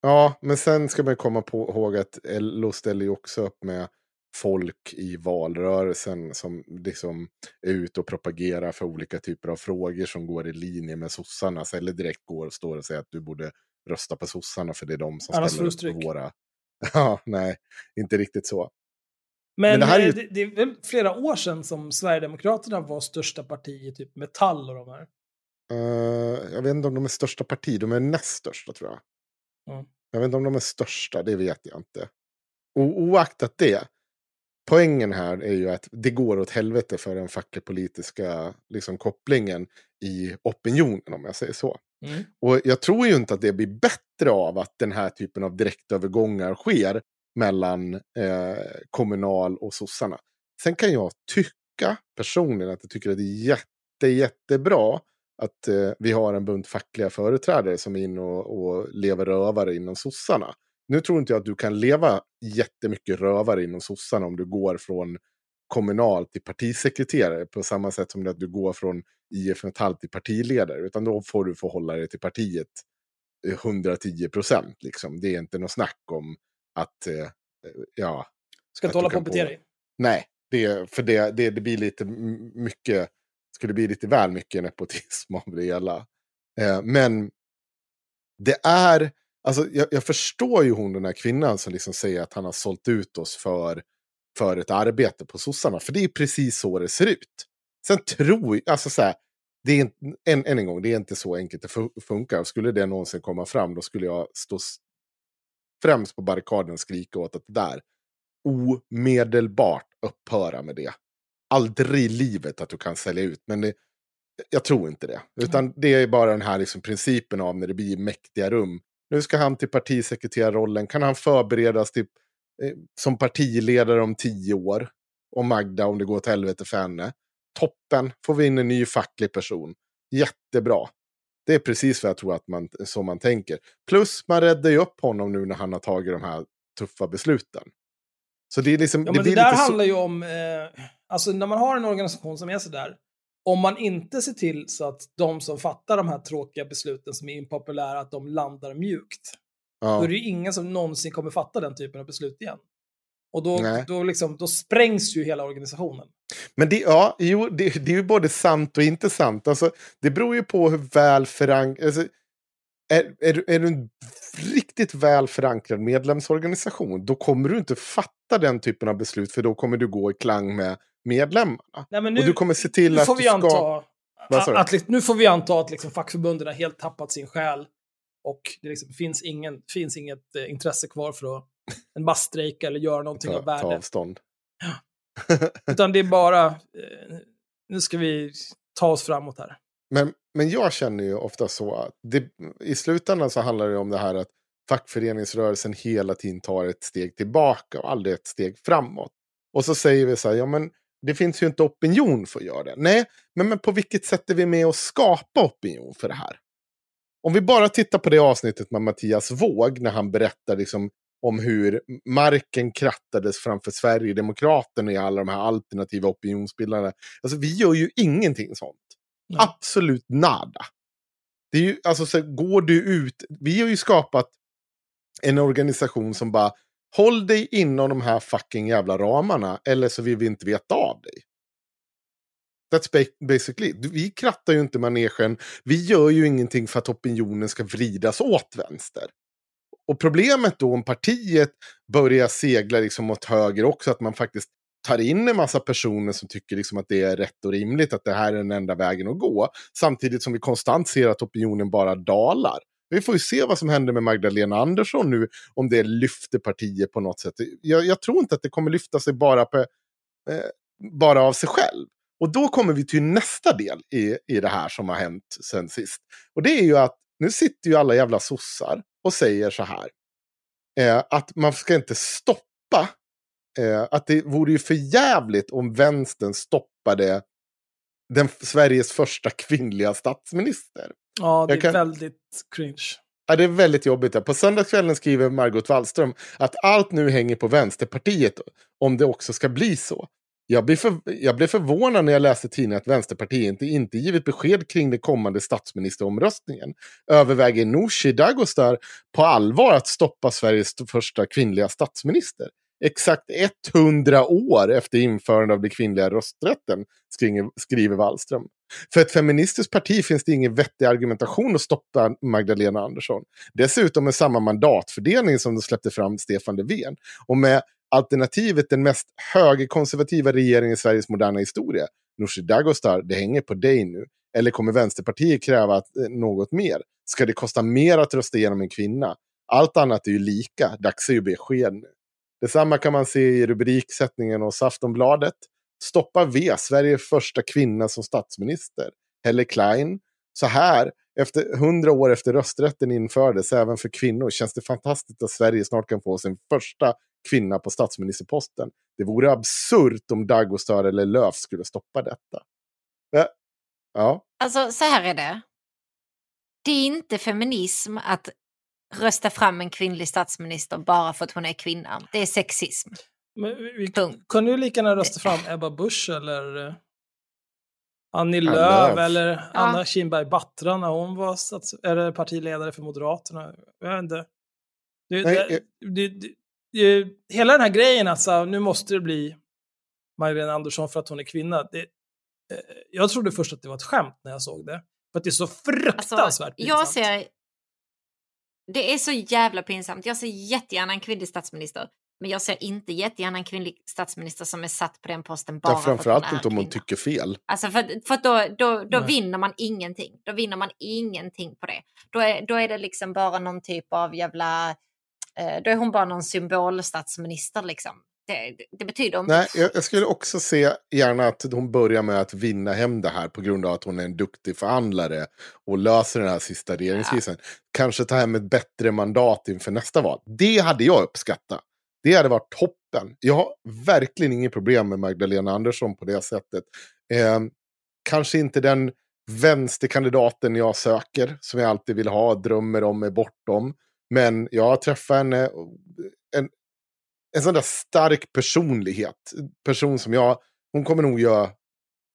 Ja, men sen ska man komma på, ihåg att LO ställer ju också upp med folk i valrörelsen som liksom är ute och propagerar för olika typer av frågor som går i linje med sossarnas. Eller direkt går och står och säger att du borde rösta på sossarna för det är de som Annars ställer upp på våra... Ja, nej, inte riktigt så. Men, det här är ju- eh, det, det är väl flera år sedan som Sverigedemokraterna var största parti i typ Metall och de här. Eh, jag vet inte om de är största parti, de är näst största tror jag. Mm. Jag vet inte om de är största, det vet jag inte. O oaktat det, poängen här är ju att det går åt helvete för den facklig-politiska liksom, kopplingen i opinionen, om jag säger så. Mm. Och jag tror ju inte att det blir bättre av att den här typen av direktövergångar sker mellan eh, kommunal och sossarna. Sen kan jag tycka personligen att jag tycker att det är jätte, jättebra att eh, vi har en bunt fackliga företrädare som är inne och, och lever rövare inom sossarna. Nu tror inte jag att du kan leva jättemycket rövare inom sossarna om du går från kommunal till partisekreterare på samma sätt som att du går från IF Metall till partiledare. Utan då får du förhålla dig till partiet eh, 110 procent. Liksom. Det är inte något snack om att... Eh, ja, Ska inte hålla på och bete dig. Nej, det, för det, det, det blir lite mycket, skulle bli lite väl mycket nepotism av det hela. Eh, men det är, alltså jag, jag förstår ju hon den här kvinnan som liksom säger att han har sålt ut oss för, för ett arbete på sossarna. För det är precis så det ser ut. Sen tror jag, alltså så här, det är, än, än en gång, det är inte så enkelt det fu- funkar. Skulle det någonsin komma fram, då skulle jag stå främst på barrikaden skrika åt att det där omedelbart upphöra med det. Aldrig i livet att du kan sälja ut, men det, jag tror inte det. Utan det är bara den här liksom principen av när det blir mäktiga rum. Nu ska han till partisekreterarrollen, kan han förberedas till, eh, som partiledare om tio år? Och Magda om det går åt helvete för henne. Toppen, får vi in en ny facklig person. Jättebra. Det är precis vad jag tror att man, så man tänker. Plus man räddar ju upp honom nu när han har tagit de här tuffa besluten. Så det är liksom... Ja, det men det, där lite så- handlar ju om, eh, alltså när man har en organisation som är sådär, om man inte ser till så att de som fattar de här tråkiga besluten som är impopulära, att de landar mjukt, Ja. då är det ju ingen som någonsin kommer fatta den typen av beslut igen. Och då, Nej. då, liksom, då sprängs ju hela organisationen. Men det, ja, jo, det, det är ju både sant och inte sant. Alltså, det beror ju på hur väl förankrad... Alltså, är, är, är du en riktigt väl förankrad medlemsorganisation, då kommer du inte fatta den typen av beslut, för då kommer du gå i klang med medlemmarna. Nej, men och du kommer se till nu att får du vi ska... anta, du? att, att, nu får vi anta att liksom fackförbunden har helt tappat sin själ och det liksom finns, ingen, finns inget eh, intresse kvar för att en massstrejka eller göra någonting av ta, ta värde. avstånd. Utan det är bara, eh, nu ska vi ta oss framåt här. Men, men jag känner ju ofta så att det, i slutändan så handlar det om det här att fackföreningsrörelsen hela tiden tar ett steg tillbaka och aldrig ett steg framåt. Och så säger vi så här, ja men det finns ju inte opinion för att göra det. Nej, men, men på vilket sätt är vi med och skapa opinion för det här? Om vi bara tittar på det avsnittet med Mattias Våg när han berättar liksom om hur marken krattades framför Sverigedemokraterna i alla de här alternativa opinionsbildarna. Alltså vi gör ju ingenting sånt. Absolut nada. Det är ju, alltså, så går du ut, vi har ju skapat en organisation som bara håll dig inom de här fucking jävla ramarna eller så vill vi inte veta av dig. That's ba- basically. Vi krattar ju inte manegen. Vi gör ju ingenting för att opinionen ska vridas åt vänster. Och problemet då om partiet börjar segla liksom åt höger också, att man faktiskt tar in en massa personer som tycker liksom att det är rätt och rimligt, att det här är den enda vägen att gå. Samtidigt som vi konstant ser att opinionen bara dalar. Vi får ju se vad som händer med Magdalena Andersson nu, om det lyfter partiet på något sätt. Jag, jag tror inte att det kommer lyfta sig bara, på, eh, bara av sig själv. Och då kommer vi till nästa del i, i det här som har hänt sen sist. Och det är ju att nu sitter ju alla jävla sossar och säger så här. Eh, att man ska inte stoppa eh, att det vore ju för jävligt om vänstern stoppade den Sveriges första kvinnliga statsminister. Ja, det Jag är kan- väldigt cringe. Ja, det är väldigt jobbigt. där. På söndagskvällen skriver Margot Wallström att allt nu hänger på Vänsterpartiet om det också ska bli så. Jag blev, för, jag blev förvånad när jag läste tidningen att Vänsterpartiet inte, inte givit besked kring den kommande statsministeromröstningen. Överväger Nooshi Dadgostar på allvar att stoppa Sveriges första kvinnliga statsminister? Exakt 100 år efter införandet av den kvinnliga rösträtten, skriver, skriver Wallström. För ett feministiskt parti finns det ingen vettig argumentation att stoppa Magdalena Andersson. Dessutom med samma mandatfördelning som de släppte fram Stefan Löfven. Och med alternativet den mest högerkonservativa regeringen i Sveriges moderna historia. Nooshi Dadgostar, det hänger på dig nu. Eller kommer Vänsterpartiet kräva eh, något mer? Ska det kosta mer att rösta igenom en kvinna? Allt annat är ju lika. Dags är ju besked nu. Detsamma kan man se i rubriksättningen hos Aftonbladet. Stoppa V, Sveriges första kvinna som statsminister. Helle Klein. Så här, efter 100 år efter rösträtten infördes även för kvinnor känns det fantastiskt att Sverige snart kan få sin första kvinna på statsministerposten. Det vore absurt om Dagostar eller Löf skulle stoppa detta. Ja. ja. Alltså så här är det. Det är inte feminism att rösta fram en kvinnlig statsminister bara för att hon är kvinna. Det är sexism. Men vi, kunde ju lika gärna rösta fram Ebba Busch eller eh, Annie Lööf eller Anna Kinberg Batra när hon var stats- eller partiledare för Moderaterna. Jag vet inte. Det, Nej, det, det, det, det, hela den här grejen att så, här, nu måste det bli Magdalena Andersson för att hon är kvinna. Det, eh, jag trodde först att det var ett skämt när jag såg det. För att det är så fruktansvärt Alltså, jag pinsamt. ser... Det är så jävla pinsamt. Jag ser jättegärna en kvinnlig statsminister. Men jag ser inte jättegärna en kvinnlig statsminister som är satt på den posten bara Ja, för att framförallt hon är inte om hon tycker fel. Alltså för, för att då, då, då Nej. vinner man ingenting. Då vinner man ingenting på det. Då är, då är det liksom bara någon typ av jävla... Eh, då är hon bara någon symbolstatsminister liksom. Det, det betyder inte... Nej, jag, jag skulle också se gärna att hon börjar med att vinna hem det här på grund av att hon är en duktig förhandlare och löser den här sista regeringskrisen. Kanske ta hem ett bättre mandat inför nästa val. Det hade jag uppskattat. Det hade varit toppen. Jag har verkligen inget problem med Magdalena Andersson på det sättet. Eh, kanske inte den vänsterkandidaten jag söker, som jag alltid vill ha, drömmer om är bortom. Men jag har träffat henne, en, en sån där stark personlighet. Person som jag, hon kommer nog göra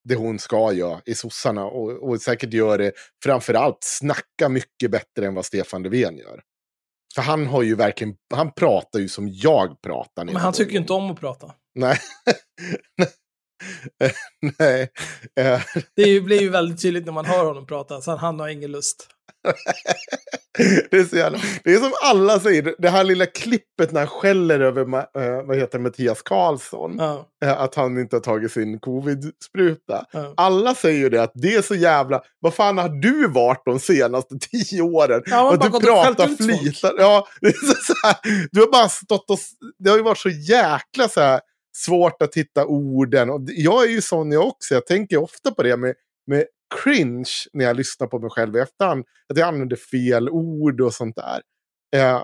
det hon ska göra i sossarna och, och säkert gör det framförallt snacka mycket bättre än vad Stefan Löfven gör. För han har ju verkligen, han pratar ju som jag pratar. Men han tycker ju inte om att prata. Nej. Nej. Det blir ju väldigt tydligt när man hör honom prata, så han har ingen lust. det, är så jävla, det är som alla säger, det här lilla klippet när han skäller över eh, vad heter Mattias Karlsson. Ja. eh, att han inte har tagit sin covid-spruta. Alla säger ju det att det är så jävla... Vad fan har du varit de senaste tio åren? Ja, och du pratar flitar. Ja, så, här, du har bara stått och... Det har ju varit så jäkla så här, svårt att hitta orden. Och jag är ju sån jag också. Jag tänker ofta på det med, med cringe när jag lyssnar på mig själv i efterhand. Att jag använder fel ord och sånt där. Eh,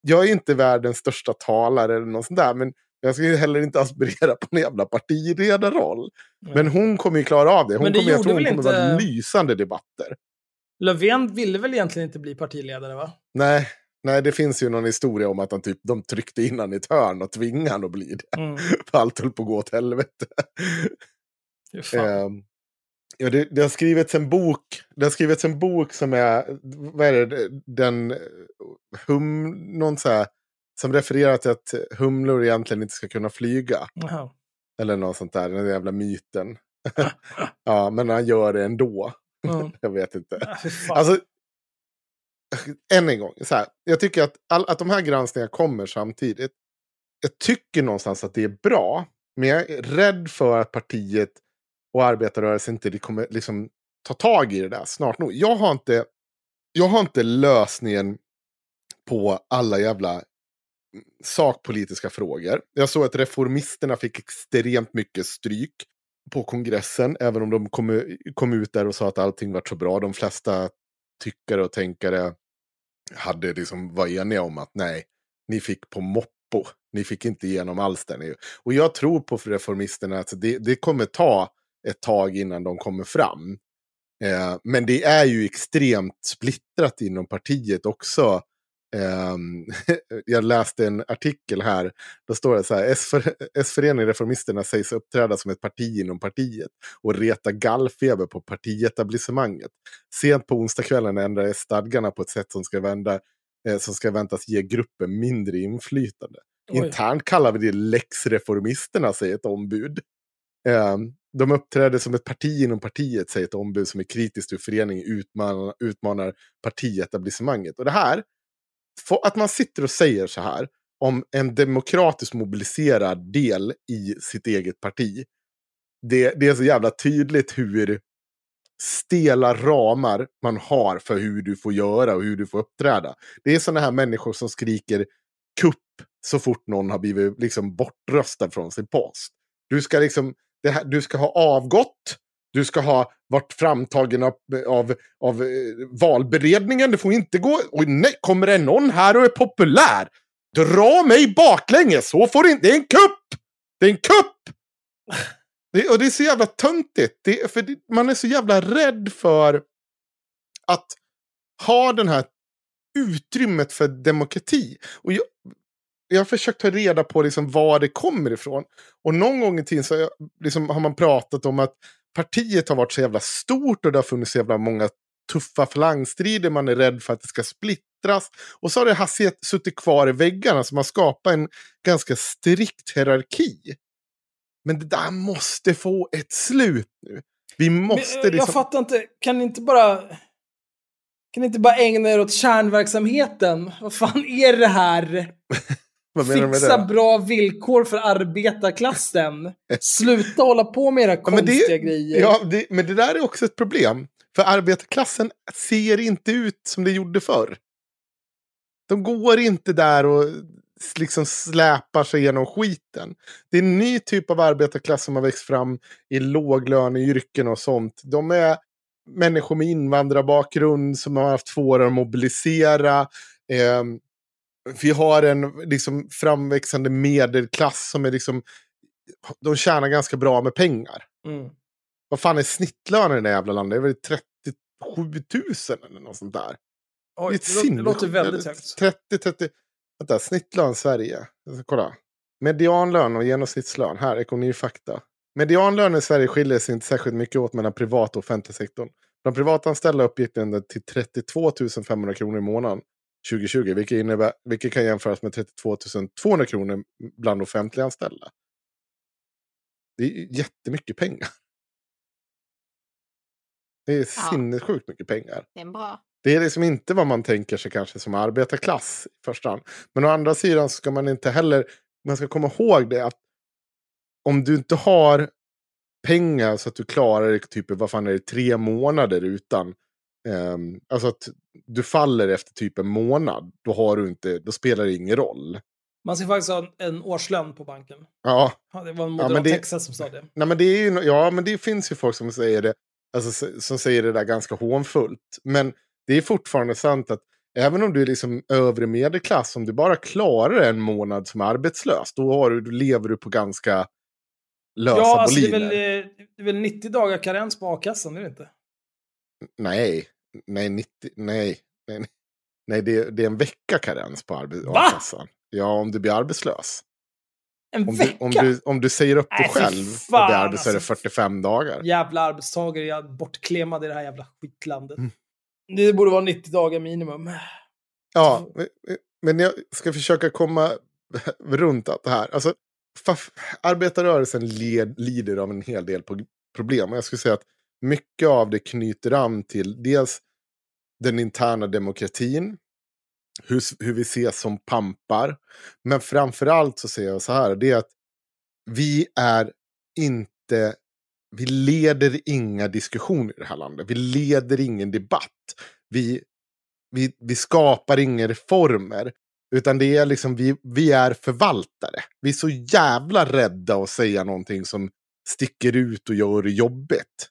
jag är inte världens största talare eller något sånt där. Men jag ska ju heller inte aspirera på en jävla partiledarroll. Men hon kommer ju klara av det. Hon Men det kommer, jag tror hon kommer vara inte- lysande i debatter. Löfven ville väl egentligen inte bli partiledare, va? Nej, nej, det finns ju någon historia om att han typ, de tryckte in han i ett hörn och tvingade han att bli det. Mm. För allt höll på att gå åt helvete. Ehm, ja, det, det har skrivits en bok. Det har skrivits en bok som är, vad är det, den, hum, någon så här, som refererar till att humlor egentligen inte ska kunna flyga. Jaha. Eller något sånt där, den jävla myten. ja, men han gör det ändå. Mm. Jag vet inte. Alltså, än en gång, så här, jag tycker att, all, att de här granskningarna kommer samtidigt. Jag tycker någonstans att det är bra, men jag är rädd för att partiet och arbetarrörelsen inte kommer liksom ta tag i det där snart nog. Jag har inte, jag har inte lösningen på alla jävla mm, sakpolitiska frågor. Jag såg att reformisterna fick extremt mycket stryk på kongressen, även om de kom, kom ut där och sa att allting var så bra. De flesta tyckare och tänkare hade liksom var eniga om att nej, ni fick på moppo. Ni fick inte igenom alls den. Och jag tror på reformisterna att det, det kommer ta ett tag innan de kommer fram. Eh, men det är ju extremt splittrat inom partiet också. Eh, jag läste en artikel här. Då står det så här. S-föreningen Reformisterna sägs uppträda som ett parti inom partiet och reta gallfeber på partietablissemanget. Sent på onsdagskvällen ändrar stadgarna på ett sätt som ska, vända, eh, som ska väntas ge gruppen mindre inflytande. Oj. Internt kallar vi det läxreformisterna, säger ett ombud. Um, de uppträder som ett parti inom partiet, säger ett ombud som är kritiskt ur föreningen utmanar, utmanar partietablissemanget. Och det här, att man sitter och säger så här om en demokratiskt mobiliserad del i sitt eget parti. Det, det är så jävla tydligt hur stela ramar man har för hur du får göra och hur du får uppträda. Det är sådana här människor som skriker kupp så fort någon har blivit liksom bortröstad från sin post. Du ska liksom här, du ska ha avgått. Du ska ha varit framtagen av, av, av eh, valberedningen. Det får inte gå... Och nej, kommer det någon här och är populär? Dra mig baklänges! Så får det inte... Det är en kupp! Det är en kupp! Det, och det är så jävla töntigt. Det, för det, man är så jävla rädd för att ha den här utrymmet för demokrati. Och jag, jag har försökt ta reda på liksom var det kommer ifrån. Och någon gång i tiden så har, jag, liksom, har man pratat om att partiet har varit så jävla stort och det har funnits så jävla många tuffa falangstrider. Man är rädd för att det ska splittras. Och så har det hastighet suttit kvar i väggarna så man skapar en ganska strikt hierarki. Men det där måste få ett slut nu. Vi måste... Men, liksom... Jag fattar inte, kan ni inte bara... Kan ni inte bara ägna er åt kärnverksamheten? Vad fan är det här? Fixa bra villkor för arbetarklassen. Sluta hålla på med era ja, konstiga det, grejer. Ja, det, men det där är också ett problem. För arbetarklassen ser inte ut som det gjorde förr. De går inte där och liksom släpar sig genom skiten. Det är en ny typ av arbetarklass som har växt fram i låglöneyrken och sånt. De är människor med invandrarbakgrund som har haft svårare att mobilisera. Eh, vi har en liksom, framväxande medelklass som är liksom... De tjänar ganska bra med pengar. Mm. Vad fan är snittlönen i det jävla landet? Det är väl 37 000 eller något sånt där. Oj, det, det låter väldigt högt. 30, 30... Vänta, snittlön Sverige. Kolla. Medianlön och genomsnittslön. Här, ekonomifakta. Medianlönen i Sverige skiljer sig inte särskilt mycket åt mellan privat och offentlig sektorn. De privatanställda uppgick den till 32 500 kronor i månaden 2020, vilket, innebär, vilket kan jämföras med 32 200 kronor bland offentliganställda. Det är jättemycket pengar. Det är ja. sinnessjukt mycket pengar. Det är bra. Det är liksom inte vad man tänker sig kanske som arbetarklass i första hand. Men å andra sidan ska man inte heller, man ska komma ihåg det att om du inte har pengar så att du klarar dig typ, vad fan är det, tre månader utan Um, alltså att du faller efter typ en månad, då, har du inte, då spelar det ingen roll. Man ska faktiskt ha en årslön på banken. Ja. ja det var en moderat ja, det, Texas som sa det. Nej, men det är ju, ja, men det finns ju folk som säger det, alltså, som säger det där ganska hånfullt. Men det är fortfarande sant att även om du är liksom övre medelklass, om du bara klarar en månad som arbetslös, då, har du, då lever du på ganska lösa ja, alltså boliner. Det är, väl, eh, det är väl 90 dagar karens på a-kassan, är det inte? Nej, nej, 90, nej, nej, nej det, det är en vecka karens på a-kassan. Ja, om du blir arbetslös. En om vecka? Du, om, du, om du säger upp dig nej, själv fan, och blir arbetslös alltså, är det 45 dagar. Jävla arbetstagare, jag är bortklemad i det här jävla skitlandet. Mm. Det borde vara 90 dagar minimum. Ja, men jag ska försöka komma runt allt det här. Alltså, arbetarrörelsen led, lider av en hel del problem. Jag skulle säga att mycket av det knyter an till dels den interna demokratin, hur, hur vi ses som pampar. Men framförallt så säger jag så här, det är att vi är inte, vi leder inga diskussioner i det här landet. Vi leder ingen debatt. Vi, vi, vi skapar inga reformer. Utan det är liksom, vi, vi är förvaltare. Vi är så jävla rädda att säga någonting som sticker ut och gör det jobbigt.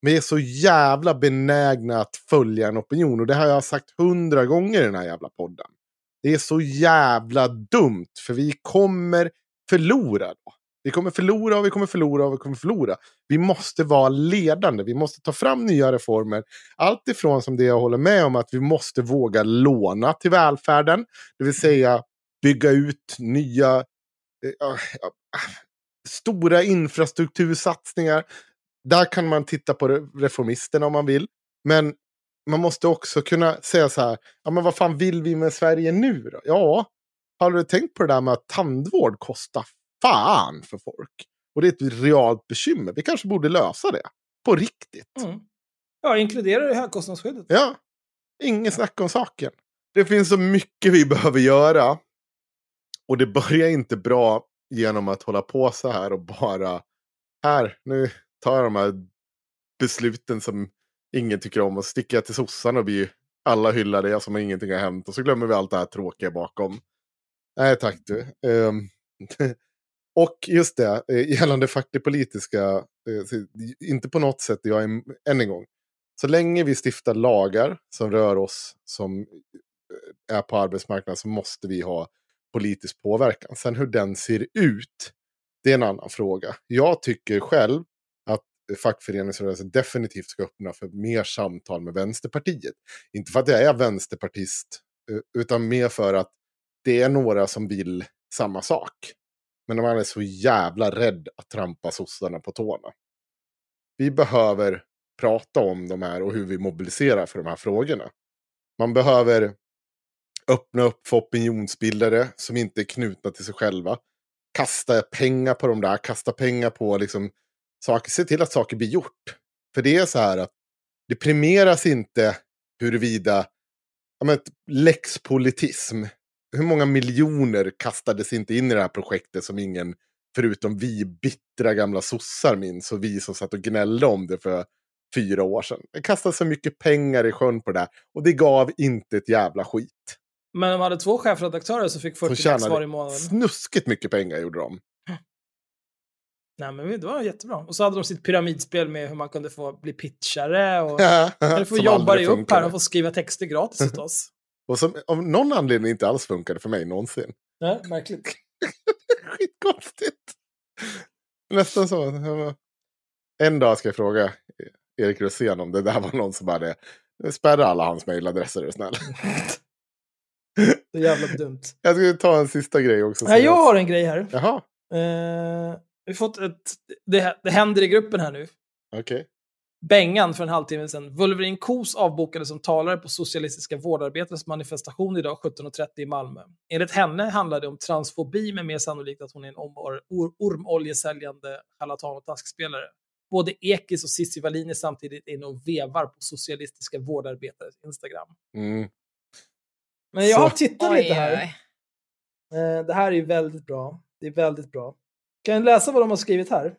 Vi är så jävla benägna att följa en opinion. Och det har jag sagt hundra gånger i den här jävla podden. Det är så jävla dumt, för vi kommer förlora då. Vi kommer förlora och vi kommer förlora och vi kommer förlora. Vi måste vara ledande, vi måste ta fram nya reformer. Allt ifrån som det jag håller med om att vi måste våga låna till välfärden. Det vill säga bygga ut nya äh, äh, stora infrastruktursatsningar. Där kan man titta på reformisterna om man vill. Men man måste också kunna säga så här, ja men vad fan vill vi med Sverige nu då? Ja, har du tänkt på det där med att tandvård kostar fan för folk? Och det är ett realt bekymmer. Vi kanske borde lösa det. På riktigt. Mm. Ja, inkludera det högkostnadsskyddet. Ja, ingen snack om saken. Det finns så mycket vi behöver göra. Och det börjar inte bra genom att hålla på så här och bara här, nu tar jag de här besluten som ingen tycker om och sticker jag till sossarna och blir alla hyllade, jag som har ingenting har hänt och så glömmer vi allt det här tråkiga bakom. Nej tack du. Um, och just det, eh, gällande facklig-politiska, eh, inte på något sätt, jag är, än en gång, så länge vi stiftar lagar som rör oss som eh, är på arbetsmarknaden så måste vi ha politisk påverkan. Sen hur den ser ut, det är en annan fråga. Jag tycker själv fackföreningsrörelsen definitivt ska öppna för mer samtal med Vänsterpartiet. Inte för att jag är vänsterpartist, utan mer för att det är några som vill samma sak. Men man är så jävla rädd att trampa sossarna på tårna. Vi behöver prata om de här och hur vi mobiliserar för de här frågorna. Man behöver öppna upp för opinionsbildare som inte är knutna till sig själva. Kasta pengar på de där, kasta pengar på liksom saker, se till att saker blir gjort. För det är så här att det premieras inte huruvida ja, men, läxpolitism hur många miljoner kastades inte in i det här projektet som ingen, förutom vi bittra gamla sossar minns och vi som satt och gnällde om det för fyra år sedan. Det kastades så mycket pengar i sjön på det där och det gav inte ett jävla skit. Men de hade två chefredaktörer som fick 40 lax var i månaden. Snuskigt mycket pengar gjorde de. Nej men det var jättebra. Och så hade de sitt pyramidspel med hur man kunde få bli pitchare och eller få jobba dig upp här och få skriva texter gratis åt oss. Och som av någon anledning inte alls funkade för mig någonsin. Nej, märkligt. Skitkonstigt. Nästan så. En dag ska jag fråga Erik Rosén om det där var någon som hade spärrat alla hans mejladresser, är snäll. Så jävla dumt. Jag ska ta en sista grej också. Nej, jag har en grej här. Jaha. Eh, vi fått ett, det, det händer i gruppen här nu. Okej. Okay. Bengan för en halvtimme sedan. Wolverine Kos avbokade som talare på Socialistiska vårdarbetares manifestation idag 17.30 i Malmö. Enligt henne handlar det om transfobi, men mer sannolikt att hon är en or ormoljesäljande charlatan och taskspelare. Både Ekis och Cissi Wallin är samtidigt inne och vevar på Socialistiska vårdarbetares Instagram. Mm. Men jag har tittat lite här. Eh, det här är väldigt bra. Det är väldigt bra. Kan jag läsa vad de har skrivit här?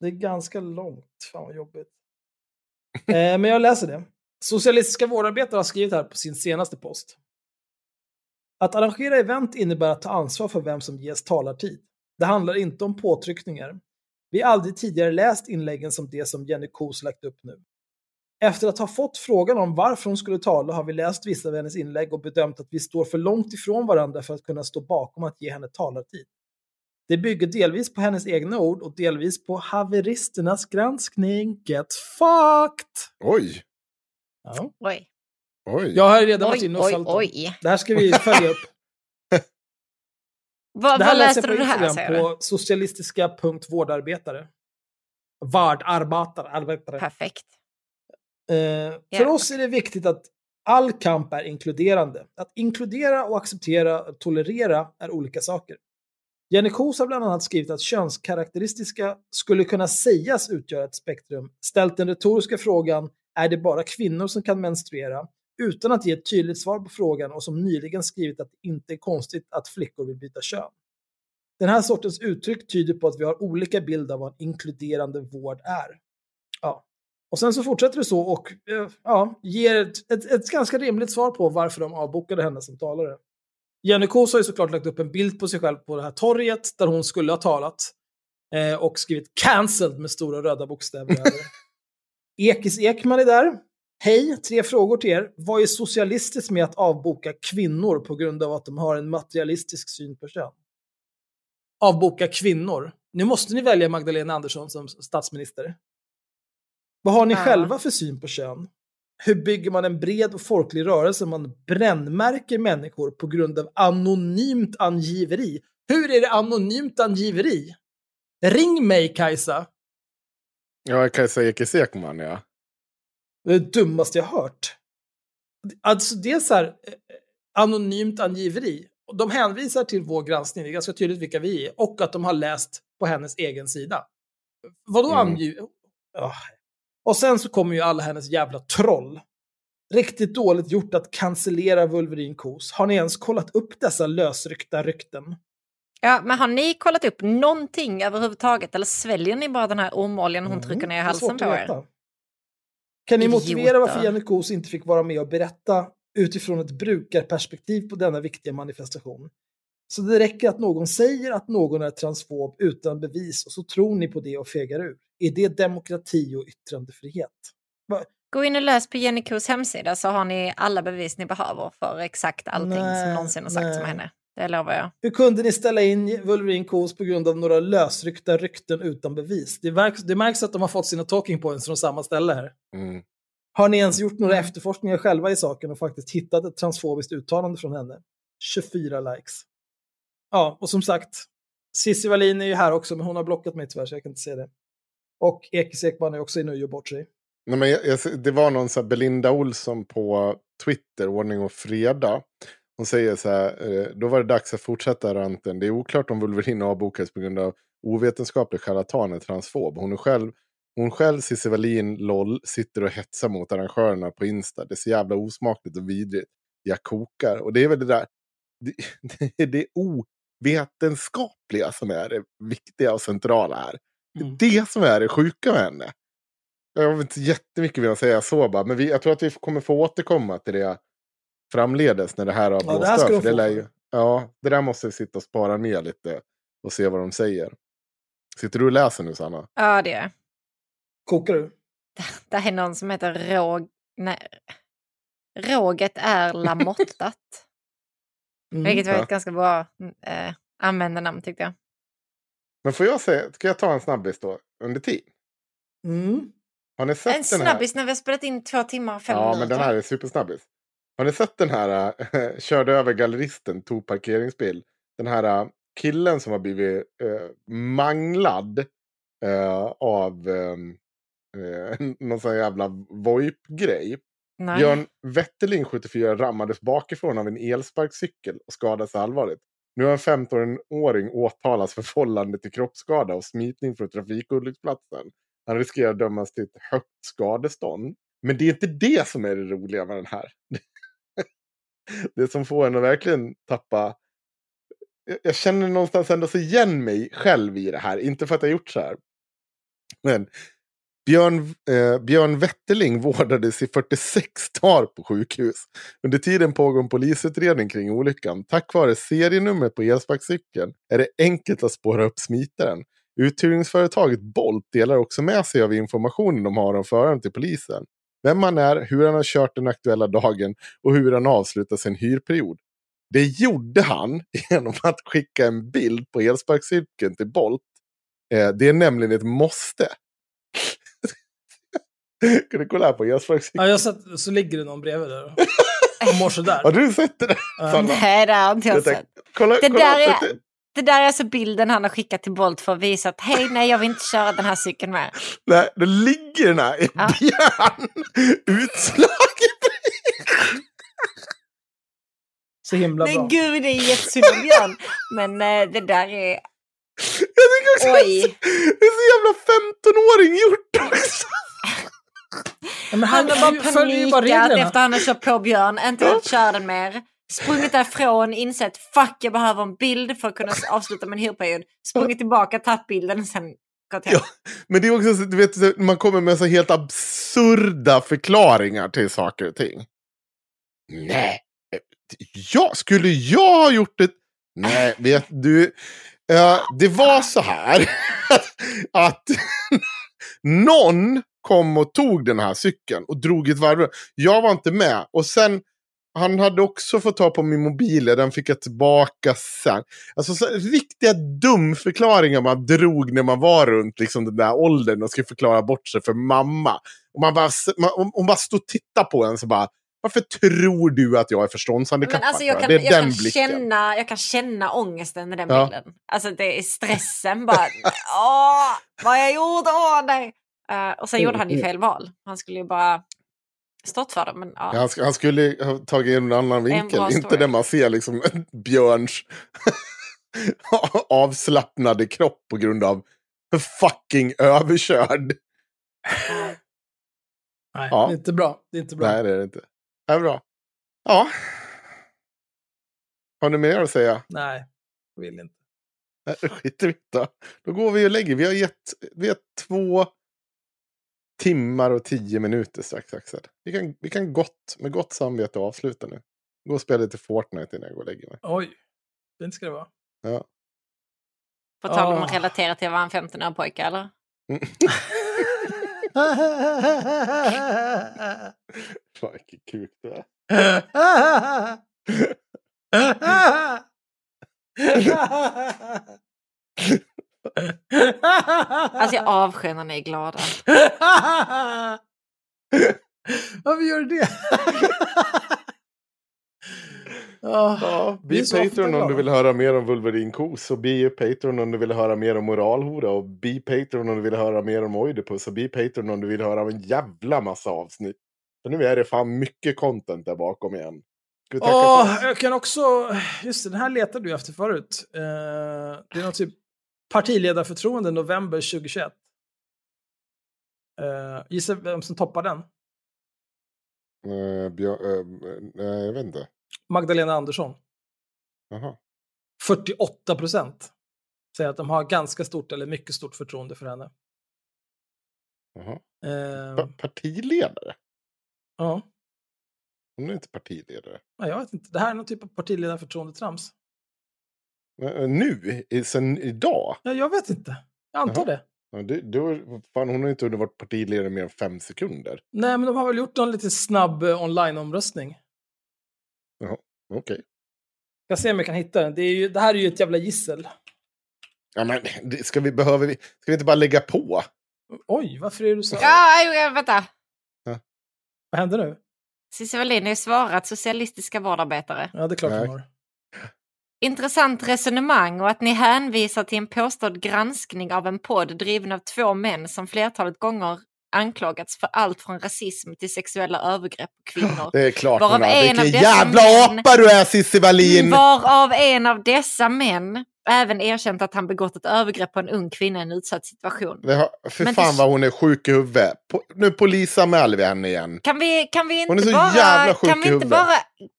Det är ganska långt. Fan vad jobbigt. Eh, men jag läser det. Socialistiska vårdarbetare har skrivit här på sin senaste post. Att arrangera event innebär att ta ansvar för vem som ges talartid. Det handlar inte om påtryckningar. Vi har aldrig tidigare läst inläggen som det som Jenny Kos lagt upp nu. Efter att ha fått frågan om varför hon skulle tala har vi läst vissa av hennes inlägg och bedömt att vi står för långt ifrån varandra för att kunna stå bakom att ge henne talartid. Det bygger delvis på hennes egna ord och delvis på haveristernas granskning. Get fucked! Oj! Ja. Oj. Oj. Jag har redan varit inne och oj, oj. Det här ska vi följa upp. vad, det här vad läste du på det här? Säger på socialistiska.vårdarbetare. Vardarbetare. Arbetare. Perfekt. Eh, Ja. för oss är det viktigt att all kamp är inkluderande. Att inkludera och acceptera och tolerera är olika saker. Jenny Kos har bland annat skrivit att könskaraktäristiska skulle kunna sägas utgöra ett spektrum, ställt den retoriska frågan är det bara kvinnor som kan menstruera? utan att ge ett tydligt svar på frågan och som nyligen skrivit att det inte är konstigt att flickor vill byta kön. Den här sortens uttryck tyder på att vi har olika bild av vad en inkluderande vård är. Ja. Och sen så fortsätter det så och eh, ja, ger ett, ett, ett ganska rimligt svar på varför de avbokade henne som talare. Jenny Kos har ju såklart lagt upp en bild på sig själv på det här torget där hon skulle ha talat. Eh, och skrivit cancelled med stora röda bokstäver över. Ekis Ekman är där. Hej, tre frågor till er. Vad är socialistiskt med att avboka kvinnor på grund av att de har en materialistisk syn på kön? Avboka kvinnor. Nu måste ni välja Magdalena Andersson som statsminister. Vad har ni Ja. själva för syn på kön? Hur bygger man en bred och folklig rörelse om man brännmärker människor på grund av anonymt angiveri? Hur är det anonymt angiveri? Ring mig Kajsa! Ja, Kajsa Ekis Ekman, ja. Det är det dummaste jag hört. Alltså det är så här, eh, anonymt angiveri. De hänvisar till vår granskning, det är ganska tydligt vilka vi är, och att de har läst på hennes egen sida. Vadå Mm. angiv... Ah. Och sen så kommer ju alla hennes jävla troll. Riktigt dåligt gjort att cancellera Wolverine Kos. Har ni ens kollat upp dessa lösryckta rykten? Ja, men har ni kollat upp någonting överhuvudtaget eller sväljer ni bara den här ormoljan hon trycker ner i halsen på er? Kan ni Idioter. motivera varför Jenny Kos inte fick vara med och berätta utifrån ett brukarperspektiv på denna viktiga manifestation? Så det räcker att någon säger att någon är transfob utan bevis och så tror ni på det och fegar ur. Är det demokrati och yttrandefrihet? Va? Gå in och läs på Jenny Kos hemsida så har ni alla bevis ni behöver för exakt allting Nej, som någonsin har sagts om henne. Det lovar jag. Hur kunde ni ställa in Wolverine Kos på grund av några lösryckta rykten utan bevis? Det, verks, det märks att de har fått sina talking points från samma ställe här. Mm. Har ni ens gjort några efterforskningar själva i saken och faktiskt hittat ett transfobiskt uttalande från henne? 24 likes. Ja, och som sagt, Cissi Wallin är ju här också, men hon har blockat mig tyvärr så jag kan inte se det. Och Ekis Ekman är också inne och gör bort sig. Nej, men jag, jag, det var någon så här Belinda Olsson på Twitter, Ordning och Fredag. Hon säger så här, eh, då var det dags att fortsätta ranten. Det är oklart om Wolverine avbokades på grund av ovetenskaplig charlatan är transfob. Hon är själv, hon själv, Cissi Wallin, LOL, sitter och hetsar mot arrangörerna på Insta. Det är så jävla osmakligt och vidrigt. Jag kokar. Och det är väl det där, det, det är det ovetenskapliga som är det viktiga och centrala här. Det är det som är det sjuka med henne. Jag har inte jättemycket vill säga så bara, men vi, jag tror att vi kommer få återkomma till det framledes när det här har Ja, det blåst här för det lär ju, Ja, det där måste vi sitta och spara ner lite och se vad de säger. Sitter du och läser nu, Sanna? Ja, det är jag. Kokar du? Det är någon som heter Råg... Nej. Råget är lamottat. Mm. Vilket var Ja. ett ganska bra äh, användarnamn tyckte jag. Men får jag säga, ska jag ta en snabbis då, under tid? Mm. Har ni sett En snabbis när vi har spelat in två timmar och fem Ja, minuter. men den här är supersnabbis. Har ni sett den här, äh, körde över galleristen, tog parkeringsbil? Den här äh, killen som har blivit äh, manglad av äh, någon sån jävla VoIP-grej. Björn Wetterling, 74, rammades bakifrån av en elsparkcykel och skadades allvarligt. Nu har en 15-åring åtalats för vållande till kroppsskada och smitning från trafikolycksplatsen. Han riskerar att dömas till ett högt skadestånd. Men det är inte det som är det roliga med den här. Det som får en att verkligen tappa... Jag- känner någonstans ändå så igen mig själv i det här. Inte för att jag gjort så här. Men Björn, eh, Björn Wetterling vårdades i 46 dagar på sjukhus. Under tiden pågår en polisutredning kring olyckan. Tack vare serienumret på elsparkcykeln är det enkelt att spåra upp smitaren. Uthyrningsföretaget Bolt delar också med sig av informationen de har om föraren till polisen. Vem han är, hur han har kört den aktuella dagen och hur han avslutar sin hyrperiod. Det gjorde han genom att skicka en bild på elsparkcykeln till Bolt. Eh, det är nämligen ett måste. kan du kolla här på elsparkcykeln? Ja, jag satt, så ligger det någon bredvid där och mår sådär. Har du sett det? där, Ja. Sanna? Nej, det har inte jag Jag sett. kolla, Det kolla, där, är, det där är alltså bilden han har skickat till Bolt för att visa att hej, nej, jag vill inte köra den här cykeln med. Nej, då ligger den här en björn utslagen. Så himla bra. Men gud, det är jättesynd om Björn. Men eh, det där är... Jag tycker också Oj. det är så jävla 15-åring gjort också. Ja, men Han han, har bara panikat efter han har kört på Björn, inte velat köra den mer. Sprungit därifrån, insett fuck jag behöver en bild för att kunna avsluta min hyrperiod. Sprungit tillbaka, tagit bilden och sen gått hem. Men det är också så, du vet, man kommer med så helt absurda förklaringar till saker och ting. Nej, jag, skulle jag ha gjort det? Nej, vet du. eh, det var så här att någon kom och tog den här cykeln och drog ett varv. Jag var inte med. Och sen, han hade också fått ta på min mobil, den fick jag tillbaka sen. Alltså så, riktiga dumförklaringar man drog när man var runt liksom, den där åldern och skulle förklara bort sig för mamma. Och man bara, man, hon bara stod och tittade på en så bara, varför tror du att jag är förståndshandikappad? Men alltså jag kan, det är jag, den kan blicken. känna, jag kan känna ångesten i den Ja. bilden. Alltså det är stressen bara. Åh, vad jag gjorde av dig! Eh, och sen gjorde han ju fel val. Han skulle ju bara stått för det. Men, ja. Ja, Han, sk- han skulle ha tagit en annan vinkel, bra inte där man ser liksom en björns avslappnade kropp på grund av fucking överkörd. Nej, Ja. det är inte bra. Det är inte bra. Nej, det är det inte. Det är bra. Ja. Har ni mer att säga? Nej, vill inte. Nej, vi i det. Då går vi och lägger. Vi har gett vi har två timmar och tio minuter strax, Axel. Vi kan, vi kan gott, med gott samvete avsluta nu. Gå och spela lite Fortnite innan jag går och lägger mig. Oj, fint ska det vara. Ja. På tal om Ah. att relatera till att vara en 15-årig pojke eller? Fan vilken kuk du är. Alltså jag avskyr när ni är glada. Varför gör du det? Ah, Ja, bli Patreon om du vill höra mer om Wolverine Kos. Och bli Patreon om du vill höra mer om Moralhora. Och bli Patreon om du vill höra mer om Oidipus. Och bli Patreon om du vill höra om en jävla massa avsnitt. För nu är det fan mycket content där bakom igen. Åh, jag kan också... Just det, den här letade du efter förut. Eh, det är någon typ partiledarförtroende november 2021. Uh, gissa vem som toppar den? Eh, Björ, eh, nej, jag vet inte. Magdalena Andersson. Jaha. 48 procent säger att de har ganska stort eller mycket stort förtroende för henne. Eh, Pa- partiledare? ja, Hon är inte partiledare. nej, jag vet inte. Det här är någon typ av partiledarförtroende-trams. Nu? Sen idag? Ja, jag vet inte. Jag antar Jaha. det. Ja, det, då, fan, hon har inte hunnit varit partiledare mer än fem sekunder. Nej, men de har väl gjort någon lite snabb eh, online-omröstning. Jaha, okej. Jag ser om jag kan hitta den. Det, är ju, det här är ju ett jävla gissel. Ja, men det- ska vi, behöver vi, ska vi inte bara lägga på? Oj, varför är du så... Ja, ja, vänta. Vad händer nu? Cissi Wallin har ju svarat socialistiska vårdarbetare. Ja, det är klart Nej. hon har. Intressant resonemang och att ni hänvisar till en påstådd granskning av en podd driven av två män som flertalet gånger anklagats för allt från rasism till sexuella övergrepp på kvinnor. Det är klart Varav en av Vilken dessa jävla män- apa du är Cissi Wallin! Varav en av dessa män även erkänt att han begått ett övergrepp på en ung kvinna i en utsatt situation. Det har, för Men fan det- vad hon är sjuk i huvudet. Po, nu polisanmäler vi henne igen. Kan vi, kan vi Hon är inte, så bara, jävla sjuk kan vi inte bara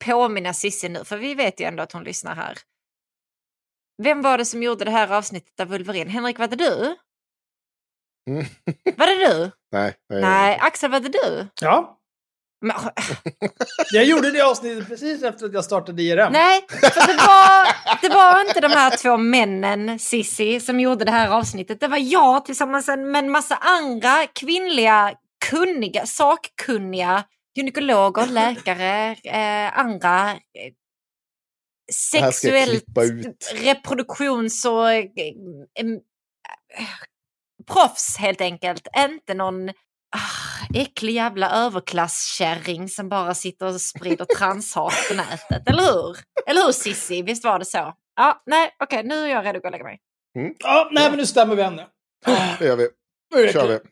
påminna Cissi nu, för vi vet ju ändå att hon lyssnar här. Vem var det som gjorde det här avsnittet av Wolverine? Henrik, var det du? Mm. Var det du? Nej, nej. Nej, Axel, var det du? Ja, Men, jag gjorde det avsnittet precis efter att jag startade IRM. nej, för det var, det var inte de här två männen, Sissi, som gjorde det här avsnittet. Det var jag tillsammans med en massa andra kvinnliga, kunniga, sakkunniga gynekologer, läkare, eh, andra eh, sexuellt reproduktions och eh, em, eh, proffs helt enkelt. Inte någon ah, äcklig jävla överklasskärring som bara sitter och sprider transhat på nätet. Eller hur? Eller hur Sissi? Visst var det så? Ja, nej, okej, nu är jag redo att gå och lägga mig. Ja, nej, men nu stämmer vi henne. Det gör vi. Nu kör det. vi.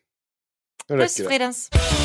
Nu Puss räcker det. Fridens. the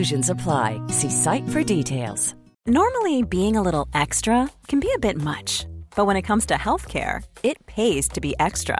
Exclusions apply. See site for details. Normally, being a little extra can be a bit much, but when it comes to healthcare, it pays to be extra.